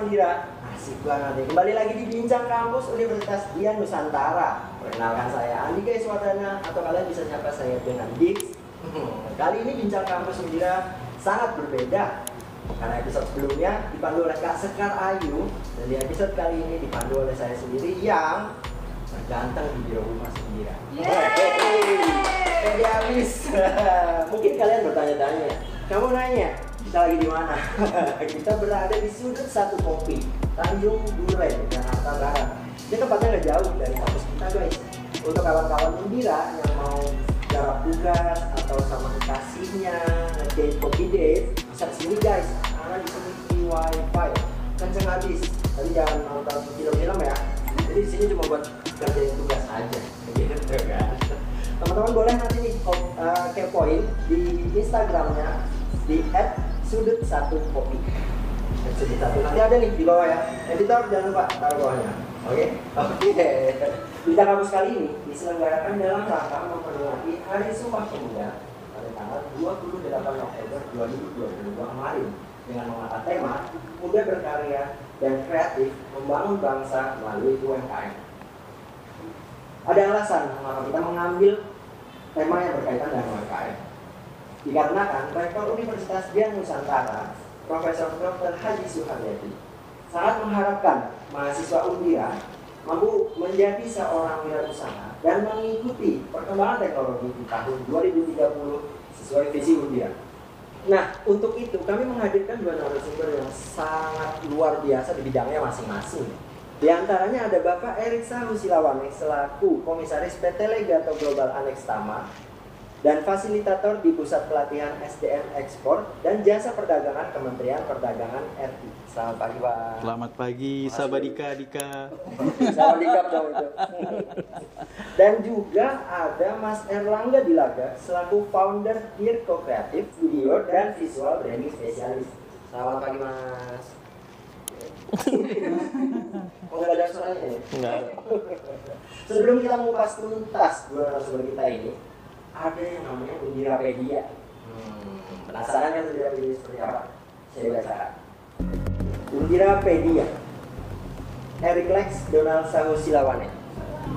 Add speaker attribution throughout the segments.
Speaker 1: kawan Undira? Asik banget nih. Kembali lagi di Bincang Kampus Universitas Dian Nusantara. Perkenalkan saya Andika Iswadana atau kalian bisa nyapa saya dengan Dix. Kali ini Bincang Kampus Undira sangat berbeda karena episode sebelumnya dipandu oleh Kak Sekar Ayu dan di episode kali ini dipandu oleh saya sendiri yang terganteng di biro rumah Undira. Pede habis. Mungkin kalian bertanya-tanya, kamu nanya kita lagi di mana? kita berada di sudut satu kopi, Tanjung Duren, Jakarta Barat. Ini tempatnya nggak jauh dari kampus kita guys. Untuk kawan-kawan Indira yang mau garap tugas atau sama kekasihnya ngedate kopi date, bisa ke sini guys. Karena di sini free wifi, kenceng habis. Tapi jangan nonton film-film ya. Jadi di sini cuma buat kerjain tugas aja. Gitu kan. Teman-teman boleh nanti nih uh, kepoin di Instagramnya di sudut satu kopi sudut satu nanti ada nih di bawah ya editor jangan lupa taruh bawahnya oke okay? oke okay. berita kampus kali ini diselenggarakan dalam rangka memperingati Hari Sumpah Pemuda pada tanggal 28 Oktober 2022 kemarin dengan mengangkat tema Muda Berkarya dan Kreatif Membangun Bangsa melalui UMKM. Ada alasan mengapa kita mengambil tema yang berkaitan dengan UMKM Dikarenakan Rektor Universitas Dian Nusantara, Profesor Dr. Haji Suharyadi, sangat mengharapkan mahasiswa Undira mampu menjadi seorang wirausaha dan mengikuti perkembangan teknologi di tahun 2030 sesuai visi Undira. Nah, untuk itu kami menghadirkan dua narasumber yang sangat luar biasa di bidangnya masing-masing. Di antaranya ada Bapak Erik Sahusilawane selaku Komisaris PT Legato Global Annex Tama dan fasilitator di Pusat Pelatihan SDM Ekspor dan Jasa Perdagangan Kementerian Perdagangan RI. Selamat pagi, Pak.
Speaker 2: Selamat pagi, Sabadika Dika.
Speaker 1: Sabadika dong itu. dan juga ada Mas Erlangga Dilaga selaku founder Dirko Kreatif, Video dan Visual Branding Spesialis. Selamat pagi, Mas. oh, enggak ada suaranya ya?
Speaker 2: Enggak.
Speaker 1: Sebelum kita mengupas tuntas dua narasumber kita ini, ada yang namanya Undirapedia. Hmm, penasaran kan Undirapedia seperti apa? Saya baca. Undirapedia. Eric Lex Donald Sahu Silawane.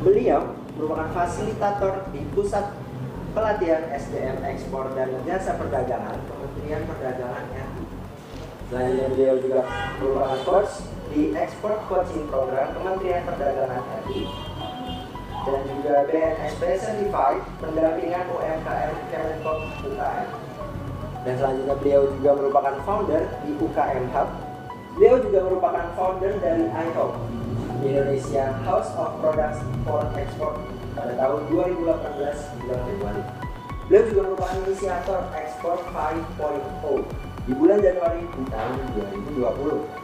Speaker 1: Beliau merupakan fasilitator di Pusat Pelatihan SDM Ekspor dan Jasa Perdagangan Kementerian Perdagangan RI. Selanjutnya beliau juga merupakan coach di Export Coaching Program Kementerian Perdagangan RI dan juga BNSP Certified pendampingan UMKM Kemenko UKM. Dan selanjutnya beliau juga merupakan founder di UKM Hub. Beliau juga merupakan founder dari IHOP, Indonesia House of Products for Export pada tahun 2018 bulan Februari. Beliau juga merupakan inisiator Export 5.0 di bulan Januari tahun 2020.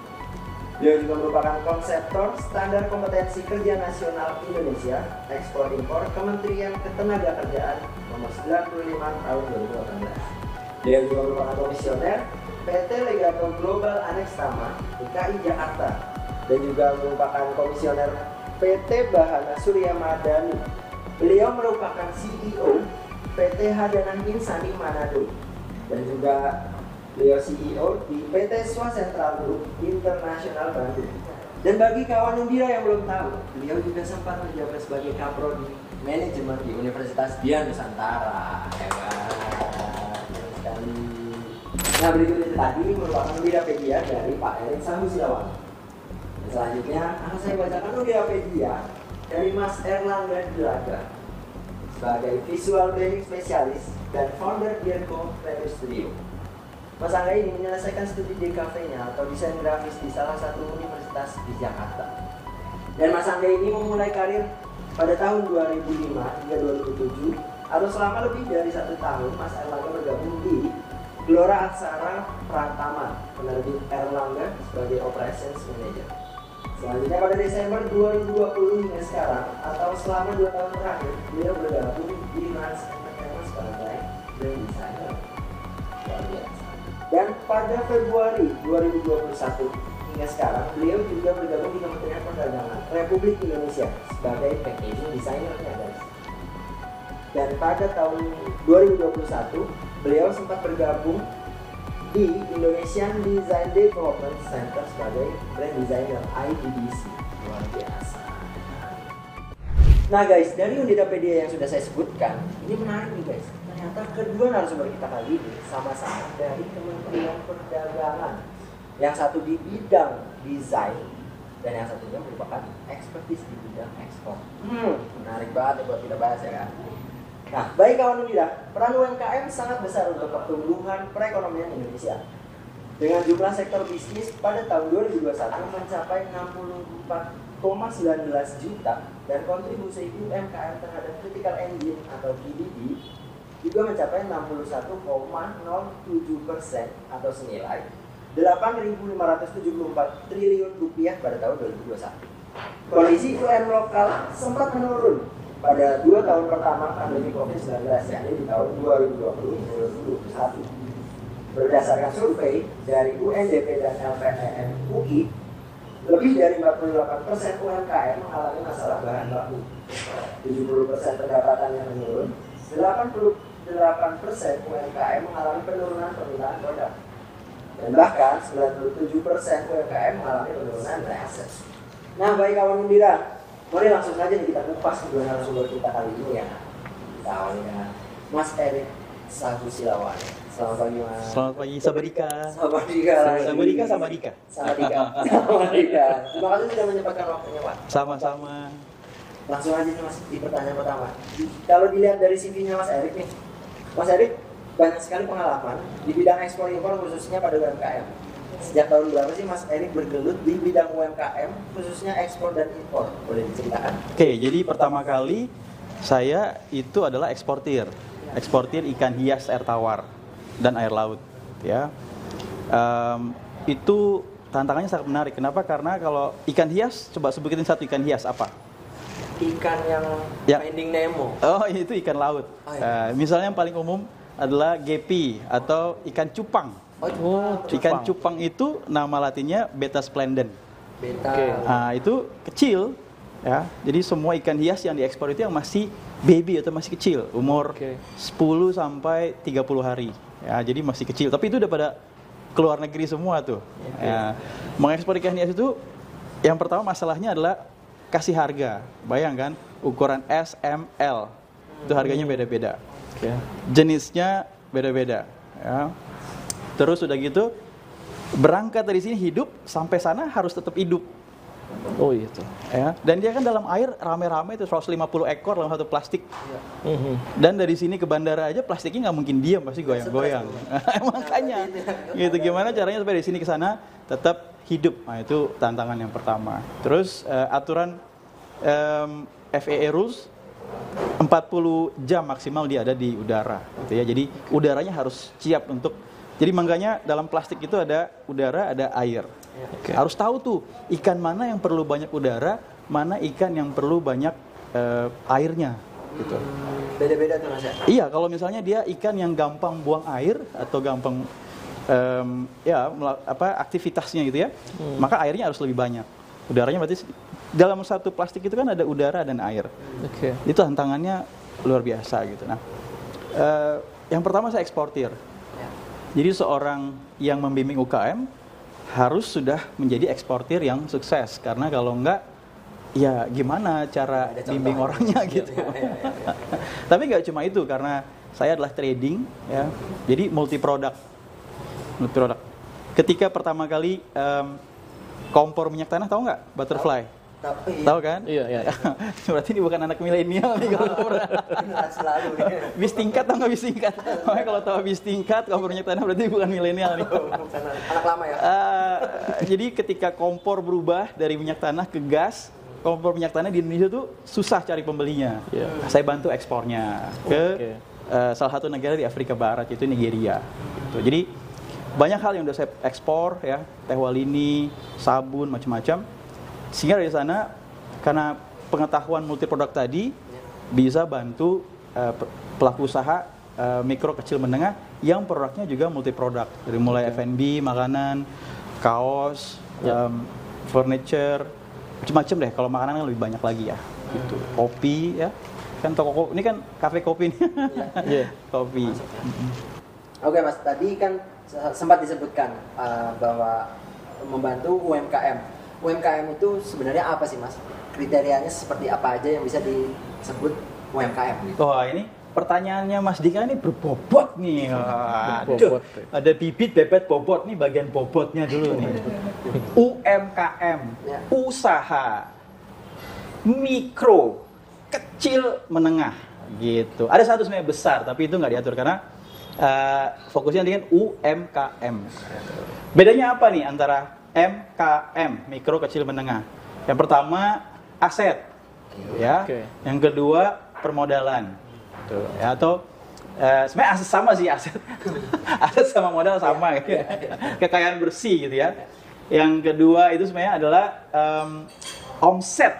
Speaker 1: Beliau juga merupakan konseptor standar kompetensi kerja nasional Indonesia ekspor impor Kementerian Ketenagakerjaan nomor 95 tahun 2018. Beliau juga merupakan komisioner PT Legato Global Annex Tama DKI Jakarta dan juga merupakan komisioner PT Bahana Surya Madani. Beliau merupakan CEO PT Hadanan Insani Manado dan juga Beliau CEO di PT Swasentral Group Internasional Bandung. Dan bagi kawan Undira yang belum tahu, beliau juga sempat menjabat sebagai kaprodi manajemen di Universitas Dian Nusantara. Hebat sekali. Nah berikut itu tadi merupakan Undirapedia dari Pak Erik. Dan selanjutnya akan saya bacakan Undirapedia dari Mas Erlangga Dilaga sebagai visual branding spesialis dan founder Dirko Creative Studio. Mas Angga ini menyelesaikan studi DKV-nya atau desain grafis di salah satu universitas di Jakarta. Dan Mas Angga ini memulai karir pada tahun 2005 hingga 2007 atau selama lebih dari satu tahun Mas Erlangga bergabung di Gelora Aksara Pratama penerbit Erlangga sebagai Operations Manager. Selanjutnya pada Desember 2020 hingga sekarang atau selama dua tahun terakhir beliau bergabung di Rans Entertainment sebagai brand designer. Dan pada Februari 2021 hingga sekarang, beliau juga bergabung di Kementerian Perdagangan Republik Indonesia sebagai packaging designer guys. Dan pada tahun 2021, beliau sempat bergabung di Indonesian Design Development Center sebagai brand designer IDDC. Luar biasa. Nah guys, dari Undidapedia yang sudah saya sebutkan, ini menarik nih guys. Ternyata kedua narasumber kita kali ini sama-sama dari Kementerian Perdagangan. Yang satu di bidang desain dan yang satunya merupakan ekspertis di bidang ekspor. Hmm, menarik banget buat kita bahas ya kan. Nah, baik kawan Undida, peran UMKM sangat besar untuk pertumbuhan perekonomian Indonesia. Dengan jumlah sektor bisnis pada tahun 2021 mencapai 64,19 juta dan kontribusi UMKM terhadap critical engine atau GDP juga mencapai 61,07 persen atau senilai 8.574 triliun rupiah pada tahun 2021. Kondisi UM lokal sempat menurun pada dua tahun pertama pandemi COVID-19 yakni di tahun 2020-2021. Berdasarkan survei dari UNDP dan LPM UI, lebih dari 48 persen UMKM mengalami masalah bahan baku. 70 persen pendapatan yang menurun, 88 persen UMKM mengalami penurunan permintaan produk. Dan bahkan 97 persen UMKM mengalami penurunan nilai aset. Nah, baik kawan Mundira, mari langsung saja nih kita kupas kedua narasumber kita kali ini ya. Kita awali dengan Mas Erik Sagu Silawan. Selamat pagi Mas.
Speaker 2: Selamat pagi sama Dika.
Speaker 1: Sama Dika. Sama Dika. Terima kasih sudah menyempatkan waktunya Pak.
Speaker 2: Sama-sama.
Speaker 1: Langsung aja nih Mas di pertanyaan pertama. Kalau dilihat dari CV-nya Mas Erik nih, Mas Erik banyak sekali pengalaman di bidang ekspor impor khususnya pada UMKM. Sejak tahun berapa sih Mas Erik bergelut di bidang UMKM khususnya ekspor dan impor? Boleh diceritakan?
Speaker 2: Oke, jadi pertama kali saya itu adalah eksportir. Eksportir ikan hias air tawar dan air laut, ya. Em, itu tantangannya sangat menarik. Kenapa? Karena kalau ikan hias, coba sebutin satu ikan hias apa?
Speaker 1: Ikan yang
Speaker 2: Ya.
Speaker 1: Finding Nemo.
Speaker 2: Oh, itu ikan laut.
Speaker 1: Oh, iya.
Speaker 2: Eh, misalnya yang paling umum adalah gepi atau ikan cupang.
Speaker 1: Oh,
Speaker 2: Ikan cupang itu nama latinnya Beta splendens.
Speaker 1: Beta.
Speaker 3: Oke.
Speaker 2: Nah, itu kecil ya. Jadi semua ikan hias yang diekspor itu yang masih baby atau masih kecil, umur
Speaker 3: Oke.
Speaker 2: 10 sampai 30 hari. Ya, jadi masih kecil. Tapi itu udah pada keluar negeri semua tuh. Ya. Mengekspor ikan hias itu yang pertama masalahnya adalah kasih harga. Bayangkan ukuran S, M, L. Itu harganya beda-beda.
Speaker 3: Oke.
Speaker 2: Jenisnya beda-beda, ya. Terus udah gitu berangkat dari sini hidup sampai sana harus tetap hidup
Speaker 3: Oh itu.
Speaker 2: ya. Dan dia kan dalam air rame-rame itu 150 ekor dalam satu plastik.
Speaker 3: Mhm.
Speaker 2: dan dari sini ke bandara aja plastiknya nggak mungkin diam pasti goyang-goyang. Makanya gitu. Gimana caranya supaya dari sini ke sana tetap hidup? Nah itu tantangan yang pertama. Terus eh, aturan em, FAA rules 40 jam maksimal dia ada di udara gitu ya. Jadi udaranya harus siap untuk jadi makanya dalam plastik itu ada udara ada air
Speaker 3: Oke.
Speaker 2: harus tahu tuh ikan mana yang perlu banyak udara mana ikan yang perlu banyak eh, airnya gitu
Speaker 1: Beda-beda tuh Mas ya.
Speaker 2: Iya, kalau misalnya dia ikan yang gampang buang air atau gampang em, ya apa aktivitasnya gitu ya, maka airnya harus lebih banyak. Udaranya berarti dalam satu plastik itu kan ada udara dan air.
Speaker 3: Oke.
Speaker 2: Itu tantangannya luar biasa gitu. Nah, eh, yang pertama saya eksportir.
Speaker 1: Ya.
Speaker 2: Jadi seorang yang membimbing UKM harus sudah menjadi eksportir yang sukses karena kalau enggak ya gimana cara bimbing orangnya
Speaker 1: Iya,
Speaker 2: gitu.
Speaker 1: iya, iya.
Speaker 2: Tapi nggak cuma itu karena saya adalah trading ya. Jadi multi produk. Multi produk. Ketika pertama kali em, kompor minyak tanah tahu nggak butterfly?
Speaker 1: Tapi
Speaker 2: Tahu kan?
Speaker 3: Iya, iya.
Speaker 2: Berarti ini bukan anak milenial nih kalau kompor.
Speaker 1: generasi lalu nih.
Speaker 2: bis tingkat atau nggak bis tingkat? Makanya kalau tahu bis tingkat kompor minyak tanah berarti bukan milenial nih.
Speaker 1: Bukan anak lama ya.
Speaker 2: Eh, jadi ketika kompor berubah dari minyak tanah ke gas, kompor minyak tanah di Indonesia tuh susah cari pembelinya.
Speaker 3: Iya.
Speaker 2: Saya bantu ekspornya ke
Speaker 3: Oke.
Speaker 2: eh, salah satu negara di Afrika Barat yaitu Nigeria. Gitu. Jadi banyak hal yang udah saya ekspor ya, teh walini, sabun, macam-macam. Sehingga dari sana karena pengetahuan multi produk tadi bisa bantu pe- pelaku usaha eh, mikro kecil menengah yang produknya juga multi produk dari mulai F&B, makanan, kaos,
Speaker 3: Ya.
Speaker 2: em, furniture, macam-macam deh. Kalau makanan kan lebih banyak lagi ya. Gitu. Kopi ya. Kan toko kopi ini kan kafe kopi nih.
Speaker 3: Iya.
Speaker 2: kopi.
Speaker 1: Oke Mas, tadi kan se- sempat disebutkan uh, bahwa membantu UMKM. UMKM itu sebenarnya apa sih mas? Kriterianya seperti apa aja yang bisa disebut UMKM gitu?
Speaker 2: Wah ini pertanyaannya Mas Dika ini berbobot nih.
Speaker 3: Berbobot.
Speaker 2: ada bibit, bebet, bobot nih bagian bobotnya dulu nih. UMKM,
Speaker 1: Ya.
Speaker 2: usaha mikro, kecil, menengah gitu. Ada satu sebenarnya besar tapi itu nggak diatur karena eh, fokusnya dengan UMKM. Bedanya apa nih antara MKM, mikro, kecil, menengah? Yang pertama aset, ya.
Speaker 3: Oke.
Speaker 2: Yang kedua permodalan, Tuh, ya atau eh, sebenarnya aset sama sih aset, aset sama modal sama, gitu ya. kekayaan bersih gitu ya. Yang kedua itu sebenarnya adalah em, omset.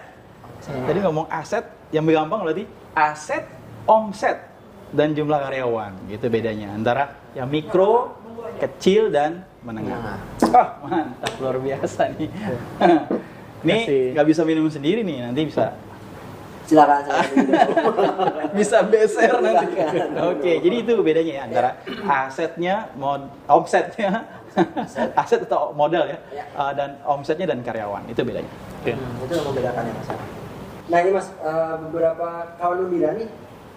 Speaker 2: Tadi ngomong aset, yang lebih gampang berarti aset, omset, dan jumlah karyawan. Gitu bedanya antara yang mikro, kecil, dan menengah. Wah, mantap luar biasa nih. Nih nggak bisa minum sendiri nih, nanti bisa
Speaker 1: Silakan. silakan.
Speaker 2: bisa beser nanti. Oke, jadi itu bedanya ya antara asetnya, mod, omsetnya, aset atau modal ya,
Speaker 1: Ya.
Speaker 2: uh, dan omsetnya dan karyawan itu bedanya.
Speaker 3: Oke.
Speaker 1: Hmm, itu yang membedakannya mas. Nah ini mas, uh, beberapa kawan bilang nih,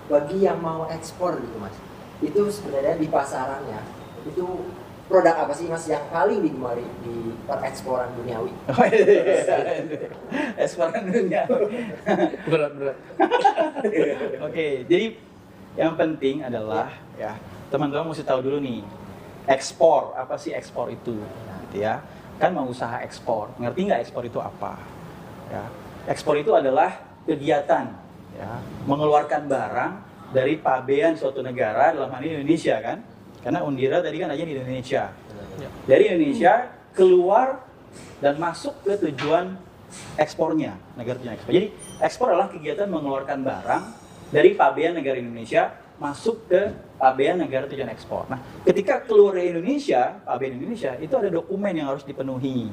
Speaker 1: bagi yang mau ekspor gitu mas, itu sebenarnya di pasarannya itu produk apa sih mas yang paling digemari di pereksporan duniawi?
Speaker 2: Eksporan dunia.
Speaker 3: Berat berat.
Speaker 2: Oke, jadi yang penting adalah ya teman-teman mesti tahu dulu nih ekspor apa sih ekspor itu, gitu ya? Kan mau usaha ekspor, ngerti nggak ekspor itu apa? Ya, ekspor itu adalah kegiatan ya mengeluarkan barang dari pabean suatu negara dalam hal ini Indonesia kan? Karena Undira tadi kan aja di Indonesia. Dari Indonesia keluar dan masuk ke tujuan ekspornya, negara tujuan ekspor. Jadi ekspor adalah kegiatan mengeluarkan barang dari pabean negara Indonesia masuk ke pabean negara tujuan ekspor. Nah, ketika keluar dari Indonesia, pabean Indonesia itu ada dokumen yang harus dipenuhi.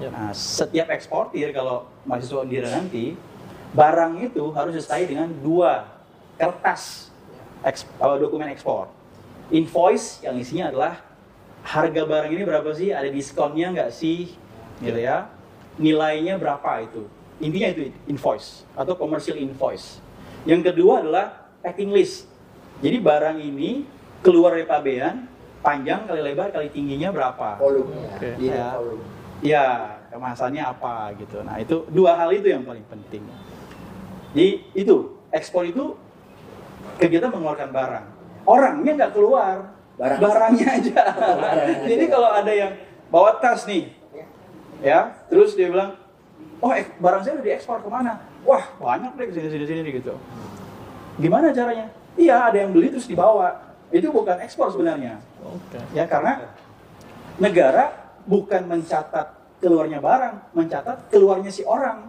Speaker 3: Yap.
Speaker 2: Nah, setiap eksportir kalau mahasiswa Undira nanti barang itu harus disertai dengan dua kertas eks- dokumen ekspor. Invoice yang isinya adalah harga barang ini berapa sih? Ada diskonnya nggak sih? Gitu ya. Nilainya berapa itu? Intinya itu invoice atau commercial invoice. Yang kedua adalah packing list. Jadi barang ini keluar dari pabean, panjang kali lebar kali tingginya berapa?
Speaker 1: Volumenya,
Speaker 3: Oke.
Speaker 1: di
Speaker 2: Ya.
Speaker 1: volume.
Speaker 2: Ya, kemasannya apa gitu. Nah, itu dua hal itu yang paling penting. Jadi itu ekspor itu kegiatan mengeluarkan barang. Orangnya nggak keluar,
Speaker 1: Barang.
Speaker 2: barangnya aja.
Speaker 1: Barangnya
Speaker 2: Jadi
Speaker 1: aja.
Speaker 2: kalau ada yang bawa tas nih, ya, terus dia bilang, oh barang saya udah diekspor ke mana? Wah banyak deh ke sini sini sini gitu. Gimana caranya? Iya ada yang beli terus dibawa. Itu bukan ekspor sebenarnya.
Speaker 3: Oke.
Speaker 2: Ya karena negara bukan mencatat keluarnya barang, mencatat keluarnya si orang.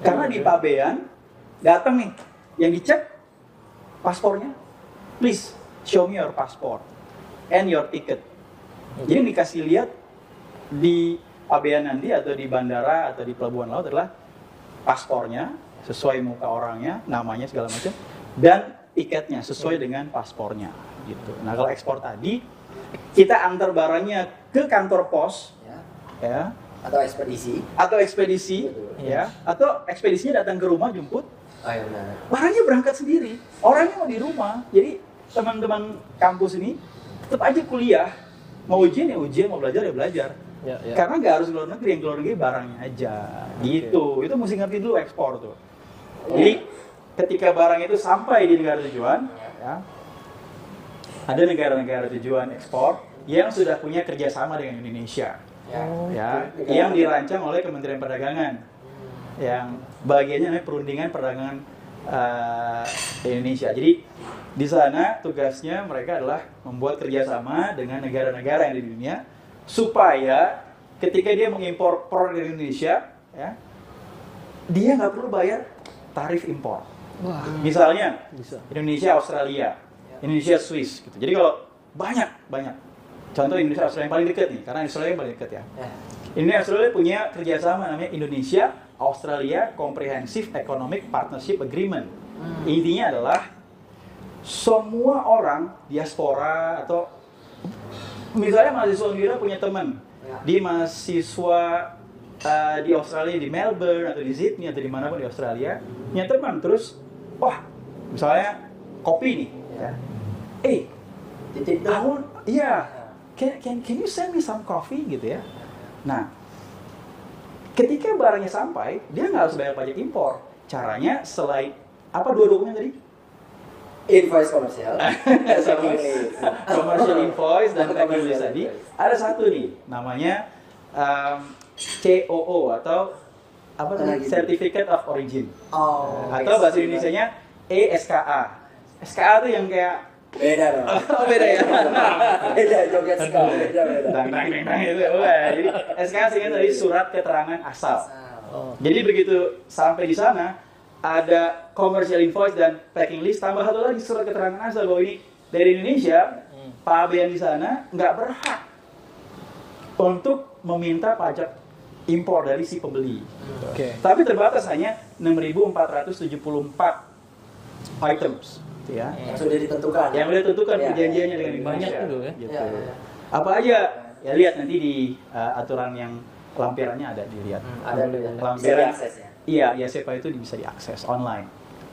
Speaker 2: Karena di pabean datang nih, yang dicek paspornya, please show me your passport and your ticket. Jadi yang dikasih lihat di pabean nanti atau di bandara atau di pelabuhan laut adalah paspornya sesuai muka orangnya, namanya segala macam dan tiketnya sesuai dengan paspornya gitu. Nah, kalau ekspor tadi kita antar barangnya ke kantor pos
Speaker 1: Ya.
Speaker 2: ya
Speaker 1: Atau ekspedisi.
Speaker 2: atau ekspedisi
Speaker 1: Betul.
Speaker 2: ya atau ekspedisinya datang ke rumah jemput
Speaker 1: Oh iya benar.
Speaker 2: barangnya berangkat sendiri orangnya mau di rumah jadi teman-teman kampus ini tetap aja kuliah. Mau ujian ya ujian mau belajar ya belajar.
Speaker 3: Ya, ya.
Speaker 2: karena nggak harus ke luar negeri yang ke luar negeri barangnya aja. Gitu. Itu mesti ngerti dulu ekspor tuh. Jadi ketika barang itu sampai di negara tujuan ya ada negara-negara tujuan ekspor yang sudah punya kerjasama dengan Indonesia.
Speaker 1: Ya.
Speaker 2: ya. yang dirancang oleh Kementerian Perdagangan. Yang bagiannya namanya perundingan perdagangan eh, Indonesia. Jadi di sana tugasnya mereka adalah membuat kerjasama dengan negara-negara yang di dunia supaya ketika dia mengimpor produk dari Indonesia, ya, dia nggak perlu bayar tarif impor.
Speaker 3: Wah.
Speaker 2: Misalnya
Speaker 3: Bisa.
Speaker 2: Indonesia Australia, Indonesia Swiss gitu. Jadi kalau banyak banyak contoh Indonesia Australia yang paling dekat nih, karena Australia yang paling dekat ya.
Speaker 1: Ya.
Speaker 2: Ini Australia punya kerjasama namanya Indonesia Australia Comprehensive Economic Partnership Agreement. Intinya adalah semua orang diaspora atau misalnya mahasiswa Undira punya teman.
Speaker 1: Ya.
Speaker 2: di mahasiswa uh, di Australia di Melbourne atau di Sydney atau di mana pun di Australia punya teman. Terus wah misalnya kopi nih ya. eh I
Speaker 1: dong.
Speaker 2: want iya. Can, can can you send me some coffee gitu ya nah ketika barangnya sampai dia nggak harus bayar pajak impor. Caranya selain apa dua dokumen tadi?
Speaker 1: Invoice komersial.
Speaker 2: commercial invoice dan packing list tadi. ada satu nih namanya um, COO atau apa namanya? Certificate of Origin.
Speaker 1: Oh.
Speaker 2: atau bahasa Indonesia-nya ESKA SKA tuh yang kayak
Speaker 1: Beda dong.
Speaker 2: oh beda ya
Speaker 1: beda joget sekali. Beda beda.
Speaker 2: dang dang dang itu Wah, jadi SKA singkat dari surat keterangan asal
Speaker 3: Oh.
Speaker 2: jadi begitu sampai di sana ada commercial invoice dan packing list tambah satu lagi surat keterangan asal bahwa ini dari Indonesia
Speaker 3: Hmm.
Speaker 2: Pak yang di sana nggak berhak untuk meminta pajak impor dari si pembeli.
Speaker 3: Oke.
Speaker 2: Tapi terbatas hanya 6.474 items, gitu ya.
Speaker 1: Yang sudah ditentukan.
Speaker 2: Yang udah tentukan
Speaker 1: Ya.
Speaker 2: perjanjiannya dengan
Speaker 3: Banyak
Speaker 2: Indonesia.
Speaker 3: itu ya.
Speaker 2: Gitu.
Speaker 1: Ya, ya, ya.
Speaker 2: Apa aja? Ya lihat nanti di uh, aturan yang lampirannya ada dilihat.
Speaker 1: Hmm, ada
Speaker 2: Lampiran.
Speaker 1: ya.
Speaker 2: Iya, ya SEPA itu bisa diakses online.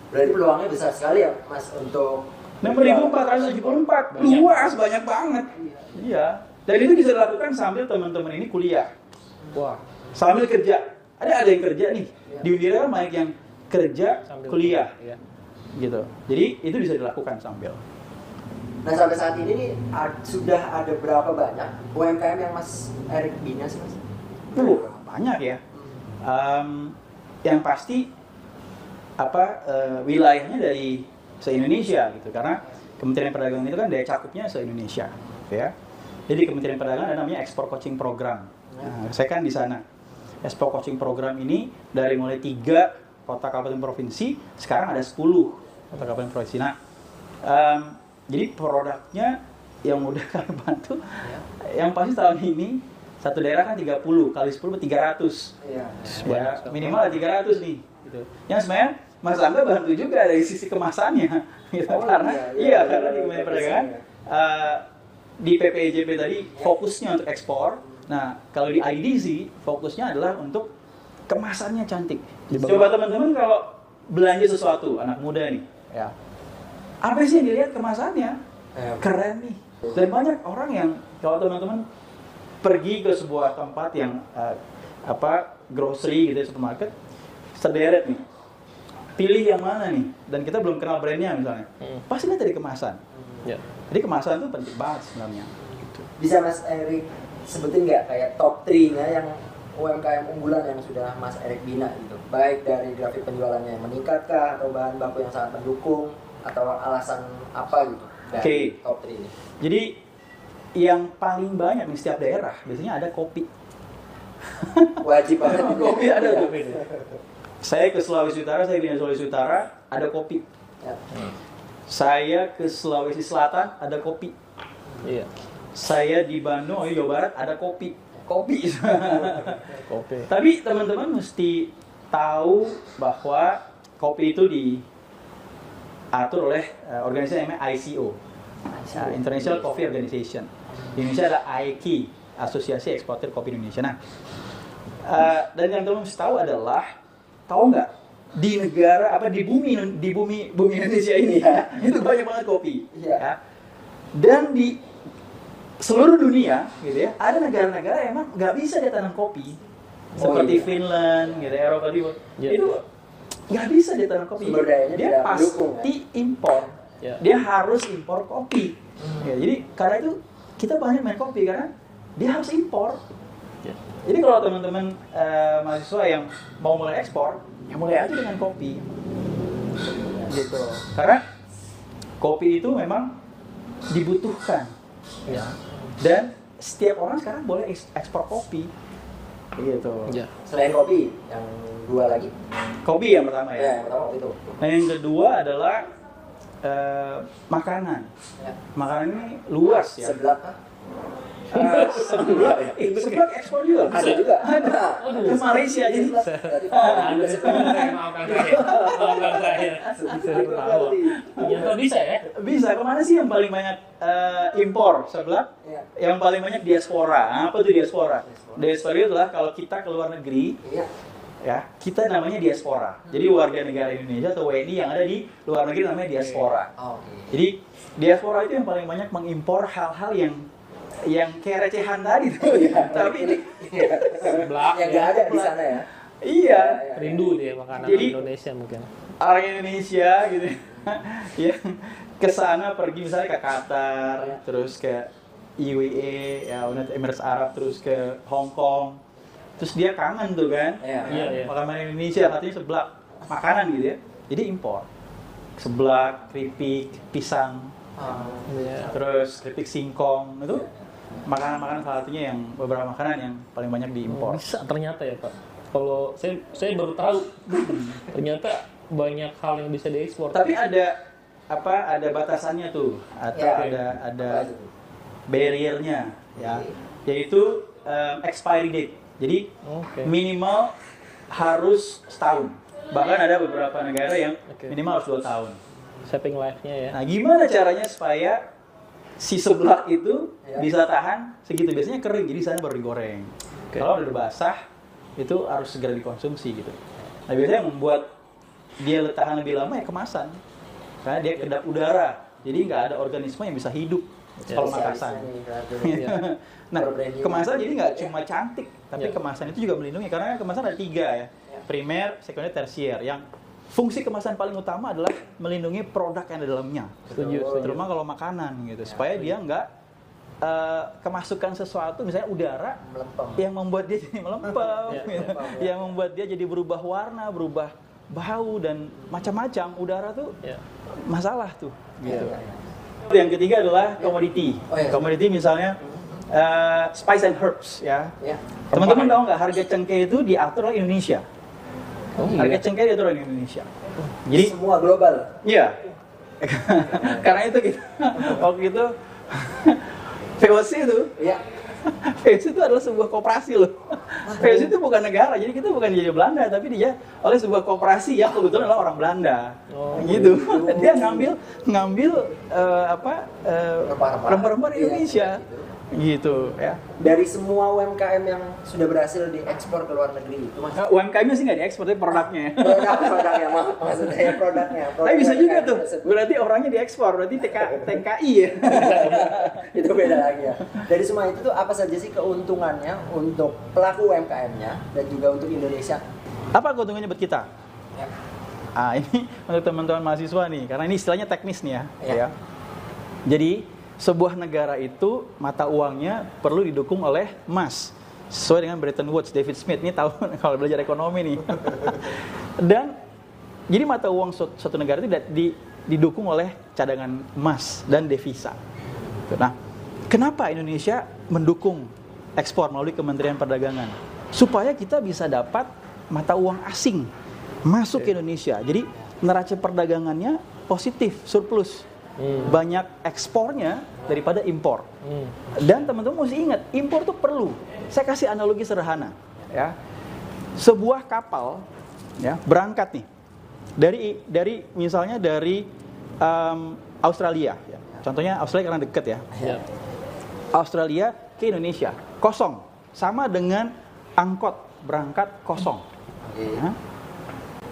Speaker 1: Berarti peluangnya besar sekali ya, Mas, untuk
Speaker 2: 6.474 luas banyak banget. Iya. Dan itu bisa dilakukan sambil teman-teman ini kuliah,
Speaker 3: Wah.
Speaker 2: sambil kerja. Ada ada yang kerja nih. Di Undira kan banyak yang kerja
Speaker 3: Sambil
Speaker 2: kuliah
Speaker 3: Iya.
Speaker 2: Gitu. Jadi itu bisa dilakukan sambil.
Speaker 1: Nah sampai saat ini nih ad- sudah ada berapa banyak UMKM yang Mas Erik bina sih Mas?
Speaker 2: Uh, banyak ya. Em, yang pasti apa eh, wilayahnya dari se-Indonesia gitu karena Kementerian Perdagangan itu kan daya cakupnya se-Indonesia gitu ya. Jadi Kementerian Perdagangan ada namanya Export Coaching Program. Nah, saya kan di sana. Export Coaching Program ini dari mulai tiga kota kabupaten provinsi, sekarang ada 10 kota kabupaten provinsi. Nah, em, jadi produknya yang udah kami bantu, yang pasti tahun ini satu daerah kan 30 kali 10 300
Speaker 1: Iya.
Speaker 2: ya, minimal ada 300 nih gitu. Yang sebenarnya Mas Angga bantu juga dari sisi kemasannya gitu.
Speaker 1: Oh,
Speaker 2: karena
Speaker 1: iya,
Speaker 2: iya,
Speaker 1: iya,
Speaker 2: karena di
Speaker 1: iya,
Speaker 2: Kementerian
Speaker 1: iya,
Speaker 2: Perdagangan
Speaker 1: iya.
Speaker 2: eh, di PPJP tadi fokusnya untuk ekspor. Nah, kalau di IDC fokusnya adalah untuk kemasannya cantik. Coba teman-teman kalau belanja sesuatu anak muda nih, ya. Apa sih yang dilihat kemasannya?
Speaker 1: Eh,
Speaker 2: Keren nih. Dan banyak orang yang kalau teman-teman pergi ke sebuah tempat yang eh, apa grocery gitu ya, supermarket sederet nih pilih yang mana nih dan kita belum kenal brandnya misalnya
Speaker 3: Hmm.
Speaker 2: pasti lihat dari kemasan
Speaker 3: Ya.
Speaker 2: jadi kemasan itu penting banget sebenarnya gitu.
Speaker 1: Bisa Mas Erik sebutin nggak kayak top 3-nya yang UMKM unggulan yang sudah Mas Erik bina gitu? Baik dari grafik penjualannya yang meningkat kah atau bahan baku yang sangat mendukung atau alasan apa gitu dari
Speaker 2: Oke.
Speaker 1: top 3 ini?
Speaker 2: jadi yang paling banyak di setiap daerah biasanya ada kopi
Speaker 1: Wajib banget.
Speaker 2: kopi ada
Speaker 1: Iya.
Speaker 2: tuh saya ke Sulawesi Utara saya di Sulawesi Utara ada kopi
Speaker 1: Ya.
Speaker 2: saya ke Sulawesi Selatan ada kopi
Speaker 3: Iya.
Speaker 2: saya di Bandung, oh, Jawa Barat ada kopi. Kopi.
Speaker 3: Kopi.
Speaker 2: Tapi teman-teman mesti tahu bahwa kopi itu diatur oleh eh, organisasi yang namanya ICO, ya, International Coffee Organization. Di Indonesia ada AIKI, Asosiasi Eksportir Kopi Indonesia. Nah, eh, dan yang teman mesti tahu adalah, tahu nggak di negara apa di bumi di bumi bumi Indonesia ini ya itu banyak banget kopi.
Speaker 1: Iya.
Speaker 2: Ya. Dan di seluruh dunia gitu ya ada negara-negara yang emang nggak bisa dia tanam kopi
Speaker 1: Oh,
Speaker 2: seperti
Speaker 1: iya.
Speaker 2: Finland gitu Eropa Timur
Speaker 3: Iya.
Speaker 2: itu nggak bisa dia tanam kopi dia pasti
Speaker 1: mendukung, ya?
Speaker 2: impor
Speaker 3: Ya.
Speaker 2: dia harus impor kopi
Speaker 1: Hmm.
Speaker 2: ya, jadi karena itu kita banyak main kopi karena dia harus impor
Speaker 3: Ya.
Speaker 2: jadi kalau teman-teman eh, mahasiswa yang mau mulai ekspor ya mulai aja dengan kopi gitu karena kopi itu memang dibutuhkan
Speaker 3: Ya.
Speaker 2: dan setiap orang sekarang boleh eks- ekspor kopi gitu
Speaker 3: Ya.
Speaker 1: Selain kopi, yang dua lagi.
Speaker 2: kopi yang pertama
Speaker 1: Ya,
Speaker 2: ya
Speaker 1: yang pertama waktu itu.
Speaker 2: nah yang kedua adalah eh, makanan
Speaker 1: Ya.
Speaker 2: makanan ini luas ya
Speaker 1: Sebelah
Speaker 2: seblak eh, seblak ekspor juga
Speaker 1: Ada juga. Ada.
Speaker 2: ke Malaysia jadi
Speaker 1: Dari
Speaker 3: Anda maafkan saya. Maafkan saya. Sering tahu. Ternyata bisa ya?
Speaker 2: Bisa, ke mana sih yang paling banyak eh, impor sebelah?
Speaker 1: Iya.
Speaker 2: Yang paling banyak diaspora. Nah, Apa tuh diaspora? Diaspora itu adalah kalau kita ke luar negeri,
Speaker 1: Iya.
Speaker 2: ya kita namanya diaspora. Jadi warga negara Indonesia atau WNI yang ada di luar negeri namanya diaspora.
Speaker 1: Oke.
Speaker 2: Jadi diaspora itu yang paling banyak mengimpor hal-hal yang yang kayak recehan tadi tuh. Tapi ini
Speaker 3: Seblak
Speaker 1: Yang nggak
Speaker 3: ya.
Speaker 1: ada di sana ya.
Speaker 2: iya,
Speaker 3: Rindu dia makanan
Speaker 2: Jadi-
Speaker 3: Indonesia mungkin.
Speaker 2: orang Indonesia gitu ya ke sana pergi misalnya ke Qatar
Speaker 1: Iya.
Speaker 2: terus ke UAE ya United Emirates Arab terus ke Hong Kong terus dia kangen tuh kan
Speaker 1: Iya.
Speaker 3: Iya, iya.
Speaker 2: makanan Indonesia katanya seblak makanan gitu ya jadi impor seblak keripik pisang
Speaker 1: Ah.
Speaker 3: Iya.
Speaker 2: terus keripik singkong itu makanan-makanan salah satunya yang beberapa makanan yang paling banyak diimpor
Speaker 3: Bisa ternyata ya Pak. Kalau saya saya baru tahu ternyata banyak hal yang bisa diekspor.
Speaker 2: tapi ada apa ada batasannya tuh atau
Speaker 1: Ya.
Speaker 2: ada ada
Speaker 1: Apa itu?
Speaker 2: barriernya ya yaitu um, expiry date jadi
Speaker 3: Oke.
Speaker 2: minimal harus setahun bahkan ada beberapa negara yang minimal harus dua tahun
Speaker 3: Saving life-nya ya.
Speaker 2: nah gimana caranya supaya si seblak itu
Speaker 1: Ya.
Speaker 2: bisa tahan segitu biasanya kering jadi sana baru digoreng
Speaker 3: Oke.
Speaker 2: kalau udah basah itu harus segera dikonsumsi gitu nah biasanya yang membuat dia tahan lebih lama ya kemasan karena dia kedap udara jadi nggak ada organisme yang bisa hidup
Speaker 3: Ya,
Speaker 2: kalau makasan.
Speaker 3: Iya.
Speaker 2: nah, kemasan jadi nggak
Speaker 1: Ya.
Speaker 2: cuma cantik, tapi
Speaker 3: Ya.
Speaker 2: kemasan itu juga melindungi karena kemasan ada tiga ya,
Speaker 1: Ya.
Speaker 2: primer, sekunder, tersier. Yang fungsi kemasan paling utama adalah melindungi produk yang ada di dalamnya,
Speaker 3: Setuju,
Speaker 2: terutama kalau makanan gitu,
Speaker 1: Ya,
Speaker 2: supaya
Speaker 1: setuju.
Speaker 2: dia nggak eh, kemasukan sesuatu, misalnya udara
Speaker 1: Melempem.
Speaker 2: yang membuat dia jadi melempem,
Speaker 3: Ya,
Speaker 2: gitu.
Speaker 1: melempem, ya.
Speaker 2: yang membuat dia jadi berubah warna, berubah bau dan macam-macam. Udara tuh
Speaker 3: Ya.
Speaker 2: masalah tuh. Gitu.
Speaker 1: iya, iya.
Speaker 2: Yang ketiga adalah komoditi.
Speaker 1: Oh, iya.
Speaker 2: Komoditi misalnya eh, spice and herbs ya.
Speaker 1: Ya.
Speaker 2: Teman-teman tahu nggak harga cengkeh itu diatur oleh Indonesia?
Speaker 3: Oh,
Speaker 2: Harga
Speaker 3: iya.
Speaker 2: cengkeh diatur oleh Indonesia. Jadi
Speaker 1: semua global.
Speaker 2: iya. Karena itu kita waktu itu VOC itu
Speaker 1: Iya.
Speaker 2: VOC itu adalah sebuah koperasi loh. VOC itu bukan negara, jadi kita bukan jadi Belanda, tapi dia oleh sebuah koperasi yang kebetulan adalah orang Belanda.
Speaker 3: Oh,
Speaker 2: gitu. dia ngambil ngambil eh, apa eh,
Speaker 1: Rempah-rempah.
Speaker 2: rempah-rempah di
Speaker 1: Iya,
Speaker 2: Indonesia. Gitu ya.
Speaker 1: Dari semua UMKM yang sudah berhasil diekspor ke luar negeri itu mas.
Speaker 2: Nah, UMKM-nya sih nggak diekspor, tapi produknya.
Speaker 1: Produk produknya mak- maksudnya ya produknya. produk
Speaker 2: Tapi bisa juga tuh,
Speaker 1: tersebut.
Speaker 2: berarti orangnya diekspor, berarti TK, TKI ya.
Speaker 1: itu beda lagi ya. Dari semua itu tuh apa saja sih keuntungannya untuk pelaku UMKM-nya dan juga untuk Indonesia?
Speaker 2: Apa keuntungannya buat kita?
Speaker 1: Ya.
Speaker 2: Ah ini untuk teman-teman mahasiswa nih, karena ini istilahnya teknis nih ya.
Speaker 1: Iya.
Speaker 2: ya. Jadi sebuah negara itu mata uangnya perlu didukung oleh emas. Sesuai dengan Bretton Woods, David Smith ini tahu kalau belajar ekonomi nih. Dan jadi mata uang suatu negara itu di- di- didukung oleh cadangan emas dan devisa. Nah, kenapa Indonesia mendukung ekspor melalui Kementerian Perdagangan? Supaya kita bisa dapat mata uang asing masuk ke Indonesia. Jadi neraca perdagangannya positif, surplus.
Speaker 3: Hmm.
Speaker 2: Banyak ekspornya daripada impor.
Speaker 3: Hmm.
Speaker 2: Dan teman-teman mesti ingat, impor tuh perlu. Saya kasih analogi sederhana, ya. Sebuah kapal ya berangkat nih dari dari misalnya dari em, Australia ya. Contohnya Australia karena deket ya.
Speaker 3: Ya.
Speaker 2: Australia ke Indonesia kosong sama dengan angkot berangkat kosong. Ya.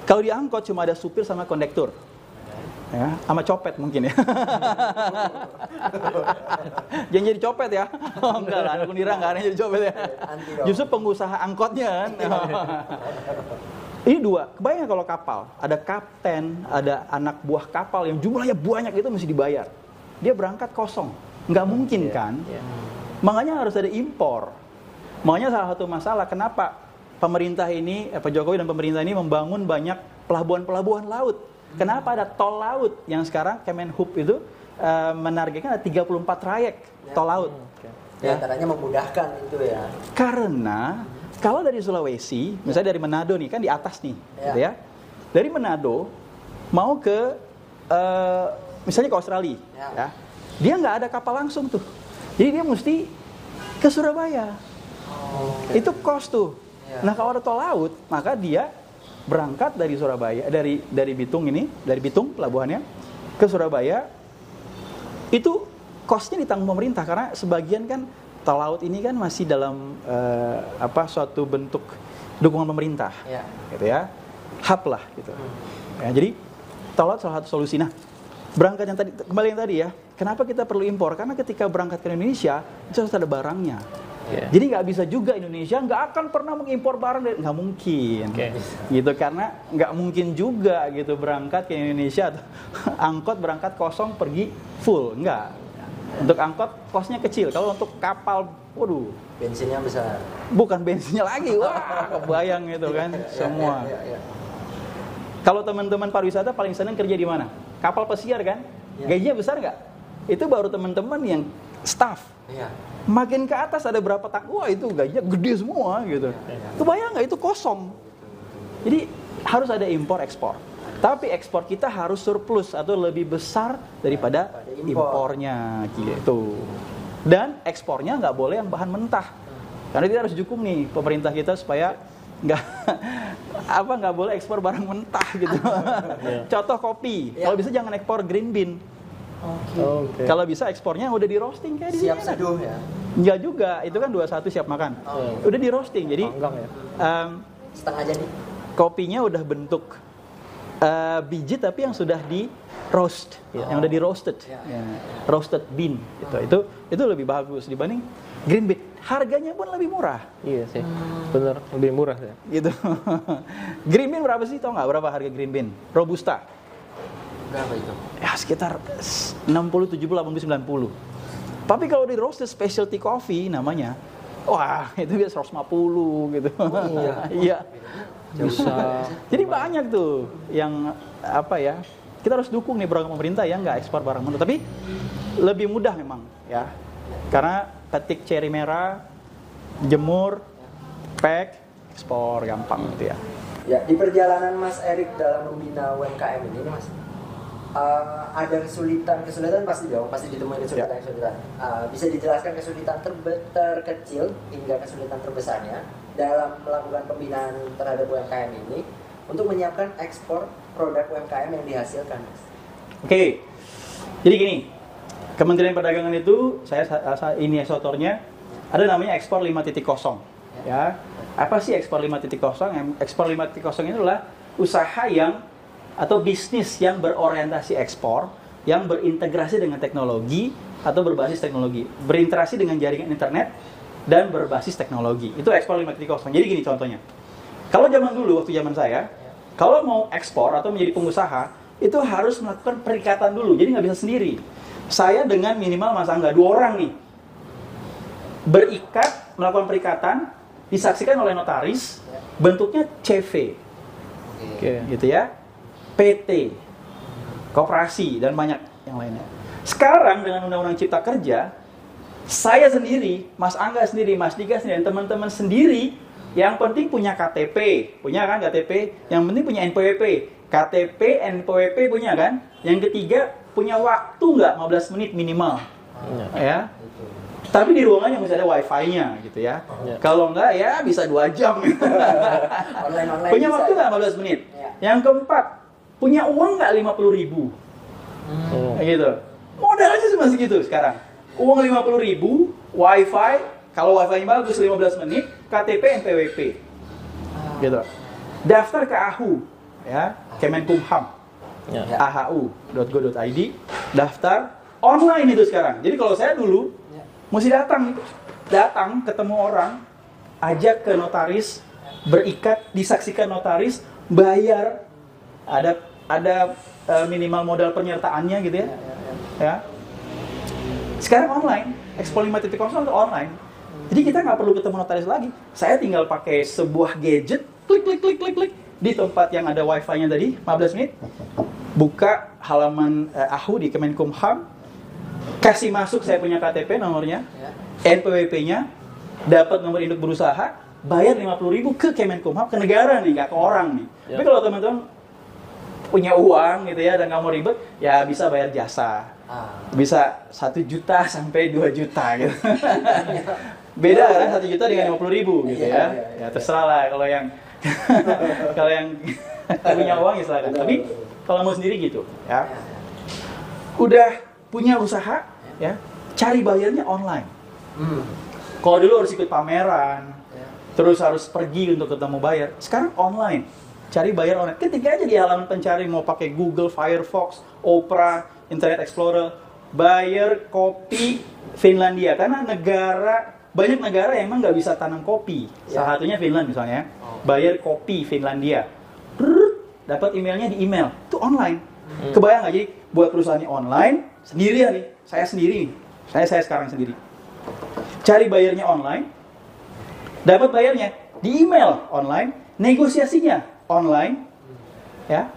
Speaker 2: Kalau di angkot cuma ada supir sama kondektur. Ya, sama copet mungkin ya. Jangan jadi copet ya. Oh, enggak lah, anak Unira enggak ada yang jadi copet ya. Justru pengusaha angkotnya kan. Ini dua, kebayang kalau kapal, ada kapten, ada anak buah kapal yang jumlahnya banyak itu mesti dibayar. Dia berangkat kosong, nggak mungkin kan?
Speaker 3: Ya.
Speaker 2: Makanya harus ada impor. Makanya salah satu masalah kenapa pemerintah ini, eh, Pak Jokowi dan pemerintah ini membangun banyak pelabuhan-pelabuhan laut. Kenapa ada tol laut yang sekarang Kemenhub itu eh, menargetkan ada 34 trayek
Speaker 1: Ya.
Speaker 2: tol laut.
Speaker 3: Oke.
Speaker 1: Di antaranya memudahkan itu ya.
Speaker 2: Karena kalau dari Sulawesi, misalnya dari Manado nih kan di atas nih,
Speaker 1: Ya.
Speaker 2: gitu ya. Dari Manado mau ke eh, misalnya ke Australia,
Speaker 1: Ya.
Speaker 2: ya. Dia nggak ada kapal langsung tuh. Jadi dia mesti ke Surabaya.
Speaker 1: Oh.
Speaker 2: Itu cost tuh.
Speaker 1: Ya.
Speaker 2: Nah kalau ada tol laut, maka dia berangkat dari Surabaya dari dari Bitung ini dari Bitung pelabuhannya ke Surabaya itu costnya ditanggung pemerintah. Karena sebagian kan tol laut ini kan masih dalam eh, apa suatu bentuk dukungan pemerintah
Speaker 1: Ya.
Speaker 2: gitu ya. Hub lah gitu. Ya, jadi tol laut salah satu solusi. Nah berangkat yang tadi kembali yang tadi ya. Kenapa kita perlu impor? Karena ketika berangkat ke Indonesia itu harus ada barangnya
Speaker 3: Iya.
Speaker 2: jadi nggak bisa juga Indonesia nggak akan pernah mengimpor barang dari nggak mungkin
Speaker 3: Oke.
Speaker 2: gitu karena nggak mungkin juga gitu berangkat ke Indonesia atau angkot berangkat kosong pergi full nggak untuk angkot kosnya kecil kalau untuk kapal waduh
Speaker 1: Bensinnya besar.
Speaker 2: bukan bensinnya lagi wah kebayang gitu kan
Speaker 1: Ya,
Speaker 2: semua
Speaker 1: ya, ya, ya.
Speaker 2: kalau teman-teman pariwisata paling seneng kerja di mana kapal pesiar kan
Speaker 1: Ya.
Speaker 2: gajinya besar nggak itu baru teman-teman yang staff.
Speaker 1: Iya.
Speaker 2: makin ke atas ada berapa tak wah itu gajinya gede semua gitu. Kebayang nggak itu kosong. Jadi harus ada impor ekspor. Tapi ekspor kita harus surplus atau lebih besar daripada
Speaker 1: Daripada impor.
Speaker 2: impornya gitu. Dan ekspornya nggak boleh yang bahan mentah. Karena kita harus dukung nih pemerintah kita supaya nggak apa nggak boleh ekspor barang mentah gitu. Contoh kopi.
Speaker 1: Ya.
Speaker 2: kalau bisa jangan ekspor green bean
Speaker 3: Oke.
Speaker 2: kalau bisa ekspornya udah di roasting kayak di
Speaker 1: Siap seduh ya.
Speaker 2: Enggak juga, itu kan 21 siap makan.
Speaker 1: Oh.
Speaker 2: Udah di roasting, jadi
Speaker 3: Panggang ya.
Speaker 2: em,
Speaker 1: Setengah jadi.
Speaker 2: kopinya udah bentuk eh, biji tapi yang sudah di roast,
Speaker 3: Iya.
Speaker 2: yang udah di roasted,
Speaker 1: Ya.
Speaker 2: Ya, roasted bean. Gitu. Itu itu lebih bagus dibanding green bean. Harganya pun lebih murah,
Speaker 3: Iya sih. Bener, lebih murah ya.
Speaker 2: gitu. green bean berapa sih? Tau nggak berapa harga green bean? Robusta.
Speaker 1: Berapa itu?
Speaker 2: Ya sekitar 60, 70, 80, 90. Tapi kalau di roasted specialty coffee namanya, wah itu biasa 150 gitu.
Speaker 1: iya.
Speaker 2: Iya.
Speaker 3: Bisa.
Speaker 2: Jadi banyak tuh yang apa ya? Kita harus dukung nih program pemerintah ya nggak ekspor barang mentah. Tapi lebih mudah memang ya. Karena petik ceri merah, jemur, pack, ekspor gampang gitu ya.
Speaker 1: Ya, di perjalanan Mas Erik dalam membina UMKM ini, Mas, eh, ada kesulitan, kesulitan pasti dong, pasti ditemui kesulitan, kesulitan. Eh, bisa dijelaskan kesulitan terbe- terkecil hingga kesulitan terbesarnya dalam melakukan pembinaan terhadap UMKM ini untuk menyiapkan ekspor produk UMKM yang dihasilkan, Mas.
Speaker 2: Oke, jadi gini, Kementerian Perdagangan itu saya, saya ini esotornya ada namanya ekspor 5.0 ya. Apa sih ekspor 5.0? Em- Ekspor 5.0 ini adalah usaha yang atau bisnis yang berorientasi ekspor yang berintegrasi dengan teknologi atau berbasis teknologi, berinteraksi dengan jaringan internet dan berbasis teknologi. Itu ekspor 5.0. Jadi gini contohnya. Kalau zaman dulu waktu zaman saya, kalau mau ekspor atau menjadi pengusaha itu harus melakukan perikatan dulu. Jadi nggak bisa sendiri. Saya dengan minimal Mas Angga dua orang nih berikat melakukan perikatan disaksikan oleh notaris bentuknya CV
Speaker 3: Oke.
Speaker 2: gitu ya PT koperasi dan banyak yang lainnya sekarang dengan undang-undang cipta kerja saya sendiri Mas Angga sendiri Mas Diga sendiri dan teman-teman sendiri yang penting punya KTP punya kan KTP yang penting punya NPWP KTP NPWP punya kan yang ketiga punya waktu nggak 15 menit minimal
Speaker 3: Iya.
Speaker 2: ya tapi di ruangannya mesti ada wifi-nya gitu ya.
Speaker 3: Ya.
Speaker 2: Kalau enggak ya bisa dua jam.
Speaker 1: Online online.
Speaker 2: punya waktu
Speaker 1: ya?
Speaker 2: nggak 15 menit?
Speaker 1: Ya.
Speaker 2: Yang keempat, punya uang nggak 50 ribu?
Speaker 3: Oh.
Speaker 2: Kayak gitu. Modalnya cuma segitu sekarang. Uang 50 ribu, wifi, kalau wifi-nya bagus 15 menit, KTP NPWP. Gitu. Daftar ke AHU, ya, Kemenkumham,
Speaker 3: Ya.
Speaker 1: Ya.
Speaker 2: ahu.go.id, daftar online itu sekarang. Jadi kalau saya dulu
Speaker 1: Ya.
Speaker 2: mesti datang datang ketemu orang ajak ke notaris berikat disaksikan notaris bayar ada ada eh, minimal modal penyertaannya gitu ya.
Speaker 1: Ya, ya, ya.
Speaker 2: ya. Sekarang online Expo 5.0 itu online. Jadi kita nggak perlu ketemu notaris lagi. Saya tinggal pakai sebuah gadget klik klik klik klik klik di tempat yang ada wifi-nya tadi 15 menit. Buka halaman eh, AHU di Kemenkumham kasih masuk saya punya KTP nomornya
Speaker 1: Ya.
Speaker 2: NPWP-nya dapat nomor induk berusaha bayar 50.000 ke Kemenkumham ke negara nih nggak ke orang nih.
Speaker 3: Ya.
Speaker 2: tapi kalau teman-teman punya uang gitu ya dan nggak mau ribet ya bisa bayar jasa
Speaker 1: Ah.
Speaker 2: bisa satu juta sampai 2 juta gitu beda kan satu juta dengan 50.000 ribu gitu
Speaker 1: Iya,
Speaker 2: ya
Speaker 1: iya, iya.
Speaker 2: ya terserah lah kalau yang kalau yang punya uang ya silakan. Tapi kalau mau sendiri gitu, ya. Udah punya usaha, ya. Cari bayarnya online.
Speaker 1: Hmm.
Speaker 2: Kalau dulu harus ikut pameran, terus harus pergi untuk ketemu bayar. Sekarang online. Cari bayar online. Ketika aja di halaman pencari mau pakai Google, Firefox, Opera, Internet Explorer, bayar kopi Finlandia karena negara banyak negara yang emang nggak bisa tanam kopi.
Speaker 1: Ya.
Speaker 2: Salah satunya Finland misalnya.
Speaker 1: Oh.
Speaker 2: Bayar kopi Finlandia. Dapat emailnya di email. Itu online. Kebayang nggak jadi buat perusahaannya online sendirian nih. Saya sendiri nih. Saya saya sekarang sendiri. Cari bayarnya online, dapat bayarnya di email online, negosiasinya online, ya,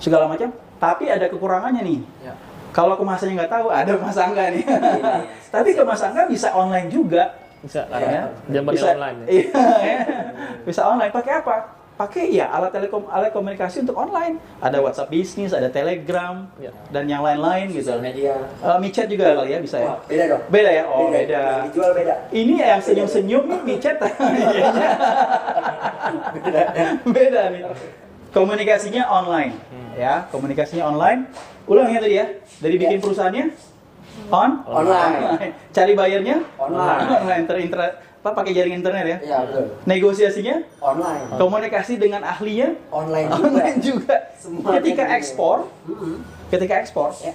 Speaker 2: segala macam. Tapi ada kekurangannya nih.
Speaker 1: Ya.
Speaker 2: Kalau ke masanya nggak tahu, ada mas Angga nih.
Speaker 1: Iya.
Speaker 2: Tapi ke mas Angga bisa online juga.
Speaker 3: Bisa
Speaker 2: ya. bisa,
Speaker 3: online. ya.
Speaker 2: Iya, ya. bisa online. Pakai apa? Pakai ya alat telekom, alat komunikasi untuk online. Ada WhatsApp bisnis, ada Telegram,
Speaker 3: Ya.
Speaker 2: dan yang lain-lain gitu.
Speaker 1: Media.
Speaker 2: Eh, micet juga kali ya bisa ya.
Speaker 1: Wah, beda dong.
Speaker 2: Beda ya? Oh, beda.
Speaker 1: Yang dijual beda.
Speaker 2: Ini yang senyum-senyum nih micet. Iya. Beda nih. Komunikasinya online, ya. Komunikasinya online. Ulang ya tadi ya. Dari bikin
Speaker 1: Ya.
Speaker 2: perusahaannya on
Speaker 1: Online.
Speaker 2: Cari bayarnya
Speaker 1: Online.
Speaker 2: online. Ter inter- apa pakai jaringan internet ya.
Speaker 1: Iya, betul.
Speaker 2: Negosiasinya
Speaker 1: Online.
Speaker 2: komunikasi dengan ahlinya
Speaker 1: Online juga.
Speaker 2: online juga.
Speaker 1: Semua
Speaker 2: Ketika ekspor,
Speaker 1: Mm-mm.
Speaker 2: ketika ekspor,
Speaker 1: Ya.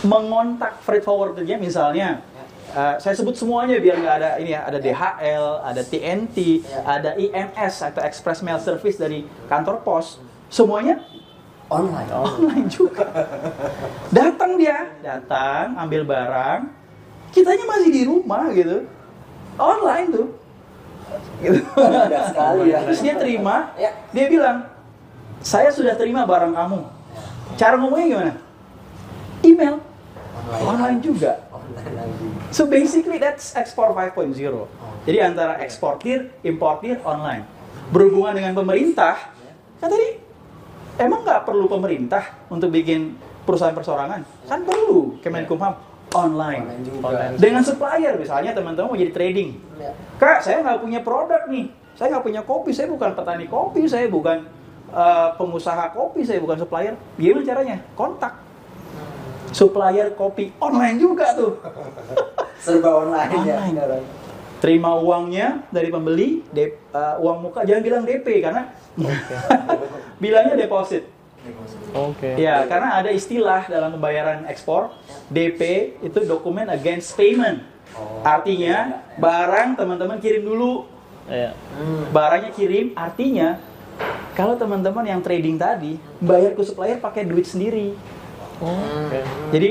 Speaker 2: mengontak freight forwardernya misalnya uh, saya sebut semuanya biar nggak ada ini ya ada DHL ada TNT
Speaker 1: Ya.
Speaker 2: ada IMS atau Express Mail Service dari kantor pos semuanya
Speaker 1: Online.
Speaker 2: online juga datang dia datang ambil barang kitanya masih di rumah gitu online tuh gitu
Speaker 1: sekali ya.
Speaker 2: terus dia terima
Speaker 1: Ya.
Speaker 2: dia bilang saya sudah terima barang kamu cara ngomongnya gimana email online juga
Speaker 1: Online.
Speaker 2: So basically that's export 5.0. Jadi antara eksportir, importir, online. Berhubungan dengan pemerintah, kan tadi emang nggak perlu pemerintah untuk bikin perusahaan persorangan? Kan perlu Kemenkumham online.
Speaker 1: Online juga.
Speaker 3: Online.
Speaker 2: Dengan supplier misalnya teman-teman mau jadi trading.
Speaker 1: Ya.
Speaker 2: Kak, saya nggak punya produk nih. Saya nggak punya kopi. Saya bukan petani kopi. Saya bukan eh, pengusaha kopi. Saya bukan supplier. Gimana caranya? Kontak supplier kopi online juga tuh.
Speaker 1: Serba online, ya
Speaker 2: Online.
Speaker 1: sekarang.
Speaker 2: Terima uangnya dari pembeli, de- eh, uang muka jangan bilang DP karena bilangnya deposit.
Speaker 3: Oke.
Speaker 2: Ya, karena ada istilah dalam pembayaran ekspor, DP itu dokumen against payment.
Speaker 1: Oh.
Speaker 2: Artinya barang teman-teman kirim dulu,
Speaker 3: Iya.
Speaker 1: Hmm.
Speaker 2: barangnya kirim, artinya kalau teman-teman yang trading tadi bayar ke supplier pakai duit sendiri.
Speaker 3: Oh, Oke.
Speaker 2: Jadi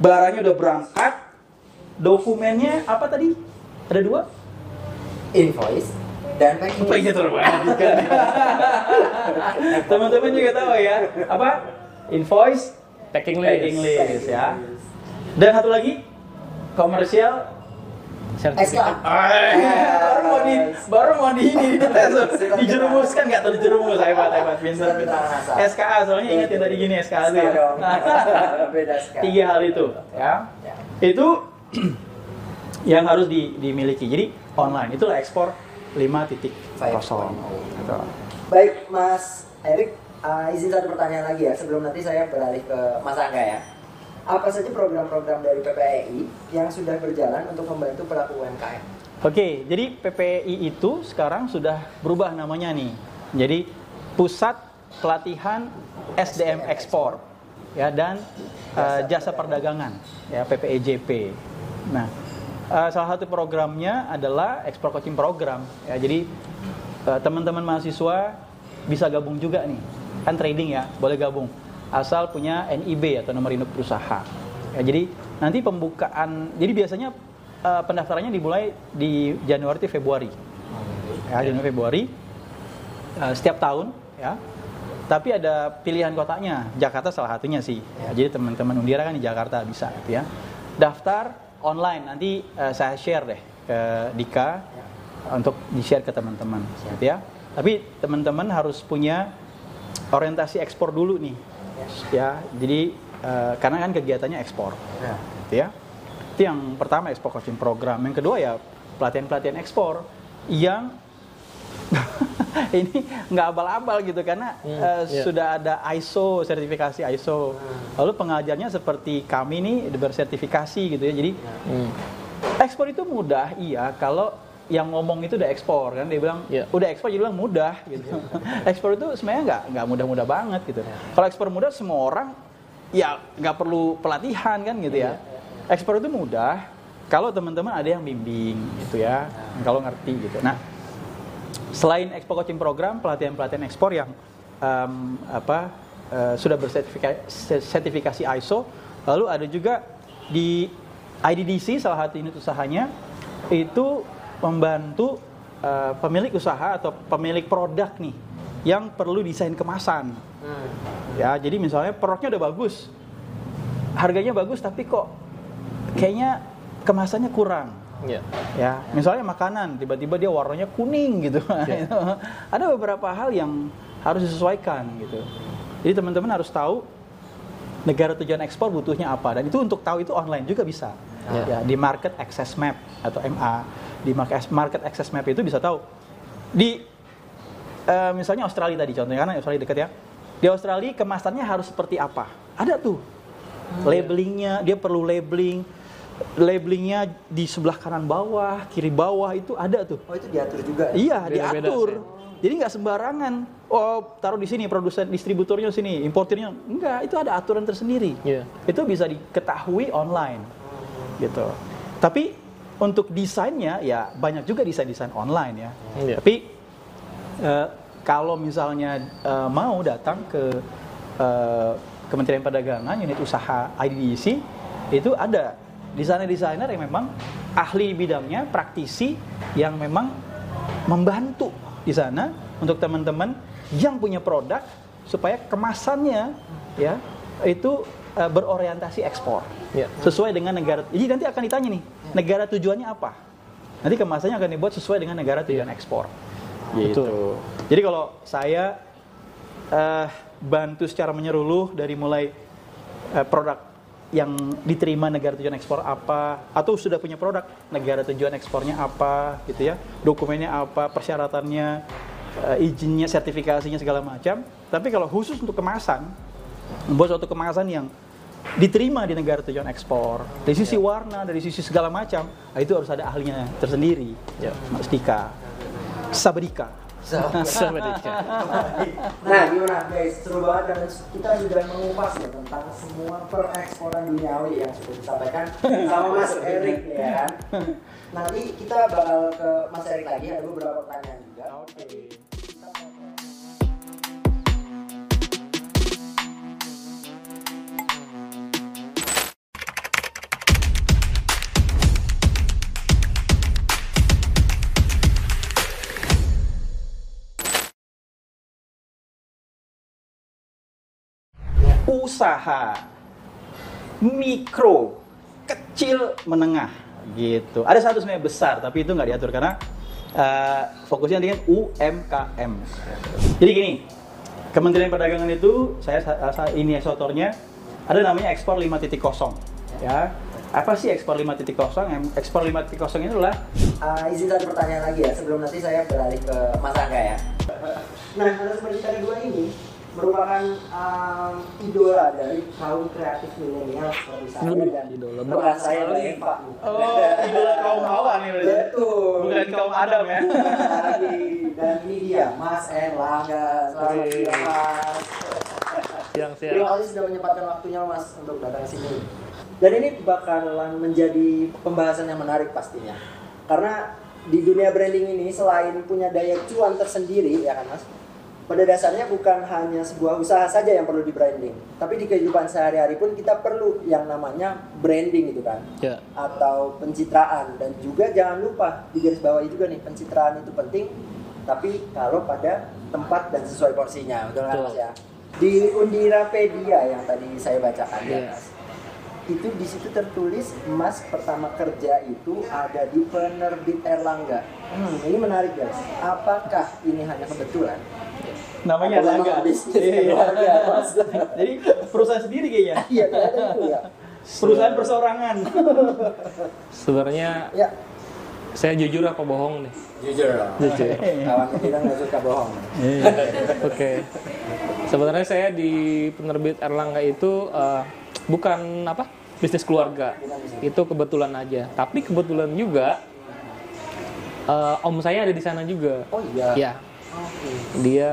Speaker 2: barangnya udah berangkat, dokumennya apa tadi? Ada dua?
Speaker 1: Invoice dan.
Speaker 2: Pengen terbanyak kan. Teman-teman juga tahu ya, apa? Invoice,
Speaker 3: Packing list.
Speaker 2: packing list ya. Dan satu lagi, komersial.
Speaker 1: SK.
Speaker 3: Sertifikat.
Speaker 2: baru mau di baru mau di ini dijerumuskan nggak tuh dijerumus hebat hebat pintar pintar. SKA soalnya ingat yang tadi gini SKA itu ya. Tiga hal itu ya.
Speaker 1: Ya.
Speaker 2: Itu yang harus di- dimiliki. Jadi online itulah ekspor 5.0. Gitu.
Speaker 1: Baik, Mas Erik, uh, izin satu pertanyaan lagi ya sebelum nanti saya beralih ke Mas Angga ya. Apa saja program-program dari PPEI yang sudah berjalan untuk membantu pelaku UMKM?
Speaker 2: Oke, jadi PPI itu sekarang sudah berubah namanya nih. Jadi Pusat Pelatihan SDM Ekspor ya dan uh, Jasa Perdagangan ya PPEJP. Nah, uh, salah satu programnya adalah Ekspor Coaching Program ya. Jadi uh, teman-teman mahasiswa bisa gabung juga nih. Kan trading ya, boleh gabung. Asal punya NIB atau nomor induk berusaha. Ya, jadi nanti pembukaan jadi biasanya uh, pendaftarannya dimulai di Januari Februari. Ya, Januari Februari uh, setiap tahun ya. Tapi ada pilihan kotanya. Jakarta salah satunya sih. Ya, jadi teman-teman Undira kan di Jakarta bisa gitu ya. Daftar online nanti uh, saya share deh ke Dika untuk di-share ke teman-teman gitu ya. Tapi teman-teman harus punya orientasi ekspor dulu nih. Ya, jadi uh, karena kan kegiatannya ekspor
Speaker 1: Ya.
Speaker 2: gitu ya. Itu yang pertama ekspor coaching program. Yang kedua ya pelatihan-pelatihan ekspor yang ini nggak abal-abal gitu karena
Speaker 3: Hmm,
Speaker 2: eh,
Speaker 3: iya.
Speaker 2: sudah ada ISO sertifikasi ISO. Lalu pengajarnya seperti kami nih bersertifikasi gitu ya. Jadi
Speaker 3: Hmm.
Speaker 2: ekspor itu mudah iya kalau yang ngomong itu udah ekspor kan dia bilang
Speaker 3: Iya.
Speaker 2: udah ekspor jadi bilang mudah gitu. ekspor itu sebenarnya nggak nggak mudah-mudah banget gitu. Kalau ekspor mudah semua orang ya nggak perlu pelatihan kan gitu ya. Ekspor itu mudah kalau teman-teman ada yang bimbing gitu ya. Kalau ngerti gitu. Nah, selain ekspor coaching program, pelatihan-pelatihan ekspor yang em, apa eh, sudah bersertifikasi sertifikasi ISO, lalu ada juga di IDDC salah satu unit usahanya itu membantu eh, pemilik usaha atau pemilik produk nih yang perlu desain kemasan.
Speaker 1: Hmm.
Speaker 2: Ya, jadi misalnya produknya udah bagus, harganya bagus tapi kok kayaknya kemasannya kurang
Speaker 3: Iya.
Speaker 2: ya misalnya makanan tiba-tiba dia warnanya kuning gitu.
Speaker 3: Ya.
Speaker 2: ada beberapa hal yang harus disesuaikan gitu. Jadi teman-teman harus tahu negara tujuan ekspor butuhnya apa dan itu untuk tahu itu online juga bisa.
Speaker 3: Ya.
Speaker 2: ya di market access map atau MA di market market access map itu bisa tahu. Di eh, misalnya Australia tadi contohnya karena Australia dekat ya. Di Australia kemasannya harus seperti apa? Ada tuh. Labelingnya dia perlu labeling labelingnya di sebelah kanan bawah kiri bawah itu ada tuh
Speaker 1: Oh itu diatur juga. ya?
Speaker 2: iya
Speaker 3: Beda-beda,
Speaker 2: diatur
Speaker 3: ya.
Speaker 2: jadi nggak sembarangan oh taruh di sini produsen distributornya sini importirnya enggak itu ada aturan tersendiri
Speaker 3: Iya.
Speaker 2: itu bisa diketahui online gitu tapi untuk desainnya ya banyak juga desain-desain online ya
Speaker 3: Iya.
Speaker 2: tapi eh, kalau misalnya eh, mau datang ke eh, Kementerian Perdagangan unit usaha IDDC itu ada desainer-desainer yang memang ahli bidangnya praktisi yang memang membantu di sana untuk teman-teman yang punya produk supaya kemasannya ya itu eh, berorientasi ekspor
Speaker 3: Iya.
Speaker 2: sesuai dengan negara. Jadi nanti akan ditanya nih negara tujuannya apa. Nanti kemasannya akan dibuat sesuai dengan negara tujuan ekspor. Gitu.
Speaker 3: Betul.
Speaker 2: Jadi kalau saya eh, bantu secara menyeluruh dari mulai eh, produk yang diterima negara tujuan ekspor apa atau sudah punya produk negara tujuan ekspornya apa gitu ya dokumennya apa persyaratannya eh, izinnya sertifikasinya segala macam tapi kalau khusus untuk kemasan membuat suatu kemasan yang diterima di negara tujuan ekspor dari sisi warna dari sisi segala macam nah, itu harus ada ahlinya tersendiri
Speaker 3: Ya.
Speaker 2: Mas Dika
Speaker 3: Dika.
Speaker 1: Nah gimana guys, seru banget dan kita sudah mengupas ya tentang semua pereksporan duniawi yang sudah disampaikan sama Mas Erik ya kan. Nanti kita bakal ke Mas Erik lagi ada beberapa pertanyaan juga.
Speaker 2: Oke. Usaha mikro kecil menengah gitu. Ada satu sebenarnya besar tapi itu nggak diatur karena eh, fokusnya dengan UMKM jadi gini Kementerian Perdagangan itu saya, saya ini esotornya ada namanya ekspor 5.0 ya. Apa sih ekspor 5.0 Em- ekspor 5.0 itu adalah
Speaker 1: Uh, izin satu pertanyaan lagi ya sebelum nanti saya beralih ke Mas Angga ya. Nah, narasumber kita kedua ini merupakan um, idola dari kaum kreatif milenial seperti saya dan
Speaker 3: idola banget
Speaker 1: saya. Mbak Eva.
Speaker 2: Oh, idola kaum Hawa nih berarti.
Speaker 1: Betul.
Speaker 2: bukan kaum Adam ya
Speaker 1: Lagi. Dan ini dia Mas Erlangga. Selamat siang Mas.
Speaker 3: Siang
Speaker 1: Terima
Speaker 3: siang.
Speaker 1: kasih sudah menyempatkan waktunya Mas untuk datang ke sini. Dan ini bakalan menjadi pembahasan yang menarik pastinya. Karena di dunia branding ini selain punya daya cuan tersendiri ya kan Mas. Pada dasarnya bukan hanya sebuah usaha saja yang perlu di branding, tapi di kehidupan sehari-hari pun kita perlu yang namanya branding gitu kan.
Speaker 3: Ya.
Speaker 1: atau pencitraan. Dan juga jangan lupa di garis bawah juga nih pencitraan itu penting. Tapi kalau pada tempat dan sesuai porsinya. Betul kan mas ya? Di Undirapedia yang tadi saya bacakan ya
Speaker 3: Iya.
Speaker 1: mas. Itu di situ tertulis mas pertama kerja itu ada di penerbit Erlangga. Hmm, ini menarik guys. Apakah ini hanya kebetulan
Speaker 2: namanya Erlangga Iya.
Speaker 1: keluarga, Mas?
Speaker 2: jadi perusahaan sendiri kayaknya
Speaker 1: iya ternyata itu ya
Speaker 2: perusahaan perseorangan
Speaker 3: Sebenarnya
Speaker 1: ya
Speaker 3: saya jujur apa bohong nih?
Speaker 1: Jujur.
Speaker 3: Jujur.
Speaker 1: Kawan kita nggak suka bohong.
Speaker 3: Oke. Sebenarnya saya di penerbit Erlangga itu eh, bukan apa bisnis keluarga. Itu kebetulan aja. Tapi kebetulan juga eh, om saya ada di sana juga.
Speaker 1: Oh iya.
Speaker 3: Ya. Dia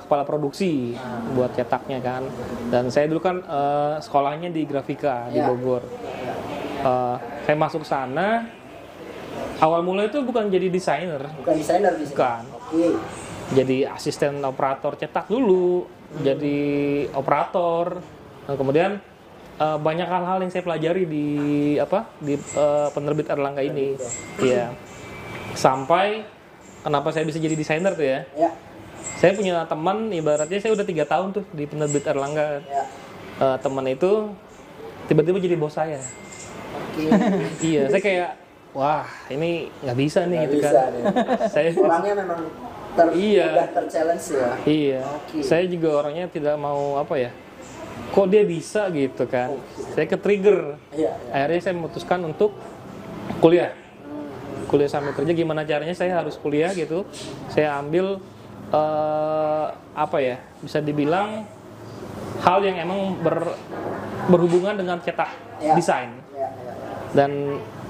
Speaker 3: kepala produksi buat cetaknya kan. Dan saya dulu kan eh, sekolahnya di grafika di
Speaker 1: Ya.
Speaker 3: Bogor. Eh, saya masuk sana. Awal mulai itu bukan jadi desainer,
Speaker 1: Bukan desainer
Speaker 3: bukan.
Speaker 1: Oke.
Speaker 3: jadi asisten operator cetak dulu, jadi operator. Nah, kemudian eh, banyak hal-hal yang saya pelajari di apa di eh, penerbit Erlangga ini, Iya. Sampai kenapa saya bisa jadi desainer tuh ya?
Speaker 1: Ya.
Speaker 3: Saya punya teman, ibaratnya saya udah tiga tahun tuh di penerbit Erlangga.
Speaker 1: Ya.
Speaker 3: Eh, teman itu tiba-tiba jadi bos saya.
Speaker 1: Oke.
Speaker 3: iya, saya kayak wah ini nggak bisa nih
Speaker 1: Nggak
Speaker 3: gitu
Speaker 1: bisa
Speaker 3: kan.
Speaker 1: nih.
Speaker 3: saya
Speaker 1: Orangnya memang ter
Speaker 3: Iya.
Speaker 1: udah terchallenge ya.
Speaker 3: Iya,
Speaker 1: Oke.
Speaker 3: saya juga orangnya tidak mau apa ya. Kok dia bisa gitu kan? Saya ke trigger.
Speaker 1: Iya. iya.
Speaker 3: Akhirnya saya memutuskan untuk kuliah. Kuliah sambil kerja gimana caranya saya harus kuliah gitu. Saya ambil eh, apa ya? Bisa dibilang hal yang emang ber- berhubungan dengan cetak
Speaker 1: Iya.
Speaker 3: desain.
Speaker 1: Iya, iya.
Speaker 3: Dan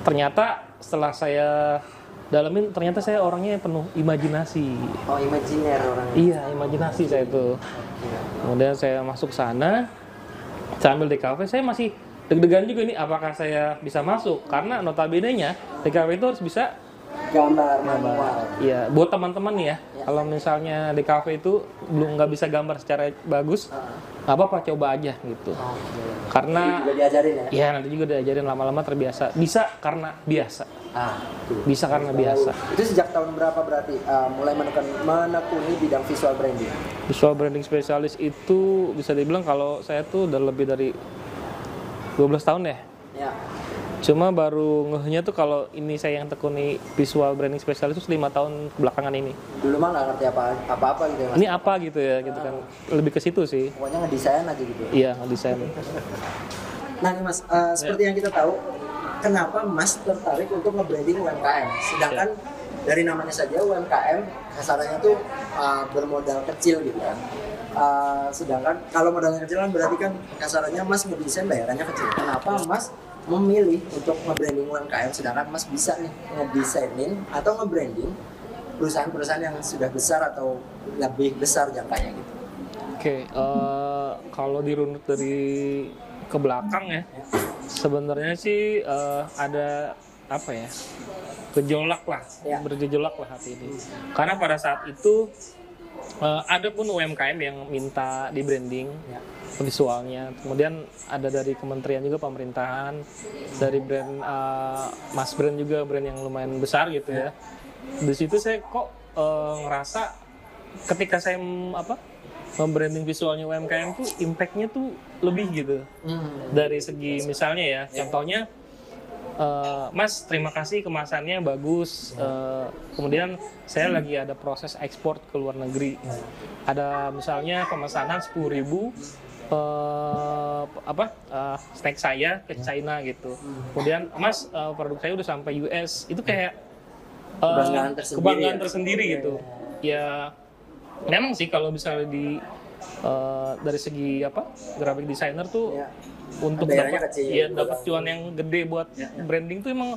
Speaker 3: ternyata setelah saya dalamin ternyata saya orangnya penuh imajinasi.
Speaker 1: Oh, imajiner orang.
Speaker 3: Iya, imajinasi saya itu. Kemudian saya masuk sana, saya ambil DKV, saya masih deg-degan juga nih apakah saya bisa masuk karena notabene-nya DKV itu harus bisa
Speaker 1: Gambar manual.
Speaker 3: Iya, buat teman-teman nih ya, kalau misalnya DKV itu belum nggak bisa gambar secara bagus, nggak apa-apa coba aja gitu.
Speaker 1: Oke.
Speaker 3: Karena
Speaker 1: Juga diajarin ya?
Speaker 3: ya nanti juga diajarin lama-lama terbiasa. Bisa karena biasa.
Speaker 1: Ah, tuh.
Speaker 3: Bisa karena biasa.
Speaker 1: Itu sejak tahun berapa berarti uh, mulai menekuni, menekuni bidang visual branding?
Speaker 3: Visual branding spesialis itu bisa dibilang kalau saya tuh udah lebih dari 12 tahun ya.
Speaker 1: Ya.
Speaker 3: Cuma baru ngehnya tuh kalau ini saya yang tekuni visual branding spesialis itu lima tahun belakangan ini.
Speaker 1: Dulu mah nggak ngerti apa apa gitu ya mas.
Speaker 3: Ini apa gitu ya gitu kan. Lebih ke situ sih.
Speaker 1: Pokoknya ngedesain aja gitu.
Speaker 3: Iya, desain.
Speaker 1: Nah nih mas, uh, seperti yang kita tahu, kenapa mas tertarik untuk nge-branding UMKM? Sedangkan dari namanya saja UMKM, kasarannya tuh uh, bermodal kecil gitu kan. Uh, sedangkan kalau modalnya kecil kan berarti kan kasarannya mas ngedesain bayarannya kecil. Kenapa mas memilih untuk nge-branding UMKM sedangkan mas bisa nih ngedesainin atau nge-branding perusahaan-perusahaan yang sudah besar atau lebih besar jangkanya gitu.
Speaker 3: Oke, eh, kalau dirunut dari ke belakang ya, sebenarnya sih eh, ada apa ya gejolak lah,
Speaker 1: Ya.
Speaker 3: bergejolak lah hati ini. Karena pada saat itu eh, ada pun UMKM yang minta di branding
Speaker 1: Ya.
Speaker 3: visualnya, kemudian ada dari kementerian juga pemerintahan, dari brand eh, Mas Brand juga brand yang lumayan besar gitu ya. Di situ saya kok eh, ngerasa ketika saya apa membranding visualnya UMKM tuh impactnya tuh lebih gitu
Speaker 1: Hmm.
Speaker 3: dari segi misalnya ya contohnya eh, Mas terima kasih kemasannya bagus. Eh, kemudian saya lagi ada proses ekspor ke luar negeri. Ada misalnya pemesanan 10.000 ribu eh, apa eh, snack saya ke China gitu. Kemudian Mas eh, produk saya udah sampai US itu kayak eh,
Speaker 1: Kebanggaan tersendiri
Speaker 3: kebanggaan
Speaker 1: ya?
Speaker 3: tersendiri gitu. ya memang sih kalau misalnya di eh, dari segi apa graphic designer tuh
Speaker 1: Ya.
Speaker 3: Untuk dapat ya dapat cuan yang gede buat branding tuh emang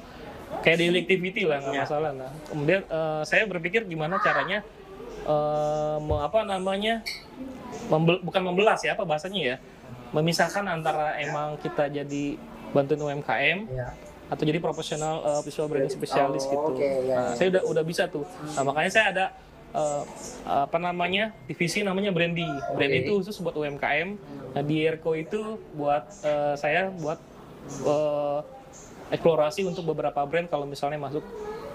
Speaker 3: kayak daily activity lah nggak
Speaker 1: Ya.
Speaker 3: masalah nah kemudian eh, saya berpikir gimana caranya eh, me- apa namanya membel- bukan membelas ya apa bahasanya ya memisahkan antara emang kita jadi bantuin UMKM
Speaker 1: Ya.
Speaker 3: atau jadi profesional uh, visual branding spesialis
Speaker 1: Oh,
Speaker 3: gitu.
Speaker 1: oke, ya,
Speaker 3: nah,
Speaker 1: ya.
Speaker 3: saya udah udah bisa tuh. Nah, makanya saya ada uh, apa namanya divisi namanya Brandy. Brandy itu khusus buat UMKM. Nah, di Erko itu buat uh, saya buat uh, eksplorasi untuk beberapa brand kalau misalnya masuk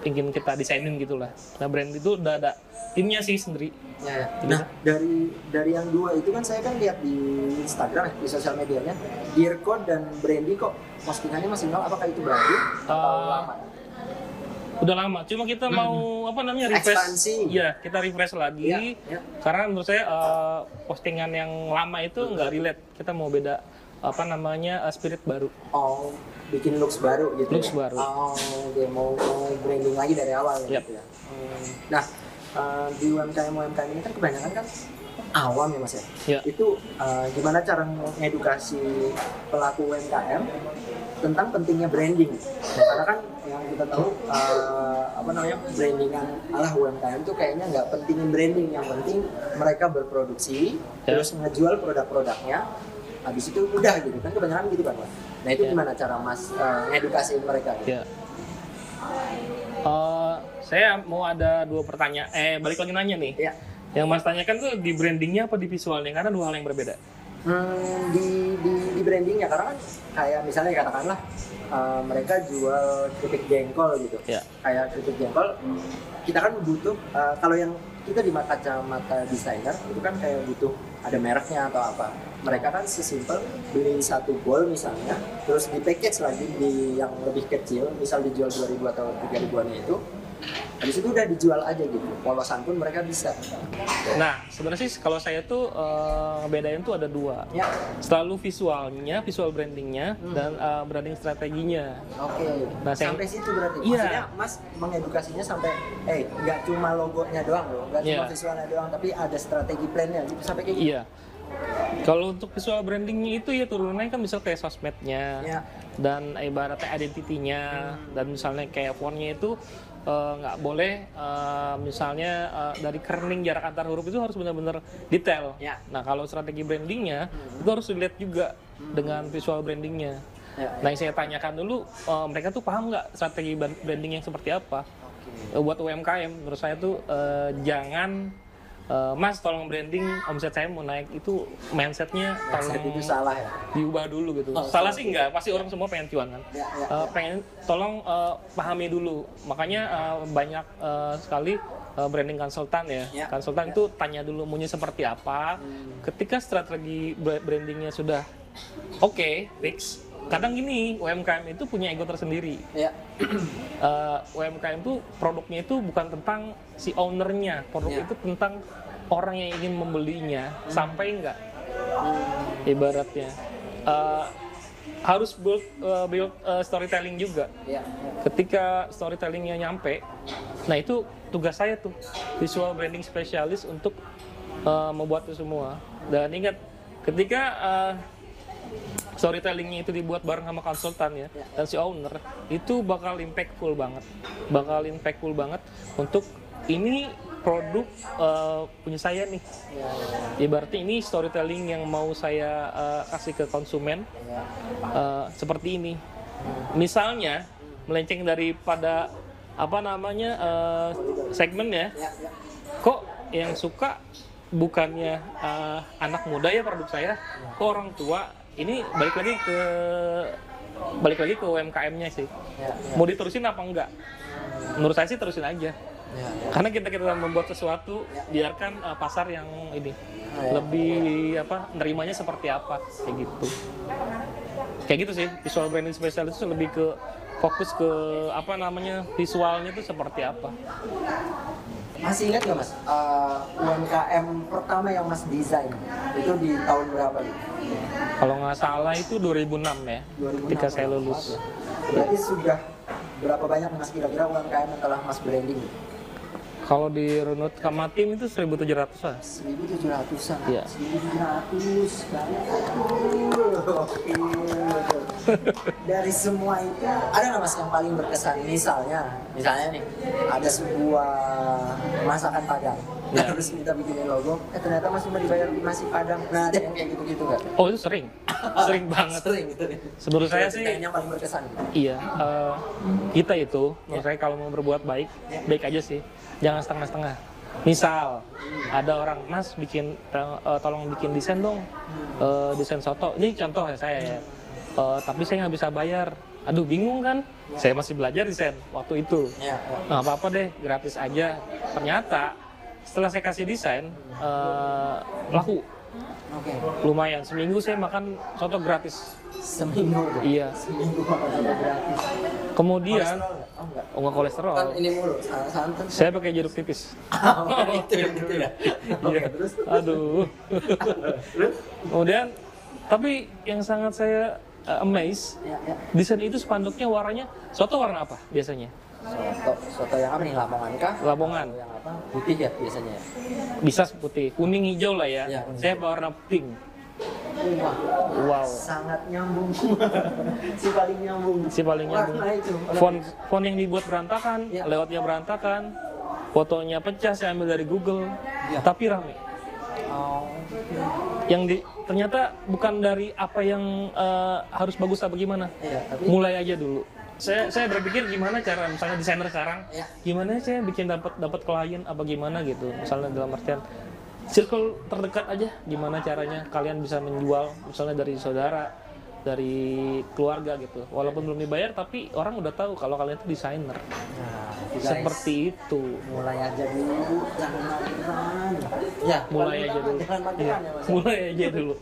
Speaker 3: ingin kita desainin gitulah. Nah, brand itu udah ada timnya sih sendiri.
Speaker 1: Ya, ya. Nah, dari dari yang dua itu kan saya kan lihat di Instagram di sosial medianya, Dearcode dan Brandy kok postingannya masih nol. Apakah itu baru atau
Speaker 3: Uh,
Speaker 1: lama?
Speaker 3: Udah lama, cuma kita mau apa namanya refresh.
Speaker 1: Ekspansi.
Speaker 3: Iya, kita refresh lagi.
Speaker 1: Iya, iya.
Speaker 3: Karena menurut saya uh, postingan yang lama itu nggak relate. Kita mau beda apa namanya uh, spirit baru.
Speaker 1: Oh, bikin looks baru gitu.
Speaker 3: Looks
Speaker 1: ya?
Speaker 3: baru.
Speaker 1: Oh, dia mau mau branding lagi dari awal ya,
Speaker 3: Yap.
Speaker 1: gitu ya. Hmm. Nah, eh, di UMKM UMKM ini kan kebanyakan kan awam ya mas ya.
Speaker 3: Ya.
Speaker 1: Itu eh, gimana cara mengedukasi pelaku UMKM tentang pentingnya branding? Karena kan yang kita tahu eh, apa namanya brandingan ala UMKM itu kayaknya nggak pentingin branding, yang penting mereka berproduksi
Speaker 3: Ya.
Speaker 1: terus ngejual produk-produknya habis itu udah gitu kan kebanyakan gitu kan mas nah itu
Speaker 3: Ya.
Speaker 1: gimana cara mas ngedukasiin mereka gitu?
Speaker 3: Ya. Eh, saya mau ada dua pertanyaan. Eh, balik lagi nanya nih.
Speaker 1: ya
Speaker 3: Yang Mas tanyakan tuh di brandingnya apa di visualnya? Karena dua hal yang berbeda.
Speaker 1: Hmm, di, di, di brandingnya karena kan kayak misalnya katakanlah eh, mereka jual keripik jengkol gitu
Speaker 3: Ya.
Speaker 1: kayak keripik jengkol kita kan butuh eh, kalau yang kita di mata kacamata desainer itu kan kayak butuh ada mereknya atau apa mereka kan sesimpel beli satu bowl misalnya terus di package lagi di yang lebih kecil misal dijual 2000 atau 3000 an itu habis itu udah dijual aja gitu polosan pun mereka bisa
Speaker 3: Nah, sebenarnya sih kalau saya tuh eh, ngebedain tuh ada dua.
Speaker 1: ya
Speaker 3: Selalu visualnya, visual brandingnya,
Speaker 1: Hmm.
Speaker 3: dan eh, branding strateginya.
Speaker 1: Oke,
Speaker 3: Nah, saya-
Speaker 1: sampai situ berarti.
Speaker 3: Iya.
Speaker 1: Maksudnya Mas mengedukasinya sampai, eh nggak cuma logonya doang loh, nggak cuma
Speaker 3: Iya.
Speaker 1: visualnya doang, tapi ada strategi plannya gitu sampai kayak gitu.
Speaker 3: Iya. Kalau untuk visual brandingnya itu ya turunannya kan misal kayak sosmednya
Speaker 1: Iya.
Speaker 3: dan ibaratnya identitinya dan misalnya kayak fontnya itu eh, nggak boleh eh, misalnya eh, dari kerning jarak antar huruf itu harus benar-benar detail.
Speaker 1: Ya.
Speaker 3: Nah kalau strategi brandingnya itu harus dilihat juga dengan visual brandingnya.
Speaker 1: Ya,
Speaker 3: Nah yang saya tanyakan dulu eh, mereka tuh paham nggak strategi branding yang seperti apa?
Speaker 1: Oke.
Speaker 3: Eh, buat UMKM menurut saya tuh eh, jangan eh, Mas tolong branding omset saya mau naik itu mindsetnya
Speaker 1: Mindset
Speaker 3: tolong
Speaker 1: itu salah ya.
Speaker 3: diubah dulu gitu.
Speaker 1: Oh,
Speaker 3: Salah sih enggak, pasti orang semua pengen cuan kan.
Speaker 1: Ya, ya,
Speaker 3: Eh, pengen tolong eh, pahami dulu. Makanya eh, banyak eh, sekali eh, branding konsultan ya.
Speaker 1: Ya,
Speaker 3: Konsultan
Speaker 1: ya.
Speaker 3: itu tanya dulu maunya seperti apa.
Speaker 1: Hmm.
Speaker 3: Ketika strategi bra- brandingnya sudah oke, fix. Kadang gini, UMKM itu punya ego tersendiri.
Speaker 1: Ya,
Speaker 3: Eh, UMKM itu produknya itu bukan tentang si ownernya, produk
Speaker 1: Ya.
Speaker 3: itu tentang orang yang ingin membelinya sampai enggak
Speaker 1: Hmm.
Speaker 3: ibaratnya Eh, harus build, eh, build eh, storytelling juga
Speaker 1: ya, ya.
Speaker 3: ketika storytellingnya nyampe nah itu tugas saya tuh visual branding spesialis untuk eh, membuat itu semua dan ingat ketika eh, storytellingnya itu dibuat bareng sama konsultan ya
Speaker 1: Ya.
Speaker 3: dan si owner itu bakal impactful banget bakal impactful banget untuk ini produk eh, punya saya nih
Speaker 1: Ya, ya,
Speaker 3: ibaratnya ini storytelling yang mau saya eh, kasih ke konsumen
Speaker 1: ya.
Speaker 3: eh, seperti ini. Misalnya melenceng daripada apa namanya eh, segmen ya,
Speaker 1: Ya, ya.
Speaker 3: kok yang suka bukannya eh, anak muda ya produk saya, kok orang tua. Ini balik lagi ke balik lagi ke UMKM-nya sih.
Speaker 1: Ya, ya.
Speaker 3: Mau diterusin apa enggak? Menurut saya sih terusin aja.
Speaker 1: Ya, ya.
Speaker 3: Karena kita kita membuat sesuatu, biarkan uh, pasar yang ini
Speaker 1: ya.
Speaker 3: lebih apa nerimanya seperti apa kayak gitu. Kayak gitu sih visual branding spesialis itu lebih ke fokus ke apa namanya visualnya itu seperti apa.
Speaker 1: Masih ingat nggak mas eh, UMKM pertama yang mas desain itu di tahun berapa? nih?
Speaker 3: Kalau nggak salah itu 2006 ya,
Speaker 1: 2006
Speaker 3: ketika saya
Speaker 1: ya?
Speaker 3: lulus.
Speaker 1: Berarti sudah berapa banyak mas kira-kira UMKM yang telah mas branding?
Speaker 3: Kalau di runut sama tim itu 1700 an.
Speaker 1: 1700-an.
Speaker 3: Iya.
Speaker 1: 1700 banget. Dari semua itu ada nggak mas yang paling berkesan? Misalnya, misalnya nih ada sebuah masakan Padang.
Speaker 3: Iya.
Speaker 1: Terus kita bikinin logo, eh ternyata masih mau dibayar nasi Padang. Nah ada yang kayak gitu-gitu nggak?
Speaker 3: Oh itu sering, sering banget.
Speaker 1: Sering gitu.
Speaker 3: Menurut saya sih
Speaker 1: yang paling berkesan.
Speaker 3: Iya, eh, kita itu, menurut saya kalau mau berbuat baik, baik aja sih, jangan setengah-setengah. Misal ada orang, Mas bikin, eh, tolong bikin desain dong, eh, desain soto. Ini contoh ya saya ya. Eh, tapi saya nggak bisa bayar. Aduh bingung kan? Saya masih belajar desain waktu itu.
Speaker 1: Ya, ya.
Speaker 3: Nah, apa-apa deh, gratis aja. Ternyata setelah saya kasih desain, eh, laku.
Speaker 1: Oke.
Speaker 3: Lumayan, seminggu saya makan soto gratis.
Speaker 1: Seminggu.
Speaker 3: Iya.
Speaker 1: Seminggu makan soto gratis.
Speaker 3: Kemudian,
Speaker 1: Kolesterol? Oh enggak.
Speaker 3: oh nggak kolesterol.
Speaker 1: Kan ini mulu, sa- santan.
Speaker 3: Saya pakai jeruk tipis.
Speaker 1: Oh, itu yang gitu ya. Oke,
Speaker 3: Iya.
Speaker 1: terus
Speaker 3: Aduh. Kemudian tapi yang sangat saya uh, amaze
Speaker 1: Ya, ya.
Speaker 3: desain itu spanduknya warnanya soto warna apa biasanya
Speaker 1: Soto, soto yang apa nih? Lamongan kah?
Speaker 3: Lamongan.
Speaker 1: Apa? Putih ya biasanya. ya?
Speaker 3: bisa putih kuning hijau lah ya
Speaker 1: kuning.
Speaker 3: saya warna pink
Speaker 1: Wah,
Speaker 3: wow
Speaker 1: sangat nyambung. si paling nyambung.
Speaker 3: si paling nyambung
Speaker 1: Warna itu.
Speaker 3: font font yang dibuat berantakan
Speaker 1: Ya.
Speaker 3: lewatnya berantakan fotonya pecah saya ambil dari Google
Speaker 1: Ya.
Speaker 3: tapi rame
Speaker 1: Oh.
Speaker 3: yang di ternyata bukan dari apa yang eh, harus bagus apa gimana
Speaker 1: Iya, tapi
Speaker 3: mulai aja dulu saya saya berpikir gimana cara misalnya desainer sekarang
Speaker 1: Ya.
Speaker 3: gimana saya bikin dapat dapat klien apa gimana gitu misalnya dalam artian circle terdekat aja gimana caranya kalian bisa menjual misalnya dari saudara dari keluarga gitu walaupun belum dibayar tapi orang udah tahu kalau kalian itu desainer
Speaker 1: nah, guys,
Speaker 3: seperti itu
Speaker 1: mulai aja dulu, jangan mageran. Ya,
Speaker 3: mulai
Speaker 1: paling
Speaker 3: aja dulu
Speaker 1: Jangan
Speaker 3: Iya,
Speaker 1: mageran ya, Mas.
Speaker 3: mulai aja dulu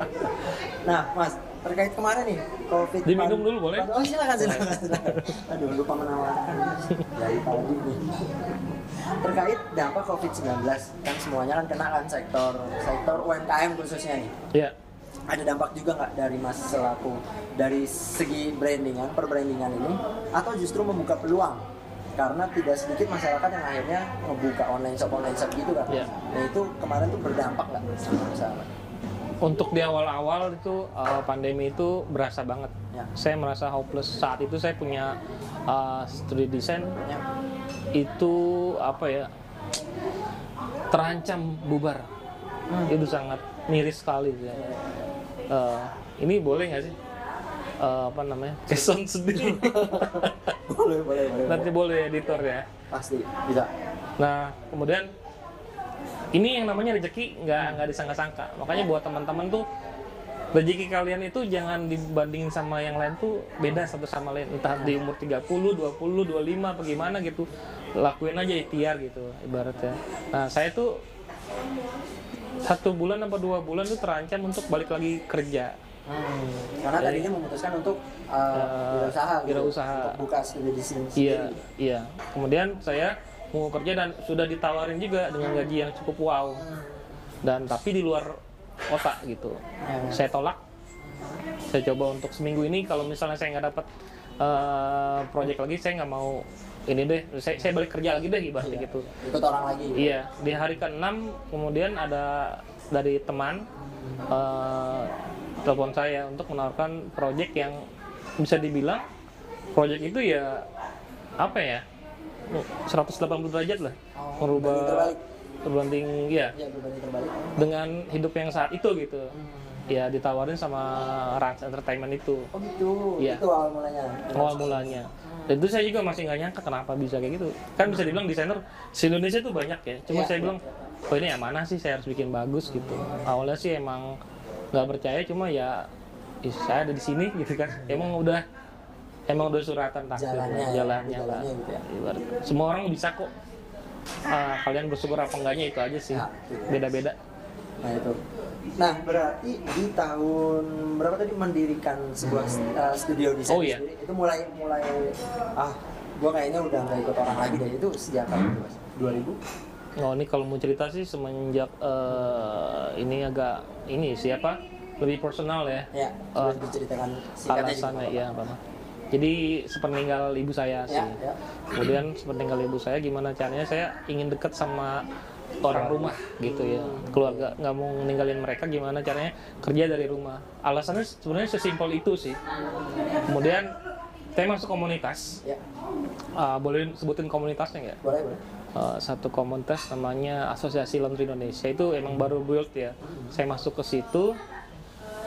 Speaker 1: Nah, Mas, terkait kemarin nih COVID.
Speaker 3: Diminum dulu, boleh?
Speaker 1: Oh, silakan, silakan. silakan. Aduh, lupa menawarkan dari tadi nih. Terkait dampak COVID-19, kan semuanya kan kena kan sektor sektor UMKM khususnya nih.
Speaker 3: ya
Speaker 1: Ada dampak juga nggak dari Mas selaku dari segi brandingan, perbrandingan ini, atau justru membuka peluang? Karena tidak sedikit masyarakat yang akhirnya ngebuka online shop online shop gitu kan.
Speaker 3: Iya.
Speaker 1: Nah itu kemarin tuh berdampak nggak sama
Speaker 3: untuk di awal-awal itu uh, pandemi itu berasa banget.
Speaker 1: Ya.
Speaker 3: Saya merasa hopeless saat itu saya punya uh, studi desain
Speaker 1: Ya.
Speaker 3: itu apa ya terancam bubar. Itu sangat miris sekali ya. Uh, ini boleh nggak sih? Uh, apa namanya? Keson sendiri.
Speaker 1: boleh, boleh, boleh.
Speaker 3: Nanti boleh editor ya.
Speaker 1: Pasti bisa.
Speaker 3: Nah, kemudian ini yang namanya rezeki nggak nggak disangka-sangka. Makanya buat teman-teman tuh rezeki kalian itu jangan dibandingin sama yang lain tuh beda satu sama lain. Entah di umur 30, 20, 25 apa gimana gitu. Lakuin aja ikhtiar gitu ibaratnya. Nah, saya tuh satu bulan apa dua bulan tuh terancam untuk balik lagi kerja.
Speaker 1: Hmm. Karena tadinya memutuskan untuk uh,
Speaker 3: Uh,
Speaker 1: wirausaha, gitu.
Speaker 3: wirausaha.
Speaker 1: untuk buka studi di sini.
Speaker 3: Iya, iya. Kemudian saya mau kerja dan sudah ditawarin juga dengan gaji yang cukup wow. Dan tapi di luar kota gitu.
Speaker 1: Ya.
Speaker 3: Saya tolak. Saya coba untuk seminggu ini kalau misalnya saya nggak dapat eh, proyek lagi, saya nggak mau ini deh. Saya, saya balik kerja lagi deh ibaratnya
Speaker 1: Iya.
Speaker 3: gitu.
Speaker 1: Ikut orang lagi.
Speaker 3: Iya, di hari ke-6 kemudian ada dari teman eh, telepon saya untuk menawarkan proyek yang bisa dibilang proyek itu ya apa ya 180 derajat lah
Speaker 1: Oh,
Speaker 3: merubah berbanding ya
Speaker 1: berbanding terbalik.
Speaker 3: dengan hidup yang saat itu gitu
Speaker 1: Hmm.
Speaker 3: ya ditawarin sama Rans Entertainment itu
Speaker 1: Oh gitu.
Speaker 3: Iya.
Speaker 1: Itu awal mulanya.
Speaker 3: awal mulanya dan itu saya juga masih nggak nyangka kenapa bisa kayak gitu. Kan bisa dibilang desainer di Indonesia tuh banyak ya. Cuma
Speaker 1: Iya,
Speaker 3: saya
Speaker 1: iya,
Speaker 3: bilang oh ini yang mana sih saya harus bikin bagus gitu. Awalnya sih emang nggak percaya cuma ya ih, saya ada di sini gitu kan. Emang udah emang udah suratan takdir
Speaker 1: Jalannya,
Speaker 3: jalannya,
Speaker 1: jalannya
Speaker 3: lah.
Speaker 1: gitu ya.
Speaker 3: Ibarat, semua orang bisa kok. Ah, kalian bersyukur apa enggaknya itu aja sih.
Speaker 1: Ya.
Speaker 3: beda-beda.
Speaker 1: Nah itu. Nah berarti di tahun berapa tadi mendirikan sebuah uh, studio desain
Speaker 3: Oh, iya.
Speaker 1: sendiri itu mulai mulai ah gua kayaknya udah nggak ikut orang lagi deh itu sejak itu mas? 2000?
Speaker 3: Oh ini kalau mau cerita sih semenjak eh, ini agak ini siapa lebih personal ya
Speaker 1: Ya, coba diceritakan
Speaker 3: alasannya ya apa jadi sepeninggal ibu saya sih
Speaker 1: Ya, ya.
Speaker 3: kemudian sepeninggal ibu saya gimana caranya saya ingin dekat sama orang rumah gitu ya keluarga nggak mau ninggalin mereka gimana caranya kerja dari rumah alasannya sebenarnya sesimpel itu sih kemudian saya masuk komunitas
Speaker 1: Ya,
Speaker 3: Ah, boleh sebutin komunitasnya nggak
Speaker 1: boleh boleh.
Speaker 3: Uh, satu komunitas namanya Asosiasi Laundry Indonesia itu emang baru build ya. Saya masuk ke situ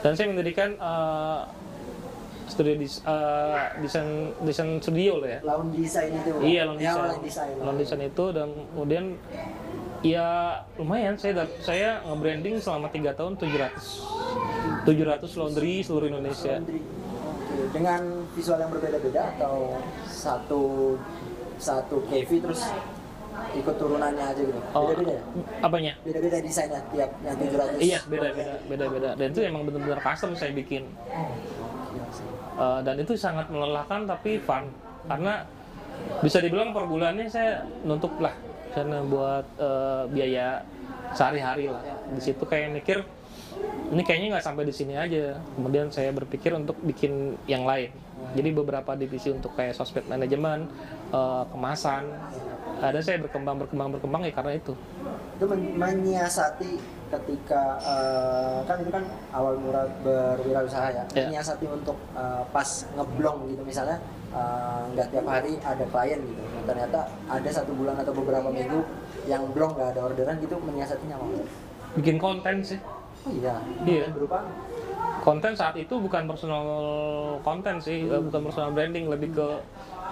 Speaker 3: dan saya mendirikan uh, studio dis, uh, desain desain studio lah ya.
Speaker 1: Laun desain itu.
Speaker 3: Iya, lawn
Speaker 1: Ya,
Speaker 3: design.
Speaker 1: lawn design.
Speaker 3: Lawn design itu dan kemudian ya lumayan saya saya nge-branding selama tiga tahun 700 700 laundry seluruh Indonesia.
Speaker 1: Laundry. Dengan visual yang berbeda-beda atau satu satu KV terus ikut turunannya aja gitu.
Speaker 3: Oh,
Speaker 1: Beda-beda ya?
Speaker 3: apanya?
Speaker 1: Beda-beda desainnya tiap yang 700.
Speaker 3: Iya, beda-beda, beda-beda. Dan itu emang benar-benar custom saya bikin. Uh, dan itu sangat melelahkan tapi fun karena bisa dibilang per bulannya saya nutup lah karena buat uh, biaya sehari-hari lah. Di situ kayak mikir ini kayaknya nggak sampai di sini aja. Kemudian saya berpikir untuk bikin yang lain. Jadi beberapa divisi untuk kayak sosmed manajemen eh, kemasan. Ada saya berkembang berkembang berkembang ya karena itu.
Speaker 1: Itu men- menyiasati ketika eh, kan itu kan awal mula berwirausaha ya.
Speaker 3: Ya.
Speaker 1: menyiasati untuk eh, pas ngeblong gitu misalnya eh, nggak tiap hari ada klien gitu. Nah, ternyata ada satu bulan atau beberapa minggu yang blong nggak ada orderan gitu menyiasatinya apa
Speaker 3: bikin konten sih.
Speaker 1: Oh iya
Speaker 3: Iya.
Speaker 1: berupa
Speaker 3: konten saat itu bukan personal konten sih eh, bukan personal branding lebih ke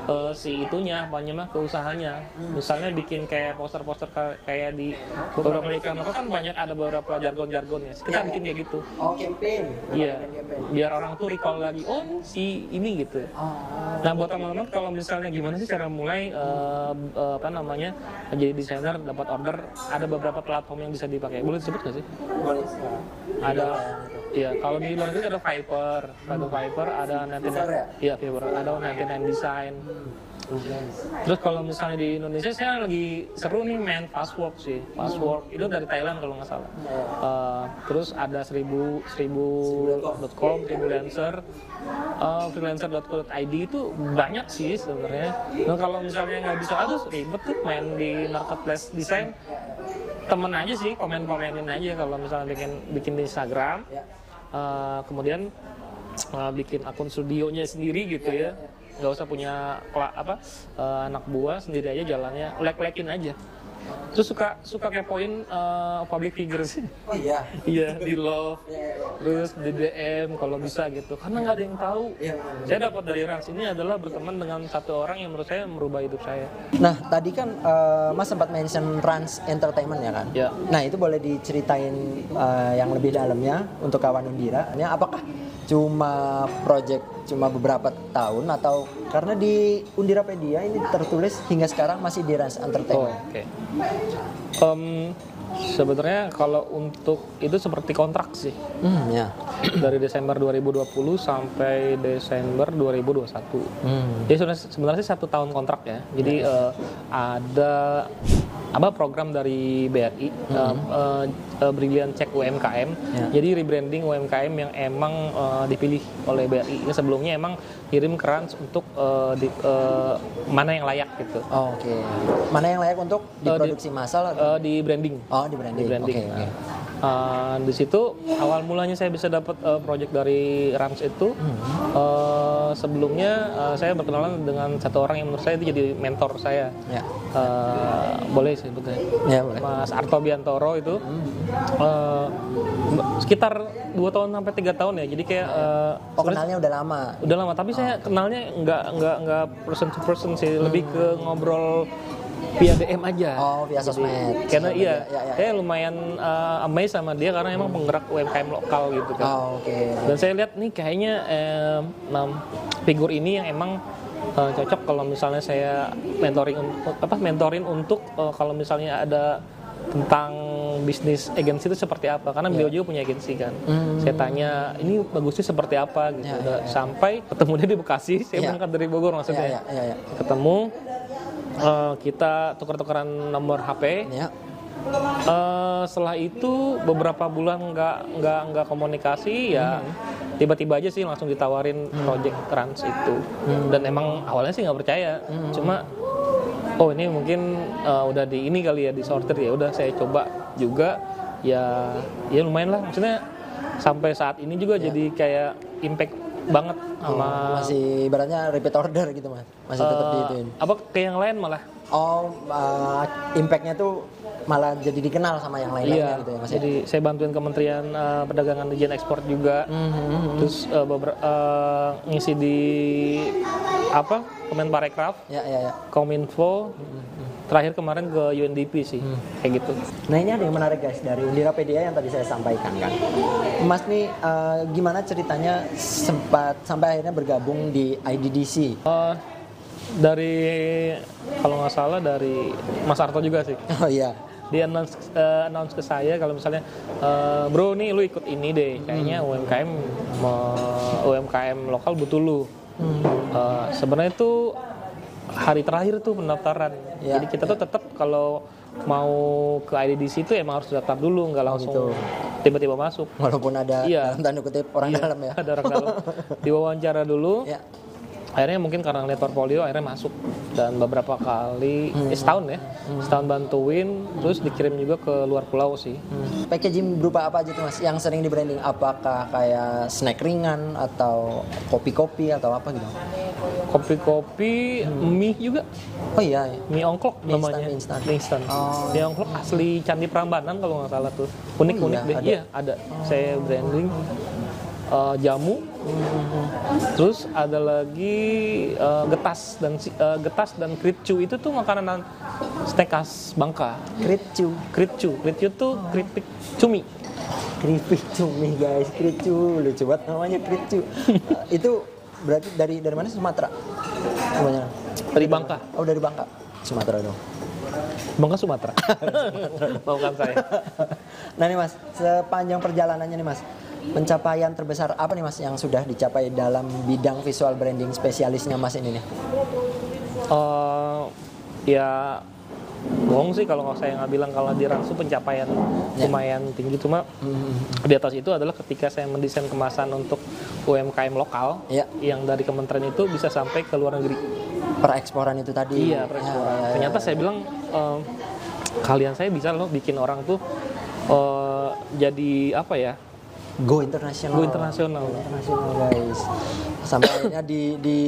Speaker 3: eh, si itunya apa namanya ke usahanya misalnya bikin kayak poster-poster ka- kayak di beberapa iklan rokok kan banyak ada beberapa jargon-jargonnya. Kita bikin kayak gitu.
Speaker 1: Oh campaign.
Speaker 3: Iya. Biar orang tuh recall lagi oh si ini gitu.
Speaker 1: Oh
Speaker 3: Nah buat teman-teman kalau misalnya gimana sih cara mulai eh, eh, apa namanya jadi desainer dapat order ada beberapa platform yang bisa dipakai. Boleh disebut nggak sih?
Speaker 1: boleh
Speaker 3: Ada ya kalau di luar negeri ada Fiverr, ada Fiverr, ada
Speaker 1: Fiverr
Speaker 3: 99
Speaker 1: ya?
Speaker 3: iya Fiverr, ada 99 Design. Terus kalau misalnya di Indonesia saya lagi seru nih main Fastwork sih, Fastwork itu dari Thailand kalau nggak salah. Eh, terus ada seribu seribu lancer, eh, freelancer.co.id itu banyak sih sebenarnya. Dan kalau misalnya nggak bisa, aduh ribet tuh main di marketplace desain. Temen aja sih, komen-komenin aja kalau misalnya bikin bikin di Instagram. Eh, kemudian eh, bikin akun studionya sendiri gitu ya. Nggak usah punya apa eh, anak buah sendiri aja jalannya lek-lekin aja terus suka suka kepoin eh, public figure sih
Speaker 1: oh iya
Speaker 3: iya di love terus di DM kalau bisa gitu karena nggak ada yang tahu
Speaker 1: Iya,
Speaker 3: saya dapat dari Rans ini adalah berteman dengan satu orang yang menurut saya merubah hidup saya
Speaker 1: Nah, tadi kan eh, Mas sempat mention Rans Entertainment ya kan?
Speaker 3: Ya.
Speaker 1: Nah, itu boleh diceritain eh, yang lebih dalamnya untuk kawan Undira. Ini apakah cuma project cuma beberapa tahun atau karena di Undirapedia ini tertulis hingga sekarang masih di Rans
Speaker 3: Oh,
Speaker 1: Entertainment.
Speaker 3: oke. Sebenarnya kalau untuk itu seperti kontrak sih.
Speaker 1: Hmm, ya.
Speaker 3: dari Desember 2020 sampai Desember 2021.
Speaker 1: Hmm.
Speaker 3: Jadi sebenarnya, sebenarnya sih satu tahun kontrak ya. Jadi eh, ada apa program dari BRI eh, eh, eh, Brilliant Check UMKM.
Speaker 1: Ya.
Speaker 3: Jadi rebranding UMKM yang emang eh, dipilih oleh BRI. Ini sebelumnya emang kirim keran untuk eh, di, eh, mana yang layak gitu.
Speaker 1: Oh, Oke. Mana yang layak untuk diproduksi massal atau?
Speaker 3: Eh, di branding.
Speaker 1: oh, di branding.
Speaker 3: di branding.
Speaker 1: Oke.
Speaker 3: Nah, uh, di situ awal mulanya saya bisa dapat uh, project dari Rams itu
Speaker 1: Hmm.
Speaker 3: uh, sebelumnya uh, saya berkenalan dengan satu orang yang menurut saya itu jadi mentor saya.
Speaker 1: Ya.
Speaker 3: Uh, boleh sebutnya.
Speaker 1: Ya, boleh.
Speaker 3: Mas Arto Biantoro itu
Speaker 1: Hmm.
Speaker 3: uh, sekitar dua tahun sampai tiga tahun ya. Jadi kayak uh,
Speaker 1: Oh, kenalnya udah lama.
Speaker 3: udah lama tapi saya kenalnya nggak nggak nggak person to person sih lebih ke ngobrol via DM aja
Speaker 1: Oh, via sosmed.
Speaker 3: karena iya.
Speaker 1: Ya, ya.
Speaker 3: saya lumayan uh, amazed sama dia karena emang penggerak UMKM lokal gitu kan
Speaker 1: Oh, oke.
Speaker 3: dan saya lihat nih kayaknya eh, figur ini yang emang eh, cocok kalau misalnya saya mentoring un- apa mentorin untuk eh, kalau misalnya ada tentang bisnis agensi itu seperti apa karena beliau juga punya agensi kan
Speaker 1: Hmm.
Speaker 3: saya tanya ini bagusnya seperti apa gitu
Speaker 1: Ya,
Speaker 3: Udah sampai ketemu dia di Bekasi saya
Speaker 1: Ya.
Speaker 3: berangkat dari Bogor
Speaker 1: Ya,
Speaker 3: maksudnya
Speaker 1: ya, ya, ya.
Speaker 3: ketemu eh, kita tukar-tukaran nomor HP
Speaker 1: Ya.
Speaker 3: Eh, setelah itu beberapa bulan nggak nggak nggak komunikasi ya tiba-tiba aja sih langsung ditawarin project trans itu. Dan emang awalnya sih nggak percaya. Cuma oh ini mungkin eh, udah di ini kali ya disortir ya. Udah saya coba juga. Ya ya lumayan lah. Maksudnya sampai saat ini juga jadi kayak impact banget sama
Speaker 1: Oh, masih ibaratnya repeat order gitu mas. Masih tetap
Speaker 3: eh,
Speaker 1: diituin.
Speaker 3: apa ke yang lain malah?
Speaker 1: Oh uh, impactnya tuh malah jadi dikenal sama yang lain-lainnya
Speaker 3: Iya,
Speaker 1: gitu ya mas ya?
Speaker 3: jadi saya bantuin Kementerian eh, Perdagangan Dijen Ekspor juga.
Speaker 1: Mhm.
Speaker 3: Terus eh, beber- eh, ngisi di apa Kemenparekraf,
Speaker 1: ya ya ya
Speaker 3: Kominfo. Terakhir kemarin ke UNDP sih, kayak gitu.
Speaker 1: nah ini ada yang menarik guys dari Undirapedia yang tadi saya sampaikan kan mas nih uh, gimana ceritanya sempat sampai akhirnya bergabung di IDDC
Speaker 3: Eh, dari kalau nggak salah dari Mas Arto juga sih.
Speaker 1: oh iya
Speaker 3: Dia announce, eh, announce ke saya kalau misalnya eh, bro nih lu ikut ini deh, kayaknya UMKM me- UMKM lokal butuh lu. Eh, sebenarnya itu hari terakhir tuh pendaftaran.
Speaker 1: Ya,
Speaker 3: Jadi kita tuh tetap kalau mau ke IDDC itu emang harus daftar dulu nggak langsung
Speaker 1: gitu.
Speaker 3: tiba-tiba masuk
Speaker 1: Walaupun ada
Speaker 3: Iya.
Speaker 1: dalam tanda kutip orang
Speaker 3: Iya,
Speaker 1: dalam ya.
Speaker 3: ada orang dalam diwawancara dulu
Speaker 1: Ya.
Speaker 3: Akhirnya mungkin karena ngeliat portfolio akhirnya masuk dan beberapa kali eh, setahun ya setahun bantuin terus dikirim juga ke luar pulau sih
Speaker 1: Hmm. Packaging berupa apa aja tuh mas? Yang sering di branding? Apakah kayak snack ringan atau kopi-kopi atau apa gitu?
Speaker 3: kopi-kopi mie juga
Speaker 1: Oh iya. iya.
Speaker 3: mie ongklok
Speaker 1: Mie
Speaker 3: namanya
Speaker 1: instan,
Speaker 3: mie instan
Speaker 1: Oh.
Speaker 3: mie ongklok asli Candi Prambanan kalau nggak salah tuh unik
Speaker 1: Oh
Speaker 3: unik
Speaker 1: iya,
Speaker 3: deh
Speaker 1: ada.
Speaker 3: iya ada saya branding eh, jamu. Terus ada lagi eh, getas dan eh, getas dan kritcu itu tuh makanan snack khas Bangka.
Speaker 1: Kritcu.
Speaker 3: kritcu kritcu tuh keripik cumi.
Speaker 1: Keripik cumi guys, kritcu lucu banget namanya kritcu. Eh, itu berarti dari dari mana? Sumatera? Kebanyakan.
Speaker 3: dari Bangka.
Speaker 1: Oh dari Bangka, Sumatera dong.
Speaker 3: Bangka Sumatera. Bukan saya.
Speaker 1: Nah nih mas, sepanjang perjalanannya nih mas, pencapaian terbesar apa nih mas yang sudah dicapai dalam bidang visual branding spesialisnya mas ini nih?
Speaker 3: Eh, ya bohong sih kalau nggak saya nggak bilang kalau di Ransu pencapaian
Speaker 1: Ya.
Speaker 3: lumayan tinggi cuma di atas itu adalah ketika saya mendesain kemasan untuk UMKM lokal
Speaker 1: Ya.
Speaker 3: yang dari kementerian itu bisa sampai ke luar negeri
Speaker 1: Pereksporan itu tadi.
Speaker 3: iya pereksporan
Speaker 1: Ya, ya, ya,
Speaker 3: ternyata
Speaker 1: ya.
Speaker 3: saya bilang ehm, kalian saya bisa loh bikin orang tuh eh, jadi apa ya
Speaker 1: Go internasional.
Speaker 3: go internasional
Speaker 1: Internasional guys. Sampai akhirnya di, di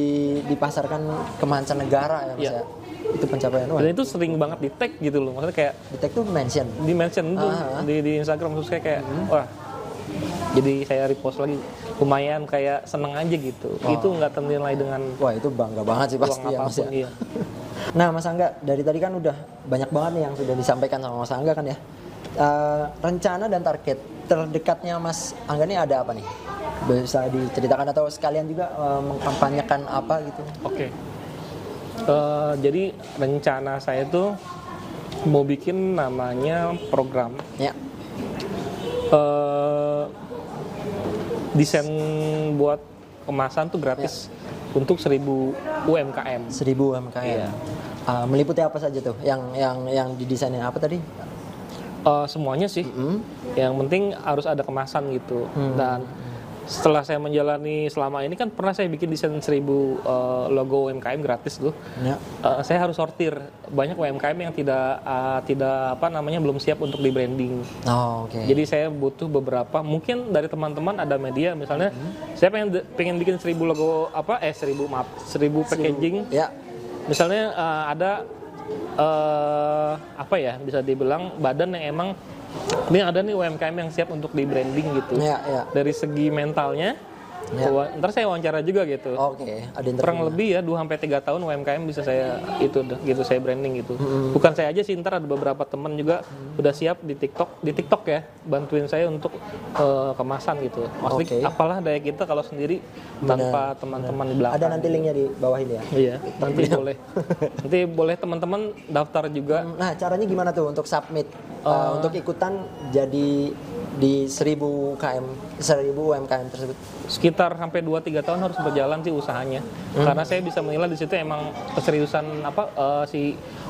Speaker 1: dipasarkan ke mancanegara ya mas
Speaker 3: Iya.
Speaker 1: ya. Itu pencapaian wah.
Speaker 3: dan itu sering banget di tag gitu loh maksudnya kayak
Speaker 1: Di tag tuh mention.
Speaker 3: di mention tuh
Speaker 1: ah.
Speaker 3: di, di Instagram terus kayak kayak wah jadi saya repost lagi lumayan kayak seneng aja gitu itu nggak ternilai dengan
Speaker 1: Wah itu bangga banget sih pasti ya mas ya.
Speaker 3: iya
Speaker 1: Nah Mas Angga, dari tadi kan udah banyak banget nih yang sudah disampaikan sama Mas Angga kan ya. Eh, rencana dan target terdekatnya Mas Angga nih ada apa nih? Bisa diceritakan atau sekalian juga eh, mengkampanyekan apa gitu?
Speaker 3: oke Eh, jadi rencana saya tuh mau bikin namanya program
Speaker 1: Ya,
Speaker 3: eh desain buat kemasan tuh gratis untuk 1000 UMKM
Speaker 1: 1000 UMKM.
Speaker 3: Iya.
Speaker 1: Ah, meliputi apa saja tuh? Yang yang yang didesainin apa tadi?
Speaker 3: Eh, semuanya sih
Speaker 1: Hmm?
Speaker 3: yang penting harus ada kemasan gitu
Speaker 1: Hmm.
Speaker 3: dan setelah saya menjalani selama ini kan pernah saya bikin desain 1000 eh, logo UMKM gratis tuh
Speaker 1: Ya.
Speaker 3: Eh, saya harus sortir banyak UMKM yang tidak eh, tidak apa namanya belum siap untuk di branding
Speaker 1: Oh, oke.
Speaker 3: jadi saya butuh beberapa mungkin dari teman-teman ada media misalnya saya pengen pengen bikin 1000 logo apa eh 1000 maaf 1000 packaging
Speaker 1: ya.
Speaker 3: misalnya eh, ada eh apa ya bisa dibilang badan yang emang ini ada nih UMKM yang siap untuk di branding gitu
Speaker 1: Ya, ya.
Speaker 3: dari segi mentalnya
Speaker 1: Ya.
Speaker 3: ntar saya wawancara juga gitu
Speaker 1: Oke, ada
Speaker 3: kurang
Speaker 1: interview.
Speaker 3: lebih ya 2 sampai 3 tahun UMKM bisa saya itu gitu saya branding gitu. Bukan saya aja sih ntar ada beberapa teman juga udah siap di TikTok, di TikTok ya bantuin saya untuk eh, kemasan gitu. Maksudnya
Speaker 1: Oke.
Speaker 3: apalah daya kita kalau sendiri tanpa teman-teman di belakang.
Speaker 1: Ada nanti linknya di bawah ini ya.
Speaker 3: Iya, nanti boleh. Nanti boleh teman-teman daftar juga.
Speaker 1: Nah, caranya gimana tuh untuk submit uh, untuk ikutan jadi di 1000 KM 1000 UMKM tersebut?
Speaker 3: Sekitar sampai 2-3 tahun harus berjalan sih usahanya. Karena saya bisa menilai di situ emang keseriusan apa eh, si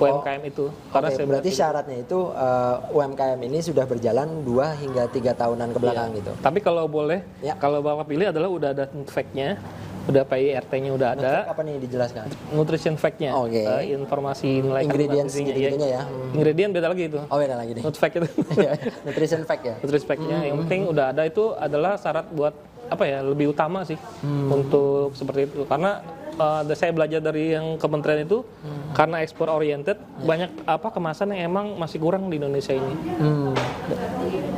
Speaker 3: UMKM itu. Karena
Speaker 1: Oke,
Speaker 3: saya
Speaker 1: berarti syaratnya itu uh, UMKM ini sudah berjalan 2 hingga tiga tahunan ke belakang gitu.
Speaker 3: Tapi kalau boleh,
Speaker 1: Ya.
Speaker 3: kalau Bapak pilih adalah udah ada fact-nya, udah PIRT-nya udah ada,
Speaker 1: Apa nih dijelaskan?
Speaker 3: nutrition fact-nya,
Speaker 1: Oke.
Speaker 3: eh, informasi nilai
Speaker 1: Ingredients gitu-gitunya
Speaker 3: iya.
Speaker 1: ya. Hmm.
Speaker 3: Ingredient beda lagi itu.
Speaker 1: Oh, beda lagi nih.
Speaker 3: Nut fact itu.
Speaker 1: Nutrition fact ya.
Speaker 3: nutrition fact-nya
Speaker 1: Hmm.
Speaker 3: yang penting udah ada itu adalah syarat buat apa ya lebih utama sih
Speaker 1: Hmm.
Speaker 3: untuk seperti itu karena eh, saya belajar dari yang kementerian itu
Speaker 1: Hmm.
Speaker 3: karena ekspor oriented
Speaker 1: Ya.
Speaker 3: banyak apa kemasan yang emang masih kurang di Indonesia ini
Speaker 1: Hmm.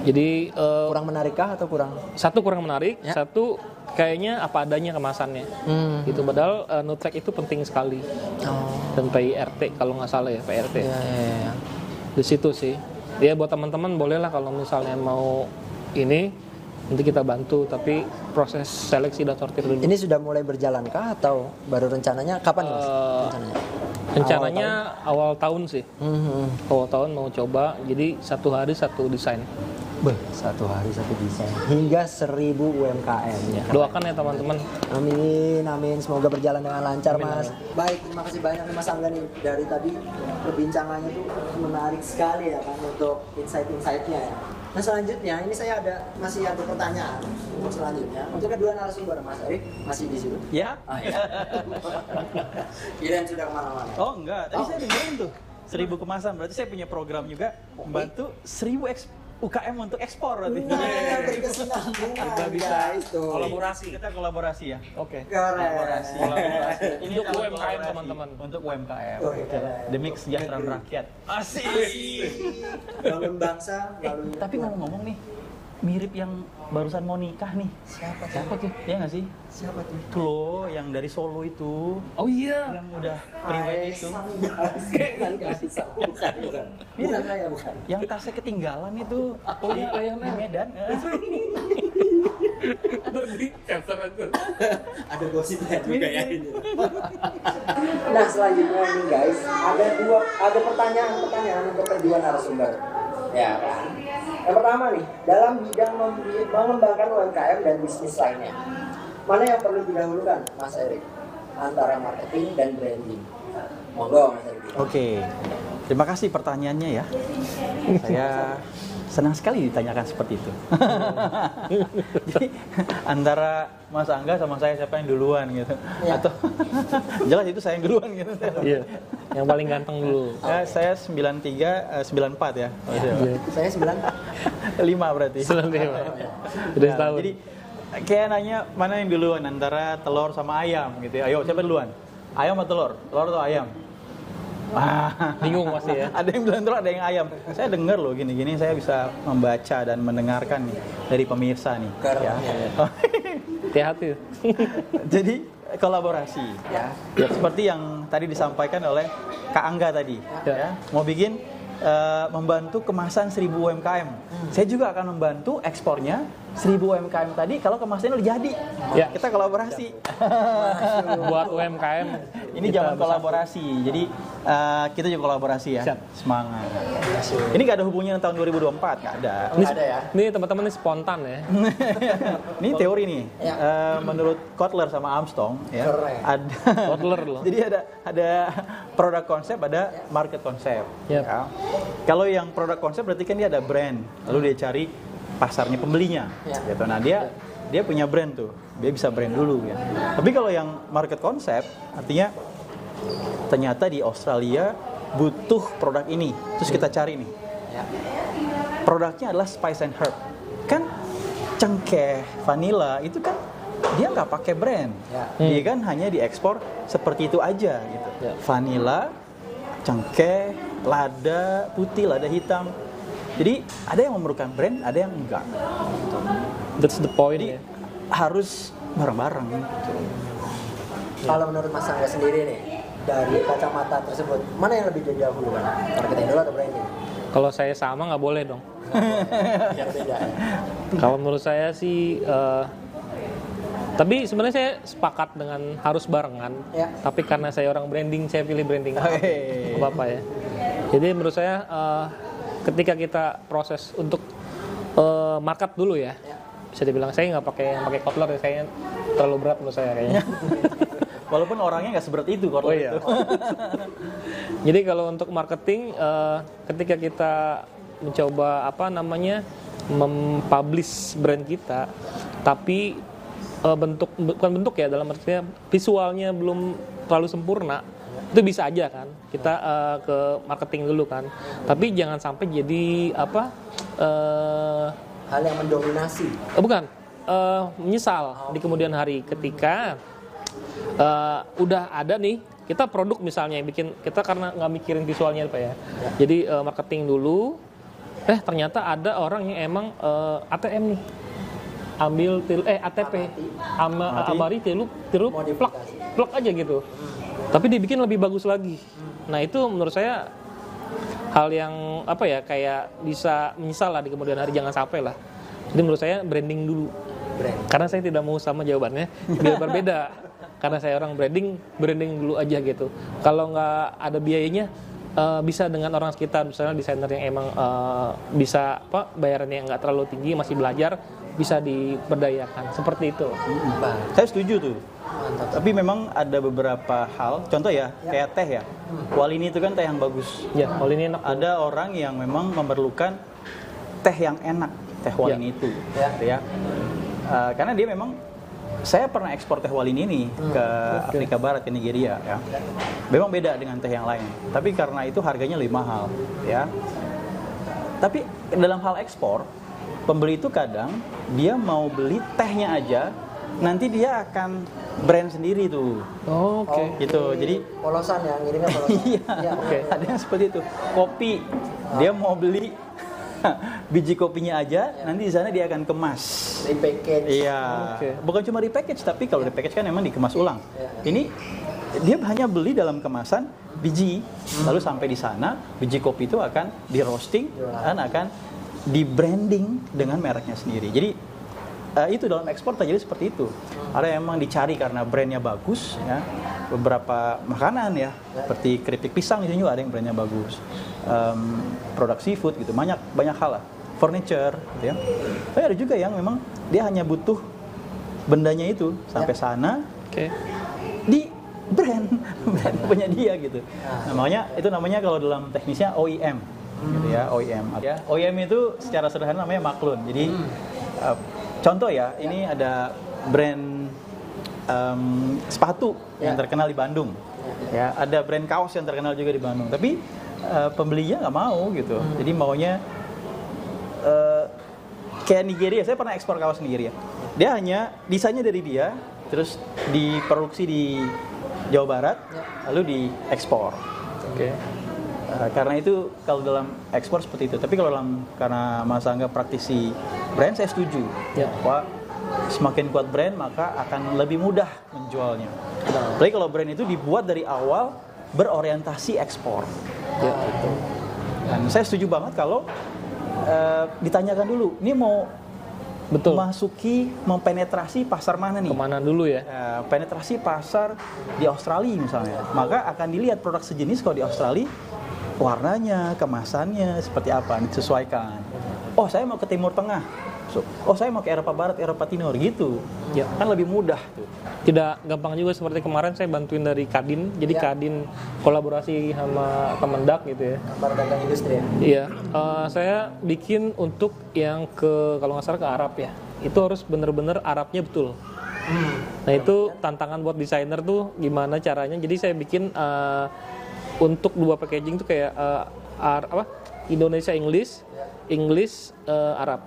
Speaker 3: jadi eh,
Speaker 1: Kurang menarikkah atau kurang?
Speaker 3: satu kurang menarik
Speaker 1: Ya.
Speaker 3: satu kayaknya apa adanya kemasannya
Speaker 1: Hmm.
Speaker 3: gitu padahal uh, nutrek itu penting sekali
Speaker 1: Oh.
Speaker 3: dan PIRT kalau nggak salah ya PIRT
Speaker 1: Ya, ya, ya.
Speaker 3: di situ sih ya buat teman-teman bolehlah kalau misalnya mau ini nanti kita bantu tapi proses seleksi dan sortir dulu
Speaker 1: Ini sudah mulai berjalan kah atau baru rencananya kapan nih, Mas?
Speaker 3: Eh,
Speaker 1: rencananya?
Speaker 3: rencananya awal tahun, sih
Speaker 1: Hmm.
Speaker 3: awal tahun mau coba jadi satu hari satu desain
Speaker 1: Beh, satu hari satu desain hingga 1000 UMKM ya.
Speaker 3: Doakan ya teman-teman.
Speaker 1: Amin, amin. Semoga berjalan dengan lancar,
Speaker 3: Amin,
Speaker 1: Mas. Baik, terima kasih banyak nih Mas Angga nih. Dari tadi perbincangannya tuh menarik sekali ya kan untuk insight-insightnya ya. Nah selanjutnya, ini saya ada masih ada pertanyaan untuk selanjutnya. Untuk kedua narasumber, Mas Erik masih di situ.
Speaker 2: Ya?
Speaker 1: Ah, ya. Kirain sudah ke mana-mana.
Speaker 2: Oh enggak, tadi
Speaker 1: Oh.
Speaker 2: saya dengerin tuh seribu kemasan. Berarti saya punya program juga membantu seribu eks- UKM untuk ekspor berarti.
Speaker 1: Nah, berkesinambungan,
Speaker 3: Kita bisa
Speaker 1: guys, tuh.
Speaker 3: kolaborasi.
Speaker 2: Kita kolaborasi ya.
Speaker 3: Oke.
Speaker 1: Keren.
Speaker 2: Kolaborasi.
Speaker 3: Kolaborasi.
Speaker 2: Ini
Speaker 3: Untuk UMKM, teman-teman.
Speaker 2: Untuk UMKM.
Speaker 1: Oh, keren.
Speaker 2: Demi kesejahteraan rakyat. Asik.
Speaker 1: Bangun bangsa
Speaker 2: Eh, tapi ngomong-ngomong nih, mirip yang barusan mau nikah nih.
Speaker 1: siapa tuh?
Speaker 2: Siapa tuh? Ya nggak sih?
Speaker 1: Siapa tuh?
Speaker 2: Itu loh, yang dari Solo itu,
Speaker 3: Oh iya.
Speaker 2: yang udah prewed itu.
Speaker 1: Bukan. Bukan, bukan. Bukan saya, bukan.
Speaker 2: Yang tasnya ketinggalan itu.
Speaker 3: Oh iya, ayamnya.
Speaker 2: di Medan.
Speaker 1: Ada gosipnya juga ya ini. Nah selanjutnya ini guys, ada dua ada pertanyaan-pertanyaan untuk kedua narasumber. Ya kan. Yang pertama nih, dalam bidang mem- mengembangkan UMKM dan bisnis lainnya, mana yang perlu didahulukan, Mas Erik? Antara marketing dan branding. Monggo, Mas Erik.
Speaker 2: Oke, terima kasih pertanyaannya ya. Saya senang sekali ditanyakan seperti itu. Jadi antara Mas Angga sama saya siapa yang duluan gitu?
Speaker 1: Iya.
Speaker 2: Atau jelas itu saya yang duluan gitu.
Speaker 3: Iya. Yang paling ganteng dulu.
Speaker 2: Ya, saya 93, eh, 94 ya. Oh, iya.
Speaker 1: Saya sembilan.
Speaker 2: Lima berarti.
Speaker 3: Selalu ya. Udah
Speaker 2: Nah,
Speaker 3: setahun.
Speaker 2: Jadi kayak nanya mana yang duluan antara telur sama ayam gitu ya. Ayo siapa duluan? Ayam atau telur? Telur atau ayam? Ah,
Speaker 3: Bingung pasti ya.
Speaker 2: ada yang bilang telur, ada yang ayam. Saya dengar loh gini-gini saya bisa membaca dan mendengarkan nih dari pemirsa nih.
Speaker 1: Keren,
Speaker 2: ya.
Speaker 1: ya.
Speaker 3: Hati-hati.
Speaker 2: Jadi kolaborasi ya. ya. Seperti yang tadi disampaikan oleh Kak Angga tadi
Speaker 3: Ya.
Speaker 2: ya. Mau bikin eh, membantu kemasan 1000 UMKM. Saya juga akan membantu ekspornya 1000 UMKM tadi kalau kemasannya udah jadi.
Speaker 3: Ya.
Speaker 2: Kita kolaborasi.
Speaker 3: Buat UMKM.
Speaker 2: Ini zaman
Speaker 3: bisa-
Speaker 2: kolaborasi. Jadi eh, kita juga kolaborasi ya.
Speaker 3: Siap.
Speaker 2: Semangat. Ini gak ada hubungannya dengan tahun 2024, gak ada.
Speaker 3: Ini,
Speaker 1: Ada ya?
Speaker 3: Ini teman-teman ini spontan ya.
Speaker 2: ini teori nih.
Speaker 1: Ya.
Speaker 2: Eh, menurut Kotler sama Armstrong ya.
Speaker 1: Keren.
Speaker 2: Ada
Speaker 3: Kotler loh.
Speaker 2: Jadi ada ada produk konsep, ada market konsep.
Speaker 3: Yap.
Speaker 2: Ya. Kalau yang produk konsep berarti kan dia ada brand, lalu dia cari pasarnya pembelinya.
Speaker 1: Ya.
Speaker 2: Gitu. Nah dia dia punya brand tuh, dia bisa brand dulu ya. Tapi kalau yang market konsep, artinya ternyata di Australia butuh produk ini, terus kita cari nih.
Speaker 1: Ya.
Speaker 2: Produknya adalah spice and herb. Kan cengkeh, vanilla itu kan dia nggak pakai brand.
Speaker 1: Ya.
Speaker 2: Dia kan hanya diekspor seperti itu aja gitu.
Speaker 3: Ya.
Speaker 2: Vanilla, cengkeh, lada putih, lada hitam. Jadi ada yang memerlukan brand, ada yang enggak.
Speaker 3: That's the point
Speaker 2: Jadi
Speaker 3: ya.
Speaker 2: harus bareng-bareng. gitu.
Speaker 1: Kalau menurut Mas Angga sendiri nih, dari kacamata tersebut, mana yang lebih didahulukan? Marketing dulu atau branding?
Speaker 3: Kalau saya sama nggak boleh dong.
Speaker 1: Yang beda.
Speaker 3: Kalau menurut saya sih, eh, tapi sebenarnya saya sepakat dengan harus barengan.
Speaker 1: Ya.
Speaker 3: Tapi karena saya orang branding, saya pilih branding.
Speaker 2: Oke.
Speaker 3: apa apa ya. Jadi menurut saya eh, ketika kita proses untuk eh, market dulu ya,
Speaker 1: Ya.
Speaker 3: bisa dibilang saya nggak pakai yang pakai Kotler ya, saya terlalu berat menurut saya kayaknya.
Speaker 2: Walaupun orangnya nggak seberat itu kalau
Speaker 3: Oh iya.
Speaker 2: itu.
Speaker 3: Jadi kalau untuk marketing, eh, ketika kita mencoba apa namanya mempublish brand kita, tapi eh, bentuk bukan bentuk ya dalam artinya visualnya belum terlalu sempurna, itu bisa aja kan. Kita eh, ke marketing dulu kan. Tapi jangan sampai jadi apa? eh
Speaker 1: Hal yang mendominasi.
Speaker 3: Eh, bukan. Eh, menyesal di kemudian hari ketika eh, udah ada nih kita produk misalnya yang bikin kita karena nggak mikirin visualnya apa ya. Jadi eh, marketing dulu eh ternyata ada orang yang emang eh, ATM nih. Ambil til eh ATP ama amari tilu tilu plak plak aja gitu tapi dibikin lebih bagus lagi. Nah itu menurut saya hal yang apa ya kayak bisa menyesal lah di kemudian hari. Jangan sampai lah. Jadi menurut saya branding dulu.
Speaker 1: Brand.
Speaker 3: karena saya tidak mau sama jawabannya. Biar berbeda. Karena saya orang branding branding dulu aja gitu. Kalau nggak ada biayanya eh, bisa dengan orang sekitar. Misalnya desainer yang emang eh, bisa apa bayarannya nggak terlalu tinggi masih belajar bisa diberdayakan seperti itu
Speaker 2: Saya setuju tuh.
Speaker 1: mantap.
Speaker 2: Tapi memang ada beberapa hal, contoh ya, kayak teh ya. Walini itu kan teh yang bagus.
Speaker 3: ya kalau ini enak
Speaker 2: Ada orang yang memang memerlukan teh yang enak, teh walini itu,
Speaker 1: Ya.
Speaker 2: gitu ya. Eh, karena dia memang saya pernah ekspor teh walini ini ke Afrika Barat ke Nigeria ya. Memang beda dengan teh yang lain. Tapi karena itu harganya lebih mahal ya. Tapi dalam hal ekspor, pembeli itu kadang dia mau beli tehnya aja, nanti dia akan brand sendiri tuh.
Speaker 3: Oh, oke
Speaker 1: Oh,
Speaker 2: Gitu, jadi-
Speaker 1: polosan ya, ngirimnya polosan.
Speaker 2: Iya,
Speaker 3: Oke.
Speaker 2: ada yang seperti itu. Kopi, dia mau beli biji kopinya aja, nanti di sana dia akan kemas.
Speaker 1: Di package.
Speaker 2: Iya,
Speaker 3: Oke.
Speaker 2: bukan cuma di package, tapi kalau di package kan memang dikemas ulang.
Speaker 1: Iya.
Speaker 2: Ini dia hanya beli dalam kemasan biji, lalu sampai di sana biji kopi itu akan di roasting dan akan di branding dengan mereknya sendiri. Jadi eh, itu dalam ekspor terjadi seperti itu. Ada yang memang dicari karena brandnya bagus, ya. Beberapa makanan ya, seperti keripik pisang itu juga ada yang brandnya bagus. Em, produk seafood gitu, banyak banyak hal lah. Furniture, gitu ya. Tapi ada juga yang memang dia hanya butuh bendanya itu sampai sana
Speaker 3: oke
Speaker 2: di brand brand punya dia gitu. Namanya itu namanya kalau dalam teknisnya OEM gitu ya OEM. Ya, OEM itu secara sederhana namanya maklun. Jadi uh, contoh ya, ini ada brand em, sepatu yang
Speaker 1: Ya.
Speaker 2: terkenal di Bandung. Ya, ada brand kaos yang terkenal juga di Bandung. Tapi uh, pembelinya nggak mau gitu. Jadi maunya eh, kayak Nigeria, saya pernah ekspor kaos Nigeria. Dia hanya desainnya dari dia, terus diproduksi di Jawa Barat, lalu diekspor.
Speaker 3: oke
Speaker 2: Eh, karena itu kalau dalam ekspor seperti itu. Tapi kalau dalam karena Mas Angga praktisi brand, saya setuju.
Speaker 3: Ya.
Speaker 2: Bahwa semakin kuat brand maka akan lebih mudah menjualnya. Apalagi kalau brand itu dibuat dari awal berorientasi ekspor.
Speaker 3: ya
Speaker 2: gitu. Dan saya setuju banget kalau eh, ditanyakan dulu, ini mau
Speaker 3: betul
Speaker 2: memasuki mempenetrasi pasar mana nih?
Speaker 3: ke mana dulu ya
Speaker 2: Eh, penetrasi pasar di Australia misalnya, maka akan dilihat produk sejenis kalau di Australia warnanya, kemasannya seperti apa disesuaikan. Oh saya mau ke Timur Tengah, So, oh saya mau ke Eropa Barat, Eropa Timur gitu.
Speaker 3: Ya.
Speaker 2: kan lebih mudah tuh.
Speaker 3: tidak gampang juga seperti kemarin saya bantuin dari Kadin jadi
Speaker 1: Ya.
Speaker 3: Kadin kolaborasi sama Kemendak gitu ya
Speaker 1: Kabar dagang industri ya.
Speaker 3: Iya, eh, saya bikin untuk yang ke kalau nggak salah ke Arab ya. Itu harus bener-bener Arabnya betul. Nah itu tantangan buat desainer tuh gimana caranya. Jadi saya bikin eh, untuk dua packaging tuh kayak eh, Ar- apa Indonesia English, English eh, Arab.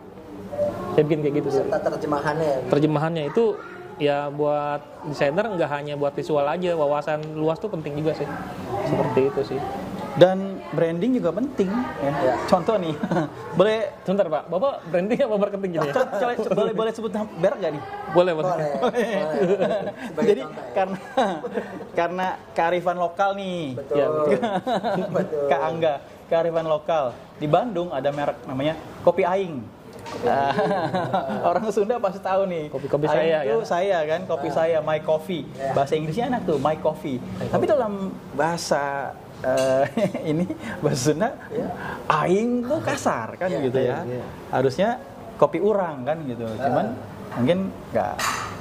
Speaker 3: Saya bikin kayak gitu sih.
Speaker 1: Serta terjemahannya ya.
Speaker 3: Terjemahannya itu ya buat desainer nggak hanya buat visual aja, wawasan luas tuh penting juga sih. Seperti itu sih.
Speaker 2: Dan branding juga penting. Ya.
Speaker 1: Ya.
Speaker 2: Contoh nih, boleh
Speaker 3: Sebentar Pak, Bapak branding apa marketing gini ya?
Speaker 2: co- co- boleh boleh sebut merek gak nih?
Speaker 3: Boleh, boleh.
Speaker 1: Boleh. boleh.
Speaker 2: Jadi
Speaker 1: contoh ya.
Speaker 2: karena karena kearifan lokal nih.
Speaker 1: Betul.
Speaker 3: Ya, betul.
Speaker 1: Betul.
Speaker 2: Kak Angga, kearifan lokal. Di Bandung ada merek namanya Kopi Aing. Ah, Orang Sunda pasti tahu nih.
Speaker 3: Kopi-kopi saya,
Speaker 2: itu
Speaker 3: ya.
Speaker 2: saya kan, kopi saya, my coffee.
Speaker 1: Ya.
Speaker 2: Bahasa Inggrisnya enak tuh, my coffee. Tapi dalam bahasa eh, ini bahasa Sunda, aing tuh kasar kan
Speaker 1: Ya,
Speaker 2: gitu ya.
Speaker 3: iya.
Speaker 2: Harusnya kopi urang kan gitu. Cuman mungkin nggak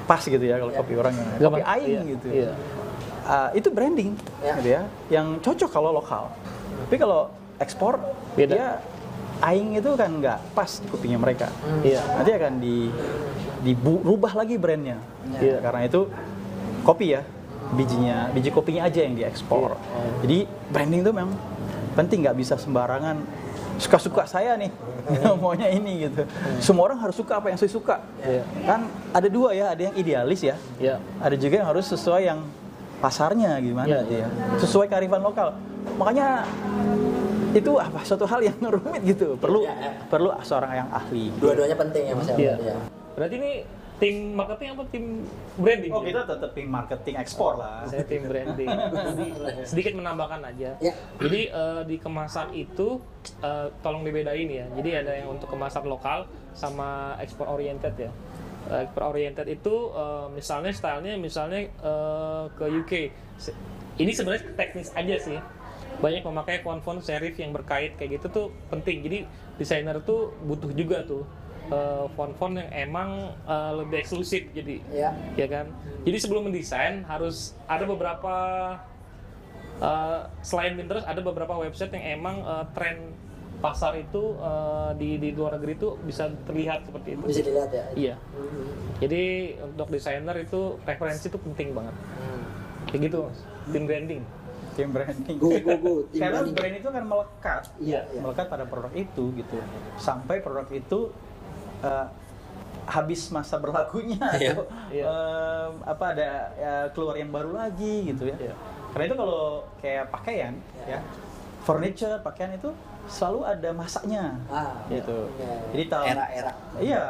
Speaker 2: pas gitu ya kalau kopi urang.
Speaker 3: Nggak
Speaker 2: Kopi
Speaker 3: pas,
Speaker 2: aing
Speaker 3: iya,
Speaker 2: gitu.
Speaker 3: iya.
Speaker 2: Ah, itu branding
Speaker 1: Ya.
Speaker 2: gitu ya yang cocok kalau lokal tapi kalau ekspor
Speaker 3: Beda.
Speaker 2: dia aing itu kan nggak pas di kupingnya mereka.
Speaker 3: Iya.
Speaker 2: nanti akan di dirubah lagi brandnya.
Speaker 3: Iya.
Speaker 2: karena itu kopi ya bijinya biji kopinya aja yang diekspor. Jadi branding itu memang penting nggak bisa sembarangan. Suka-suka saya nih maunya ini gitu. Semua orang harus suka apa yang saya suka.
Speaker 3: Iya.
Speaker 2: kan ada dua ya ada yang idealis ya.
Speaker 3: Ya.
Speaker 2: ada juga yang harus sesuai yang pasarnya gimana.
Speaker 3: Iya,
Speaker 2: gitu ya sesuai kearifan lokal. Makanya itu apa suatu hal yang rumit gitu perlu
Speaker 1: Iya, iya.
Speaker 2: perlu seorang yang ahli
Speaker 1: Dua-duanya penting ya Mas ya. Berarti ya.
Speaker 3: Berarti ini tim marketing apa tim branding?
Speaker 2: oh kita tetap tim marketing ekspor lah
Speaker 3: Saya tim branding. Jadi, sedikit menambahkan aja.
Speaker 1: Ya.
Speaker 3: Jadi eh, di kemasan itu eh, tolong dibedain ya. Jadi ada yang untuk kemasan lokal sama ekspor oriented ya. Ekspor oriented itu eh, misalnya stylenya misalnya eh, ke UK. Ini sebenarnya teknis aja sih. Banyak memakai font-font serif yang berkait kayak gitu tuh penting jadi desainer tuh butuh juga tuh eh, font-font yang emang eh, lebih eksklusif jadi
Speaker 1: Ya.
Speaker 3: ya kan jadi sebelum mendesain harus ada beberapa eh, selain Pinterest ada beberapa website yang emang eh, tren pasar itu eh, di di luar negeri itu bisa terlihat seperti itu
Speaker 1: Bisa dilihat ya.
Speaker 3: iya
Speaker 1: Hmm.
Speaker 3: jadi untuk desainer itu referensi itu penting banget
Speaker 1: Hmm.
Speaker 3: kayak gitu tim branding
Speaker 2: tim branding
Speaker 1: Go go go. Tim
Speaker 2: karena
Speaker 1: branding.
Speaker 2: brand itu kan melekat
Speaker 1: Iya, iya.
Speaker 2: melekat pada produk itu gitu sampai produk itu eh, habis masa berlakunya
Speaker 1: Iya.
Speaker 2: atau
Speaker 3: Iya.
Speaker 2: em, apa ada ya, keluar yang baru lagi gitu ya
Speaker 3: Iya.
Speaker 2: karena itu kalau kayak pakaian
Speaker 1: Iya.
Speaker 2: ya furniture pakaian itu selalu ada masanya
Speaker 1: Ah,
Speaker 2: gitu
Speaker 1: iya.
Speaker 2: jadi tahun
Speaker 1: Era-era.
Speaker 2: iya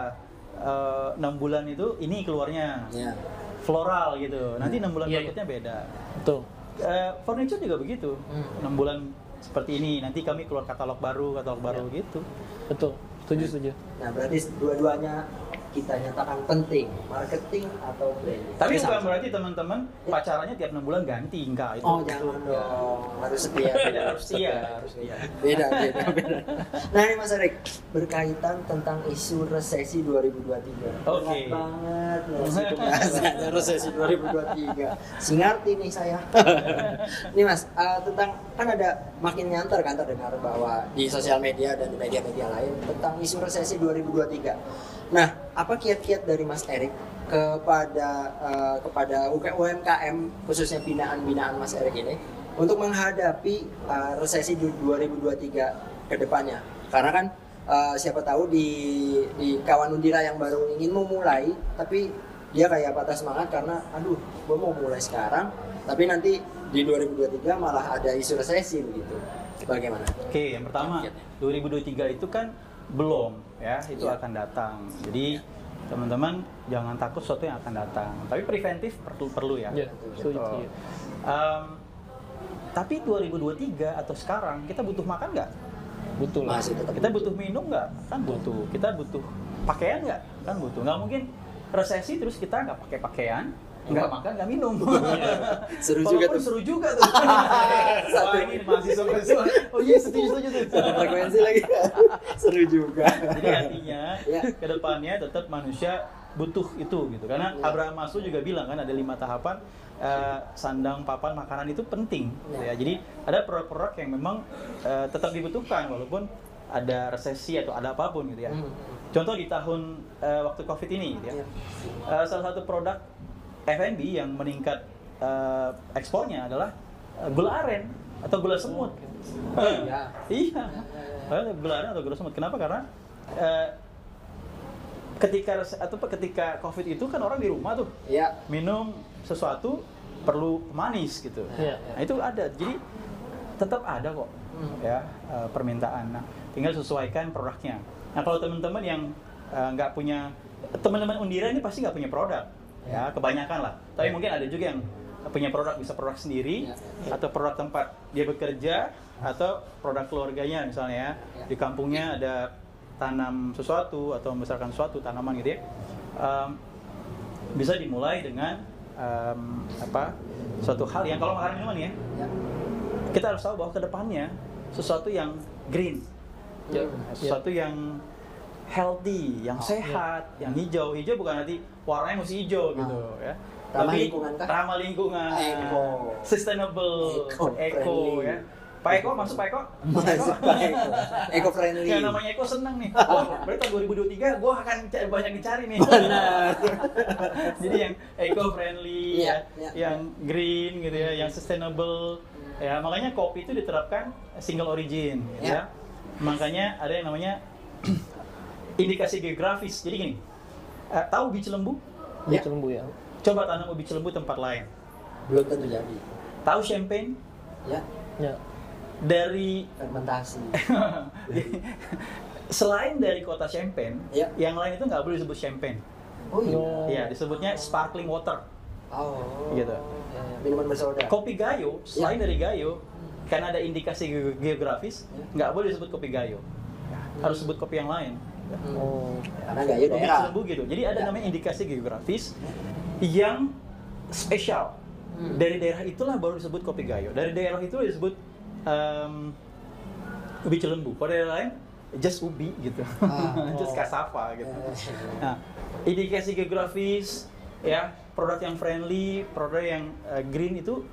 Speaker 2: eh, enam bulan itu ini keluarnya
Speaker 1: Ya.
Speaker 2: floral gitu nanti enam bulan
Speaker 3: Iya, iya.
Speaker 2: berikutnya beda
Speaker 3: betul
Speaker 2: Eh, furniture juga begitu
Speaker 1: Hmm.
Speaker 2: enam bulan seperti ini nanti kami keluar katalog baru katalog baru
Speaker 3: Iya.
Speaker 2: gitu
Speaker 3: betul setuju setuju
Speaker 1: Nah, berarti dua-duanya kita nyatakan penting, marketing atau branding.
Speaker 2: tapi
Speaker 1: Sama-
Speaker 2: bukan berarti teman-teman pacarannya tiap enam bulan ganti enggak itu
Speaker 1: Oh, jangan dong. Harus setia.
Speaker 2: Beda, harus setia harus setia
Speaker 1: Beda, beda, beda. Nah, ini Mas Erik, berkaitan tentang isu resesi 2023.
Speaker 2: Oke.
Speaker 1: Berat banget resesi 2023. Singarti nih saya. Nih Mas, eh, tentang kan ada makin nyantar kan terdengar bahwa di sosial media dan di media-media lain tentang isu resesi 2023. Nah, apa kiat-kiat dari Mas Erik kepada eh, kepada UMKM khususnya binaan-binaan Mas Erik ini untuk menghadapi eh, resesi du- 2023 ke depannya? Karena kan eh, siapa tahu di di kawan Undira yang baru ingin memulai tapi dia kayak patah semangat karena aduh gue mau mulai sekarang tapi nanti di 2023 malah ada isu resesi begitu. Bagaimana?
Speaker 2: oke yang pertama 2023 itu kan belum ya itu
Speaker 1: Iya.
Speaker 2: akan datang. Jadi teman-teman jangan takut sesuatu yang akan datang. Tapi preventif perlu perlu ya.
Speaker 3: Iya,
Speaker 2: Gitu.
Speaker 3: setuju.
Speaker 2: Em, tapi 2023 atau sekarang kita butuh makan nggak?
Speaker 3: Betul. Lah
Speaker 1: Masih tetap
Speaker 2: kita butuh minum nggak? Kan butuh. Kita butuh pakaian nggak? Kan butuh. Nggak mungkin resesi terus kita nggak pakai pakaian nggak makan nggak minum
Speaker 1: Seru juga tuh.
Speaker 2: seru juga tuh
Speaker 1: Satu.
Speaker 2: Ini mahasiswa mahasiswa oh iya setuju setuju tuh
Speaker 1: Satu frekuensi lagi. Seru juga.
Speaker 2: jadi artinya
Speaker 1: Ya.
Speaker 2: ke depannya tetap manusia butuh itu gitu karena
Speaker 1: Ya.
Speaker 2: Abraham Maslow juga bilang kan ada lima tahapan eh, sandang papan makanan itu penting gitu
Speaker 1: Ya.
Speaker 2: ya jadi ada produk-produk yang memang eh, tetap dibutuhkan walaupun ada resesi atau ada apa pun gitu ya
Speaker 1: Hmm.
Speaker 2: contoh di tahun eh, waktu covid ini gitu ya
Speaker 1: Ya.
Speaker 2: Eh, salah satu produk F&B yang meningkat eh, ekspornya adalah eh, gula aren atau gula semut.
Speaker 1: iya.
Speaker 2: iya. Gula aren atau gula semut. Kenapa? Karena eh, ketika atau ketika Covid itu kan orang di rumah tuh
Speaker 1: Ya.
Speaker 2: minum sesuatu perlu manis gitu.
Speaker 3: Iya.
Speaker 2: Nah, itu ada. Jadi tetap ada kok
Speaker 1: Hmm.
Speaker 2: ya eh, permintaan. Nah, tinggal sesuaikan produknya. Nah, kalau teman-teman yang nggak punya teman-teman Undira ini pasti nggak punya produk. Ya, kebanyakan lah. Tapi mungkin ada juga yang punya produk bisa produk sendiri
Speaker 1: Ya.
Speaker 2: atau produk tempat dia bekerja atau produk keluarganya misalnya ya.
Speaker 1: Ya.
Speaker 2: Di kampungnya ada tanam sesuatu atau membesarkan sesuatu tanaman gitu ya. Em, bisa dimulai dengan em, apa suatu hal yang kalau makanan minuman ya
Speaker 1: Ya.
Speaker 2: kita harus tahu bahwa ke depannya sesuatu yang green
Speaker 3: Ya.
Speaker 2: sesuatu yang healthy yang
Speaker 1: Oh,
Speaker 2: sehat yang hijau hijau bukan nanti warnanya mesti hijau gitu ya
Speaker 1: Ramah
Speaker 2: Tapi
Speaker 1: lingkungan kah?
Speaker 2: ramah lingkungan
Speaker 1: Eco.
Speaker 2: sustainable
Speaker 1: Eco
Speaker 2: eco,
Speaker 1: friendly.
Speaker 2: ya Pak Eko masuk Pak Eko
Speaker 1: Masuk Pak Eko. Eco friendly.
Speaker 2: Ya namanya Eko seneng nih. Oh, berarti tahun 2023 gua akan banyak dicari nih.
Speaker 1: Benar.
Speaker 2: Jadi yang eco friendly,
Speaker 1: Iya,
Speaker 2: ya,
Speaker 1: iya.
Speaker 2: yang green gitu ya, yang sustainable. Ya, makanya kopi itu diterapkan single origin
Speaker 1: Iya.
Speaker 2: ya. Makanya ada yang namanya indikasi geografis. Jadi gini, eh, tahu biji lembu?
Speaker 1: Ya.
Speaker 3: Biji lembu ya.
Speaker 2: Coba tanam biji lembu tempat lain.
Speaker 1: Belum tentu jadi.
Speaker 2: Tahu champagne?
Speaker 1: Ya.
Speaker 3: Ya.
Speaker 2: Dari
Speaker 1: Fermentasi.
Speaker 2: selain dari kota Champagne,
Speaker 1: Ya.
Speaker 2: yang lain itu nggak boleh disebut champagne.
Speaker 1: Oh iya.
Speaker 3: Oh.
Speaker 2: Iya, disebutnya sparkling water.
Speaker 1: Oh.
Speaker 2: Gitu.
Speaker 1: Ya, ya. Minuman bersoda.
Speaker 2: Kopi gayo, selain
Speaker 1: Ya.
Speaker 2: dari gayo, karena ada indikasi ge- geografis,
Speaker 1: Ya.
Speaker 2: nggak boleh disebut kopi gayo. Harus sebut kopi yang lain.
Speaker 3: Oh.
Speaker 1: Karena gaya
Speaker 2: Kopi
Speaker 1: daerah.
Speaker 2: Gitu. Jadi ada
Speaker 1: Ya.
Speaker 2: namanya indikasi geografis yang spesial.
Speaker 1: Hmm.
Speaker 2: Dari daerah itulah baru disebut kopi gayo. Dari daerah itu disebut em, ubi cilembu. Pada daerah lain just ubi gitu,
Speaker 1: Ah,
Speaker 2: just
Speaker 1: oh.
Speaker 2: kasava gitu.
Speaker 1: Eh,
Speaker 2: Nah, indikasi geografis ya produk yang friendly, produk yang eh, green itu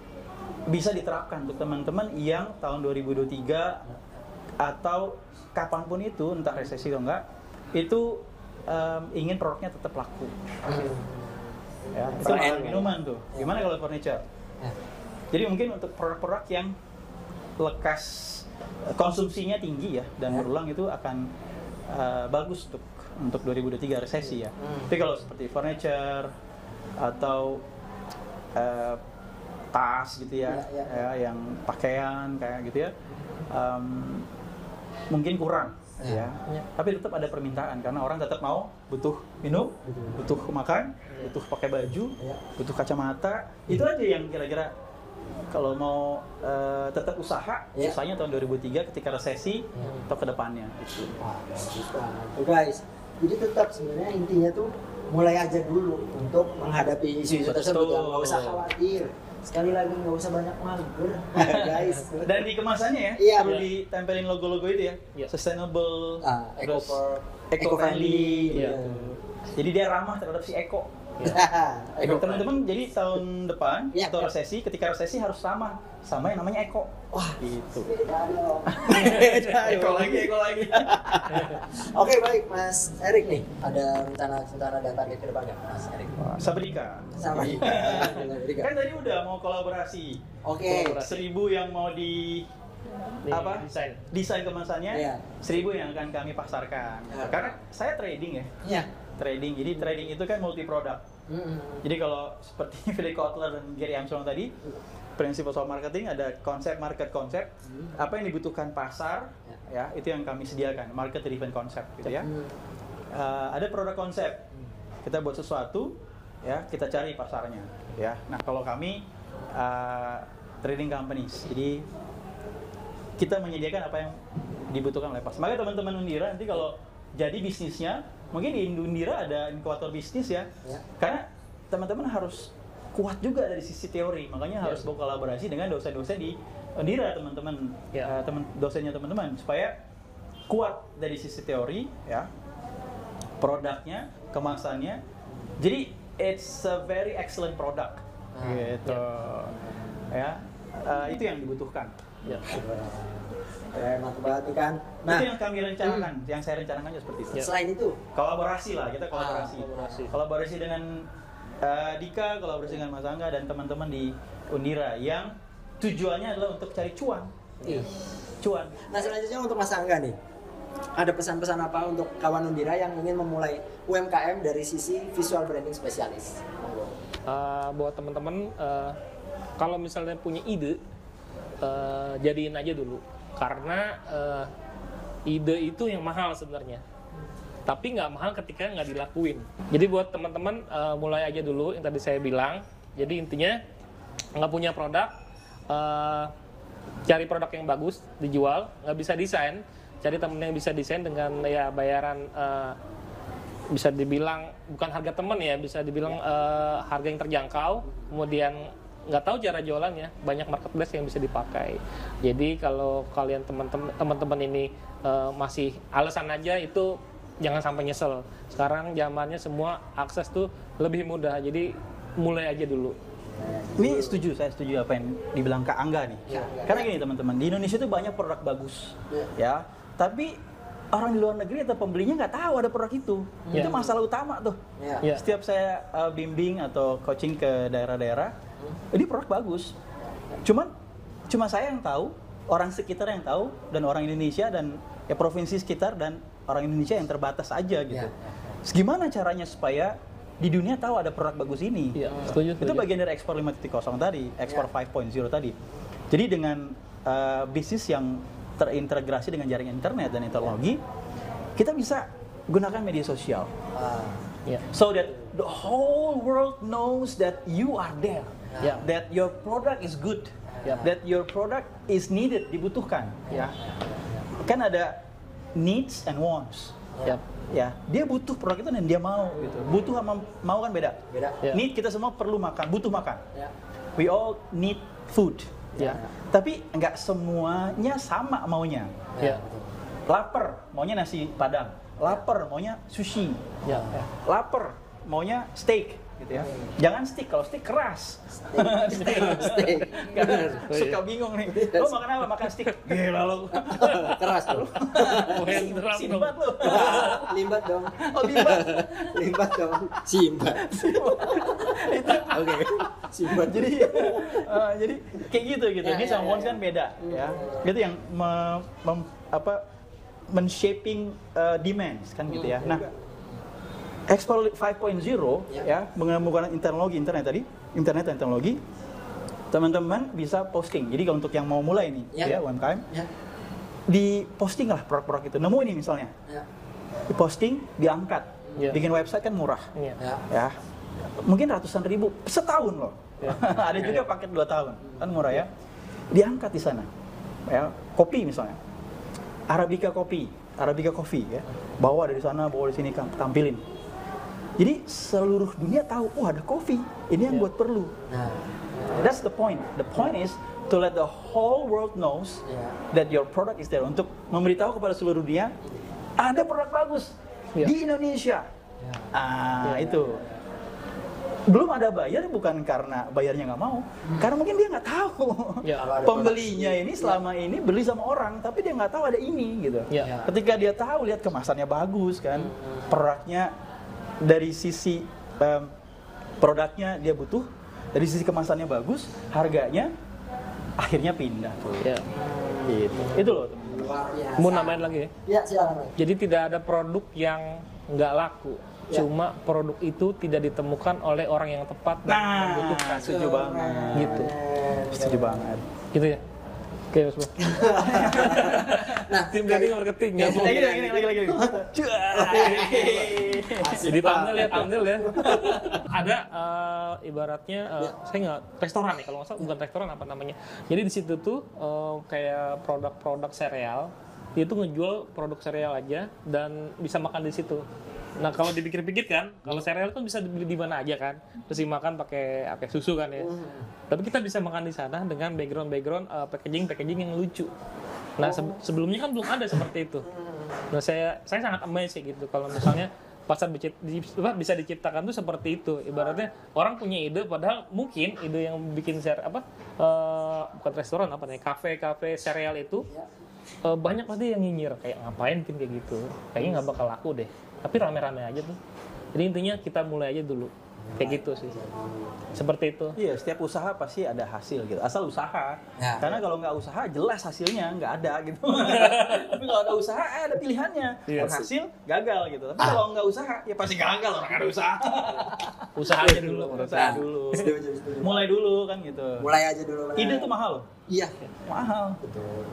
Speaker 2: bisa diterapkan untuk teman-teman yang tahun 2023 atau kapan pun itu entah resesi atau enggak itu em, ingin produknya tetap laku. Ya, itu makan minuman tuh. Gimana kalau furniture?
Speaker 1: Ya.
Speaker 2: Jadi mungkin untuk produk-produk yang lekas konsumsinya tinggi ya dan
Speaker 1: Ya.
Speaker 2: berulang itu akan eh, bagus untuk untuk 2023 resesi ya.
Speaker 1: Hmm.
Speaker 2: Tapi kalau seperti furniture atau eh, tas gitu ya,
Speaker 1: Ya, ya.
Speaker 2: ya, yang pakaian kayak gitu ya, em, mungkin kurang
Speaker 1: Ya.
Speaker 2: ya. Tapi tetap ada permintaan karena orang tetap mau butuh minum, butuh makan, butuh pakai baju,
Speaker 1: Ya.
Speaker 2: butuh kacamata. Itu aja yang kira-kira kalau mau eh, tetap usaha,
Speaker 1: Ya.
Speaker 2: usahanya tahun 2003 ketika resesi
Speaker 1: Ya.
Speaker 2: atau ke depannya. Gitu.
Speaker 1: Guys. Jadi tetap sebenarnya intinya tuh mulai aja dulu untuk menghadapi isu-isu tersebut. Ya, nggak usah khawatir. Sekali lagi nggak usah banyak mager, guys.
Speaker 2: Dan di kemasannya ya,
Speaker 1: Iya.
Speaker 2: perlu ditempelin logo-logo itu ya,
Speaker 3: Iya.
Speaker 2: sustainable,
Speaker 1: Ah, eco
Speaker 2: terus
Speaker 1: for-
Speaker 2: eco-friendly.
Speaker 3: Iya.
Speaker 2: gitu. Jadi dia ramah terhadap si eko.
Speaker 1: Eco
Speaker 2: Teman-teman, jadi tahun depan
Speaker 1: Iya,
Speaker 2: atau
Speaker 1: iya.
Speaker 2: resesi, ketika resesi harus ramah sama yang namanya eko.
Speaker 1: Wah,
Speaker 2: Gitu.
Speaker 1: dong.
Speaker 2: Eko lagi, eko lagi.
Speaker 1: Oke baik Mas Erik nih, ada rencana-rencana dan target ke depannya Mas Erik?
Speaker 2: Sabrika.
Speaker 1: Sama
Speaker 2: Iya.
Speaker 1: Dengan Rika.
Speaker 2: Kan tadi udah mau kolaborasi.
Speaker 1: Oke.
Speaker 2: Seribu yang mau di
Speaker 3: Di
Speaker 2: apa
Speaker 3: desain.
Speaker 2: desain kemasannya
Speaker 1: Iya.
Speaker 2: seribu yang akan kami pasarkan
Speaker 1: Iya.
Speaker 2: karena saya trading ya
Speaker 1: Iya.
Speaker 2: trading jadi trading itu kan multi produk
Speaker 1: Mm-mm.
Speaker 2: jadi kalau seperti Philip Kotler dan Gary Armstrong tadi prinsip soal marketing ada konsep market konsep
Speaker 1: Hmm.
Speaker 2: apa yang dibutuhkan pasar ya. itu yang kami sediakan market driven konsep gitu ya.
Speaker 1: Hmm.
Speaker 2: Eh, ada produk konsep. Kita buat sesuatu ya kita cari pasarnya ya. Nah kalau kami eh, trading companies jadi kita menyediakan apa yang dibutuhkan oleh pasar. Makanya teman-teman Undira nanti kalau jadi bisnisnya mungkin di Undira ada inkubator bisnis ya.
Speaker 1: Ya.
Speaker 2: karena teman-teman harus kuat juga dari sisi teori. Makanya harus berkolaborasi dengan dosen-dosen di Undira teman-teman.
Speaker 3: Ya.
Speaker 2: eh, teman dosennya teman-teman. Supaya kuat dari sisi teori ya. Produknya kemasannya. Jadi it's a very excellent product.
Speaker 1: Ah,
Speaker 2: gitu. Ya. Eh, itu yang dibutuhkan.
Speaker 3: Ya.
Speaker 1: Mantap banget nih kan. Nah,
Speaker 2: itu yang kami rencanakan. Yang saya rencanakan juga seperti itu.
Speaker 3: Ya.
Speaker 1: selain itu,
Speaker 2: kolaborasi lah kita kolaborasi.
Speaker 1: Ah,
Speaker 3: kolaborasi.
Speaker 2: kolaborasi dengan eh, Dika kolaborasi dengan Mas Angga dan teman-teman di Undira yang tujuannya adalah untuk cari cuan
Speaker 1: ih.
Speaker 2: cuan
Speaker 1: Nah selanjutnya untuk Mas Angga nih, ada pesan-pesan apa untuk kawan Undira yang ingin memulai UMKM dari sisi visual branding spesialis? Monggo.
Speaker 3: Uh, buat teman-teman uh, kalau misalnya punya ide uh, jadiin aja dulu karena uh, ide itu yang mahal sebenarnya tapi nggak mahal ketika nggak dilakuin. Jadi buat teman-teman uh, mulai aja dulu yang tadi saya bilang. Jadi intinya nggak punya produk uh, cari produk yang bagus dijual. Nggak bisa desain. Cari temen yang bisa desain dengan ya bayaran uh, bisa dibilang bukan harga temen ya bisa dibilang eh, harga yang terjangkau. Kemudian nggak tahu cara jualannya banyak marketplace yang bisa dipakai. Jadi kalau kalian teman-teman teman-teman ini eh, masih alasan aja itu jangan sampai nyesel sekarang zamannya semua akses tuh lebih mudah jadi mulai aja dulu
Speaker 2: Ini setuju, saya setuju apa yang dibilang Kak Angga nih.
Speaker 1: Ya.
Speaker 2: Karena gini teman-teman, di Indonesia itu banyak produk bagus, ya. Tapi orang di luar negeri atau pembelinya nggak tahu ada produk itu.
Speaker 3: Ya.
Speaker 2: Itu masalah utama tuh.
Speaker 1: Ya.
Speaker 3: Ya.
Speaker 2: Setiap saya uh, bimbing atau coaching ke daerah-daerah, ini produk bagus. Cuman cuma saya yang tahu, orang sekitar yang tahu, dan orang Indonesia dan ya provinsi sekitar dan orang Indonesia yang terbatas aja gitu.
Speaker 1: Ya.
Speaker 2: Terus Gimana caranya supaya di dunia tahu ada produk bagus ini?
Speaker 3: Iya, setuju,
Speaker 2: Itu
Speaker 3: setuju.
Speaker 2: bagian dari ekspor 5.0 tadi, ekspor
Speaker 1: Ya.
Speaker 2: 5.0 tadi. Jadi dengan uh, bisnis yang terintegrasi dengan jaringan internet dan teknologi, kita bisa gunakan media sosial.
Speaker 1: Ah,
Speaker 3: ya
Speaker 2: So that the whole world knows that you are there.
Speaker 3: Ya.
Speaker 2: That your product is good.
Speaker 3: Ya.
Speaker 2: That your product is needed, dibutuhkan. Ya. Kan ada needs and wants.
Speaker 3: ya
Speaker 2: Ya, dia butuh produk itu dan dia mau gitu. Butuh sama mau kan beda.
Speaker 1: beda.
Speaker 3: Ya.
Speaker 2: Need kita semua perlu makan, butuh makan.
Speaker 1: Ya.
Speaker 2: We all need food.
Speaker 3: Ya.
Speaker 2: Tapi nggak semuanya sama maunya.
Speaker 3: Ya.
Speaker 2: Lapar, maunya nasi padang. Lapar, maunya sushi.
Speaker 3: Ya.
Speaker 2: Lapar, maunya steak gitu ya. Jangan steak, kalau steak keras. steak.
Speaker 1: Steak.
Speaker 2: Kan
Speaker 3: Oh,
Speaker 2: suka bingung nih. Lo makan apa? Makan steak. Gila lo.
Speaker 1: Keras
Speaker 3: dong.
Speaker 2: Sinbad lo.
Speaker 1: Limbat dong.
Speaker 2: Oh, limbat.
Speaker 1: Limbat dong. Simbat. Oke. Simbat.
Speaker 2: jadi eh, jadi kayak gitu gitu.
Speaker 1: Ya,
Speaker 2: Ini
Speaker 1: ya,
Speaker 2: sama
Speaker 1: ya,
Speaker 2: Wons
Speaker 1: ya.
Speaker 2: kan beda ya. Itu yang me- mem- apa men-shaping eh, demands kan gitu ya. Nah, Explore 5.0
Speaker 1: Ya.
Speaker 2: ya menggunakan teknologi internet tadi, internet dan teknologi. Teman-teman bisa posting. Jadi kalau untuk yang mau mulai nih
Speaker 1: Ya.
Speaker 2: ya UMKM,
Speaker 1: Ya.
Speaker 2: di posting lah produk-produk itu. Nemu ini misalnya,
Speaker 1: Ya.
Speaker 2: di posting, diangkat.
Speaker 3: Ya.
Speaker 2: Bikin website kan murah
Speaker 3: Iya.
Speaker 1: Ya.
Speaker 2: ya mungkin ratusan ribu setahun loh
Speaker 3: Ya.
Speaker 2: ada juga paket dua tahun kan murah ya diangkat di sana ya kopi misalnya arabica kopi arabica coffee ya bawa dari sana bawa di sini tampilin jadi seluruh dunia tahu oh ada kopi ini yang
Speaker 3: Ya.
Speaker 2: buat perlu
Speaker 1: Nah.
Speaker 2: that's the point the point is to let the whole world knows
Speaker 1: Ya.
Speaker 2: that your product is there untuk memberitahu kepada seluruh dunia ada produk bagus
Speaker 3: Ya.
Speaker 2: di Indonesia
Speaker 1: Ya.
Speaker 2: ah
Speaker 3: Ya.
Speaker 2: itu belum ada bayar bukan karena bayarnya nggak mau karena mungkin dia nggak tahu
Speaker 3: Ya.
Speaker 2: Pembelinya ini selama ini beli sama orang tapi dia nggak tahu ada ini gitu
Speaker 3: Ya.
Speaker 2: ketika dia tahu lihat kemasannya bagus kan produknya dari sisi em, produknya dia butuh dari sisi kemasannya bagus harganya akhirnya pindah tuh
Speaker 3: Ya.
Speaker 2: gitu itu loh.
Speaker 3: Mau nambahin lagi ya?
Speaker 1: Ya, silakan.
Speaker 3: Jadi tidak ada produk yang nggak laku.
Speaker 1: Ya.
Speaker 3: Cuma produk itu tidak ditemukan oleh orang yang tepat dan
Speaker 2: nah
Speaker 3: membutuhkan.
Speaker 2: setuju banget
Speaker 3: Gitu.
Speaker 2: setuju banget
Speaker 3: Gitu ya. Oke, Mas Bro.
Speaker 1: Nah,
Speaker 3: Tim building marketing ya.
Speaker 2: lagi lagi lagi lagi
Speaker 3: Jadi thumbnail ya, thumbnail ya. Ada eh, ibaratnya eh, saya nggak restoran nih kalau nggak salah bukan restoran apa namanya. Jadi di situ tuh eh, kayak produk-produk sereal dia tuh ngejual produk sereal aja dan bisa makan di situ. Nah kalau dipikir-pikir kan, kalau sereal kan bisa dibeli di mana aja kan, terus dimakan pakai pakai susu kan ya. Tapi kita bisa makan di sana dengan background-background eh, packaging-packaging yang lucu. Nah se- sebelumnya kan belum ada seperti itu. Nah saya saya sangat amazed gitu kalau misalnya pasar bisa diciptakan tuh seperti itu. Ibaratnya orang punya ide padahal mungkin ide yang bikin ser apa eh, bukan restoran apa nih kafe kafe sereal itu eh, banyak pasti yang nyinyir kayak ngapain bikin kayak gitu. Kayaknya nggak bakal laku deh. Tapi rame-rame aja tuh. Jadi intinya kita mulai aja dulu. Kayak gitu sih. Seperti itu.
Speaker 2: Iya, setiap usaha pasti ada hasil gitu. Asal usaha.
Speaker 1: Ya.
Speaker 2: Karena kalau nggak usaha jelas hasilnya nggak ada gitu. Tapi kalau ada usaha eh, ada pilihannya.
Speaker 3: Iya.
Speaker 2: Berhasil, gagal gitu. Tapi kalau nggak usaha ya pasti gagal orang ada usaha.
Speaker 3: Usaha aja dulu.
Speaker 2: usaha dulu. Mulai dulu kan gitu.
Speaker 1: Mulai aja dulu.
Speaker 2: Ide tuh mahal loh.
Speaker 1: Iya.
Speaker 2: Mahal.
Speaker 1: Betul.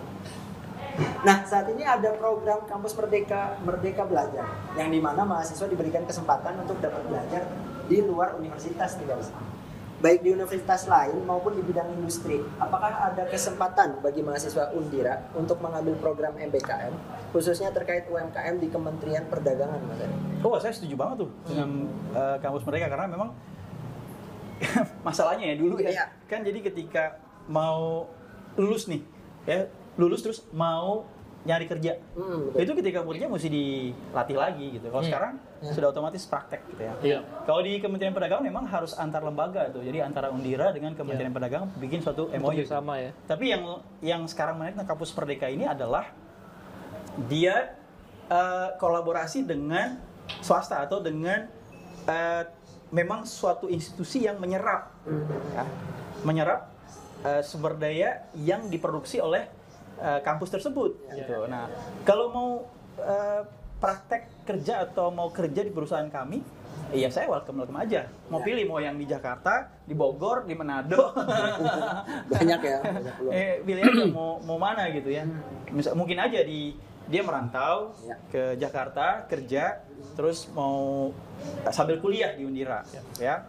Speaker 1: Nah, saat ini ada program Kampus Merdeka Merdeka Belajar yang di mana mahasiswa diberikan kesempatan untuk dapat belajar di luar universitas tidak bisa. Baik di universitas lain maupun di bidang industri. Apakah ada kesempatan bagi mahasiswa Undira untuk mengambil program MBKM khususnya terkait UMKM di Kementerian Perdagangan, Mas?
Speaker 2: Oh, saya setuju banget tuh dengan eh, kampus mereka karena memang masalahnya ya dulu ya.
Speaker 1: Iya.
Speaker 2: Kan jadi ketika mau lulus nih, ya lulus terus mau nyari kerja.
Speaker 1: Hmm, betul.
Speaker 2: Itu ketika kerja mesti dilatih lagi gitu. Kalau
Speaker 3: Hmm.
Speaker 2: sekarang
Speaker 1: Ya.
Speaker 2: sudah otomatis praktek gitu ya.
Speaker 3: Iya.
Speaker 2: Kalau di Kementerian Perdagangan memang harus antar lembaga tuh. Jadi antara Undira dengan Kementerian Perdagangan bikin suatu MOU.
Speaker 3: Untuk sama ya.
Speaker 2: Tapi yang yang sekarang menarik tentang kampus Merdeka ini adalah dia eh, kolaborasi dengan swasta atau dengan eh, memang suatu institusi yang menyerap ya, menyerap eh, sumber daya yang diproduksi oleh eh, kampus tersebut
Speaker 3: Ya.
Speaker 2: gitu. Nah, kalau mau eh, praktek kerja atau mau kerja di perusahaan kami, Iya saya welcome welcome aja. Mau
Speaker 1: Ya.
Speaker 2: pilih mau yang di Jakarta, di Bogor, di Manado.
Speaker 1: Banyak ya, banyak
Speaker 2: eh, pilih aja mau mau mana gitu ya. Misal, mungkin aja di dia merantau
Speaker 1: Ya.
Speaker 2: ke Jakarta kerja, terus mau sambil kuliah di Undira, ya.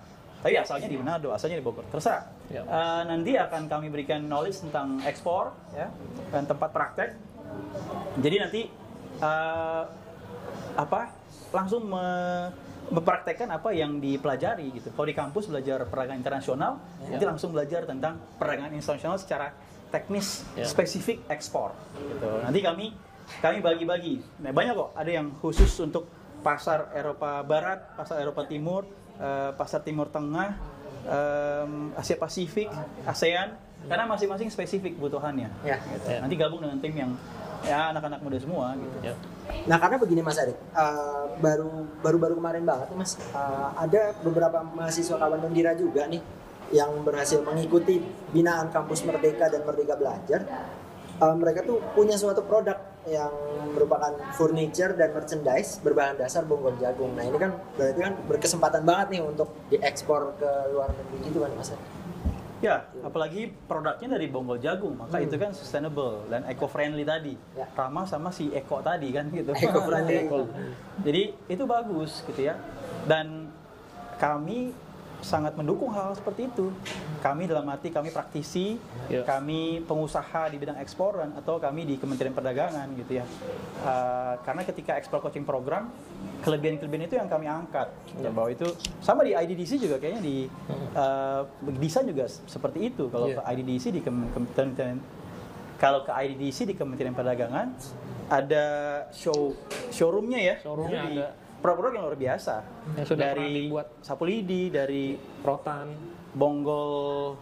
Speaker 2: Tapi asalnya di Manado, asalnya di Bogor, terserah.
Speaker 3: Ya.
Speaker 2: Eh, nanti akan kami berikan knowledge tentang ekspor, ya, dan tempat praktek. Jadi nanti eh, apa langsung me- mempraktekkan apa yang dipelajari gitu. Kalau di kampus belajar perdagangan internasional, nanti langsung belajar tentang perdagangan internasional secara teknis
Speaker 3: Ya.
Speaker 2: spesifik ekspor gitu. Nanti kami kami bagi-bagi. Nah, banyak kok ada yang khusus untuk pasar Eropa Barat, pasar Eropa Timur, eh, pasar Timur Tengah, em, Asia Pasifik, ASEAN karena masing-masing spesifik kebutuhannya.
Speaker 1: Ya.
Speaker 2: Gitu.
Speaker 3: Ya.
Speaker 2: Nanti gabung dengan tim yang ya anak-anak muda semua gitu.
Speaker 3: Ya.
Speaker 1: Nah karena begini Mas Erik, eh, baru baru baru kemarin banget Mas, eh, ada beberapa mahasiswa kawan Undira juga nih yang berhasil mengikuti binaan kampus Merdeka dan Merdeka Belajar. Eh, mereka tuh punya suatu produk yang merupakan furniture dan merchandise berbahan dasar bonggol jagung. Nah ini kan berarti kan berkesempatan banget nih untuk diekspor ke luar negeri gitu kan Mas.
Speaker 2: Ya, apalagi produknya dari bonggol jagung, maka
Speaker 1: Hmm.
Speaker 2: itu kan sustainable dan eco-friendly tadi.
Speaker 1: Ya.
Speaker 2: Ramah sama si Eko tadi kan gitu.
Speaker 1: Eco-friendly.
Speaker 2: Jadi itu bagus gitu ya. Dan kami sangat mendukung hal, hal seperti itu. Kami dalam arti kami praktisi,
Speaker 3: Ya.
Speaker 2: kami pengusaha di bidang ekspor dan atau kami di Kementerian Perdagangan gitu ya. Uh, karena ketika ekspor coaching program, kelebihan-kelebihan itu yang kami angkat. Ya, bahwa itu sama di IDDC juga kayaknya di uh, desain juga seperti itu. Kalau
Speaker 3: Iya.
Speaker 2: ke IDDC di Kem- Kementerian kalau ke IDDC di Kementerian Perdagangan ada show showroomnya ya.
Speaker 3: Showroomnya ada.
Speaker 2: Produk-produk yang luar biasa.
Speaker 3: Yang sudah
Speaker 2: dari
Speaker 3: dibuat.
Speaker 2: sapu lidi, dari
Speaker 3: Rotan.
Speaker 2: bonggol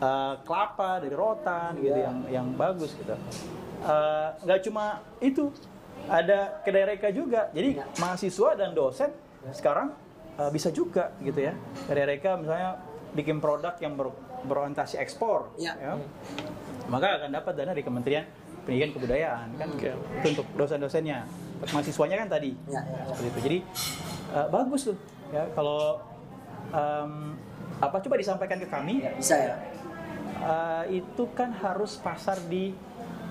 Speaker 2: uh, kelapa dari rotan gitu
Speaker 1: Iya.
Speaker 2: yang yang bagus gitu. Uh, Nggak cuma itu, ada kedai reka juga. Jadi
Speaker 1: Iya.
Speaker 2: mahasiswa dan dosen sekarang uh, bisa juga gitu ya. Kedai reka misalnya bikin produk yang ber- berorientasi ekspor,
Speaker 1: Iya.
Speaker 2: ya. maka akan dapat dana dari Kementerian Pendidikan Kebudayaan kan itu untuk dosen-dosennya. Mahasiswanya kan tadi
Speaker 1: Ya, ya.
Speaker 2: seperti itu. Jadi uh, bagus tuh ya kalau um, apa coba disampaikan ke kami
Speaker 1: Bisa ya?
Speaker 2: uh, itu kan harus pasar di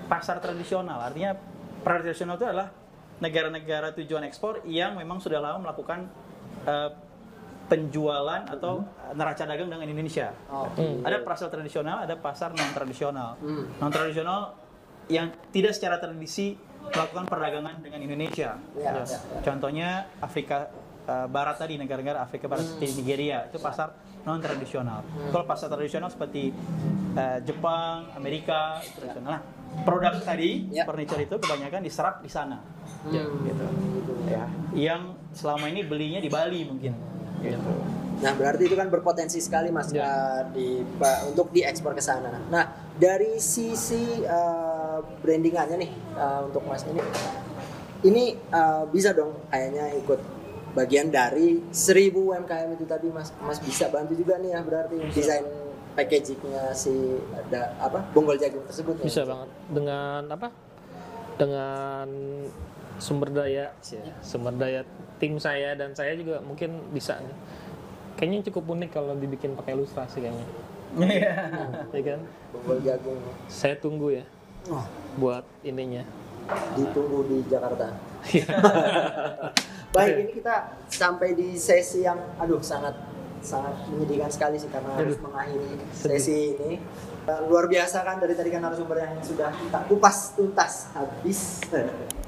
Speaker 2: pasar tradisional. Artinya pasar tradisional itu adalah negara-negara tujuan ekspor yang memang sudah lama melakukan uh, penjualan atau neraca dagang dengan Indonesia.
Speaker 1: Oh.
Speaker 2: Ada pasar tradisional, ada pasar non tradisional.
Speaker 1: Hmm.
Speaker 2: Non tradisional yang tidak secara tradisi melakukan perdagangan dengan Indonesia.
Speaker 1: Ya,
Speaker 2: Ya.
Speaker 1: ya, ya.
Speaker 2: Contohnya Afrika uh, Barat tadi negara-negara Afrika Barat seperti Nigeria itu pasar non tradisional. Kalau pasar tradisional seperti uh, Jepang, Amerika itu tradisional. Nah, produk tadi
Speaker 1: Ya.
Speaker 2: furniture itu kebanyakan diserap di sana.
Speaker 1: Hmm.
Speaker 2: Gitu. Ya, yang selama ini belinya di Bali mungkin. Gitu.
Speaker 1: Nah, berarti itu kan berpotensi sekali Mas
Speaker 3: Ya.
Speaker 1: uh, di untuk diekspor ke sana. Nah, dari sisi uh, brandingannya nih uh, untuk Mas ini ini uh, bisa dong kayaknya ikut bagian dari 1000 UMKM itu tadi Mas. Mas bisa bantu juga nih ya berarti desain packagingnya si ada apa bonggol jagung tersebut ya?
Speaker 3: Bisa banget dengan apa? Dengan sumber daya,
Speaker 1: Siap.
Speaker 3: sumber daya tim saya dan saya juga mungkin bisa. nih. Kayaknya cukup unik kalau dibikin pakai ilustrasi kayaknya.
Speaker 2: Iya.
Speaker 3: Ya kan?
Speaker 1: bonggol jagung.
Speaker 3: Saya tunggu ya
Speaker 1: Wah,
Speaker 3: buat ininya.
Speaker 1: ditunggu di Jakarta. Baik, ini kita sampai di sesi yang aduh sangat sangat menyedihkan sekali sih karena harus mengakhiri sesi ini. Eh, luar biasa kan dari tadi kan narasumber yang sudah kita kupas tuntas habis.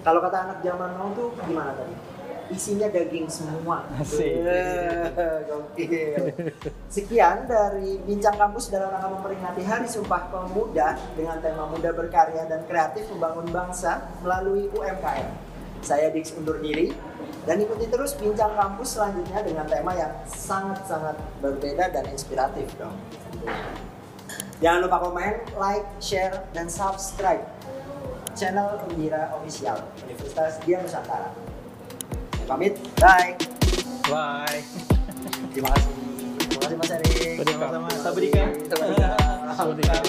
Speaker 1: Kalau kata anak zaman now tuh gimana tadi? Isinya daging semua.
Speaker 2: Asik.
Speaker 1: Eh, Gokil. Sekian dari Bincang Kampus dalam rangka memperingati Hari Sumpah Pemuda dengan tema Muda Berkarya dan Kreatif Membangun Bangsa melalui UMKM. Saya Dix undur diri dan ikuti terus Bincang Kampus selanjutnya dengan tema yang sangat-sangat berbeda dan inspiratif dong. Jangan lupa komen, like, share, dan subscribe channel Indira Official Universitas Dian Nusantara. Pamit, bye.
Speaker 2: Bye.
Speaker 1: Terima kasih. Terima kasih Mas Erik.
Speaker 2: Sama-sama. Sawadee ka.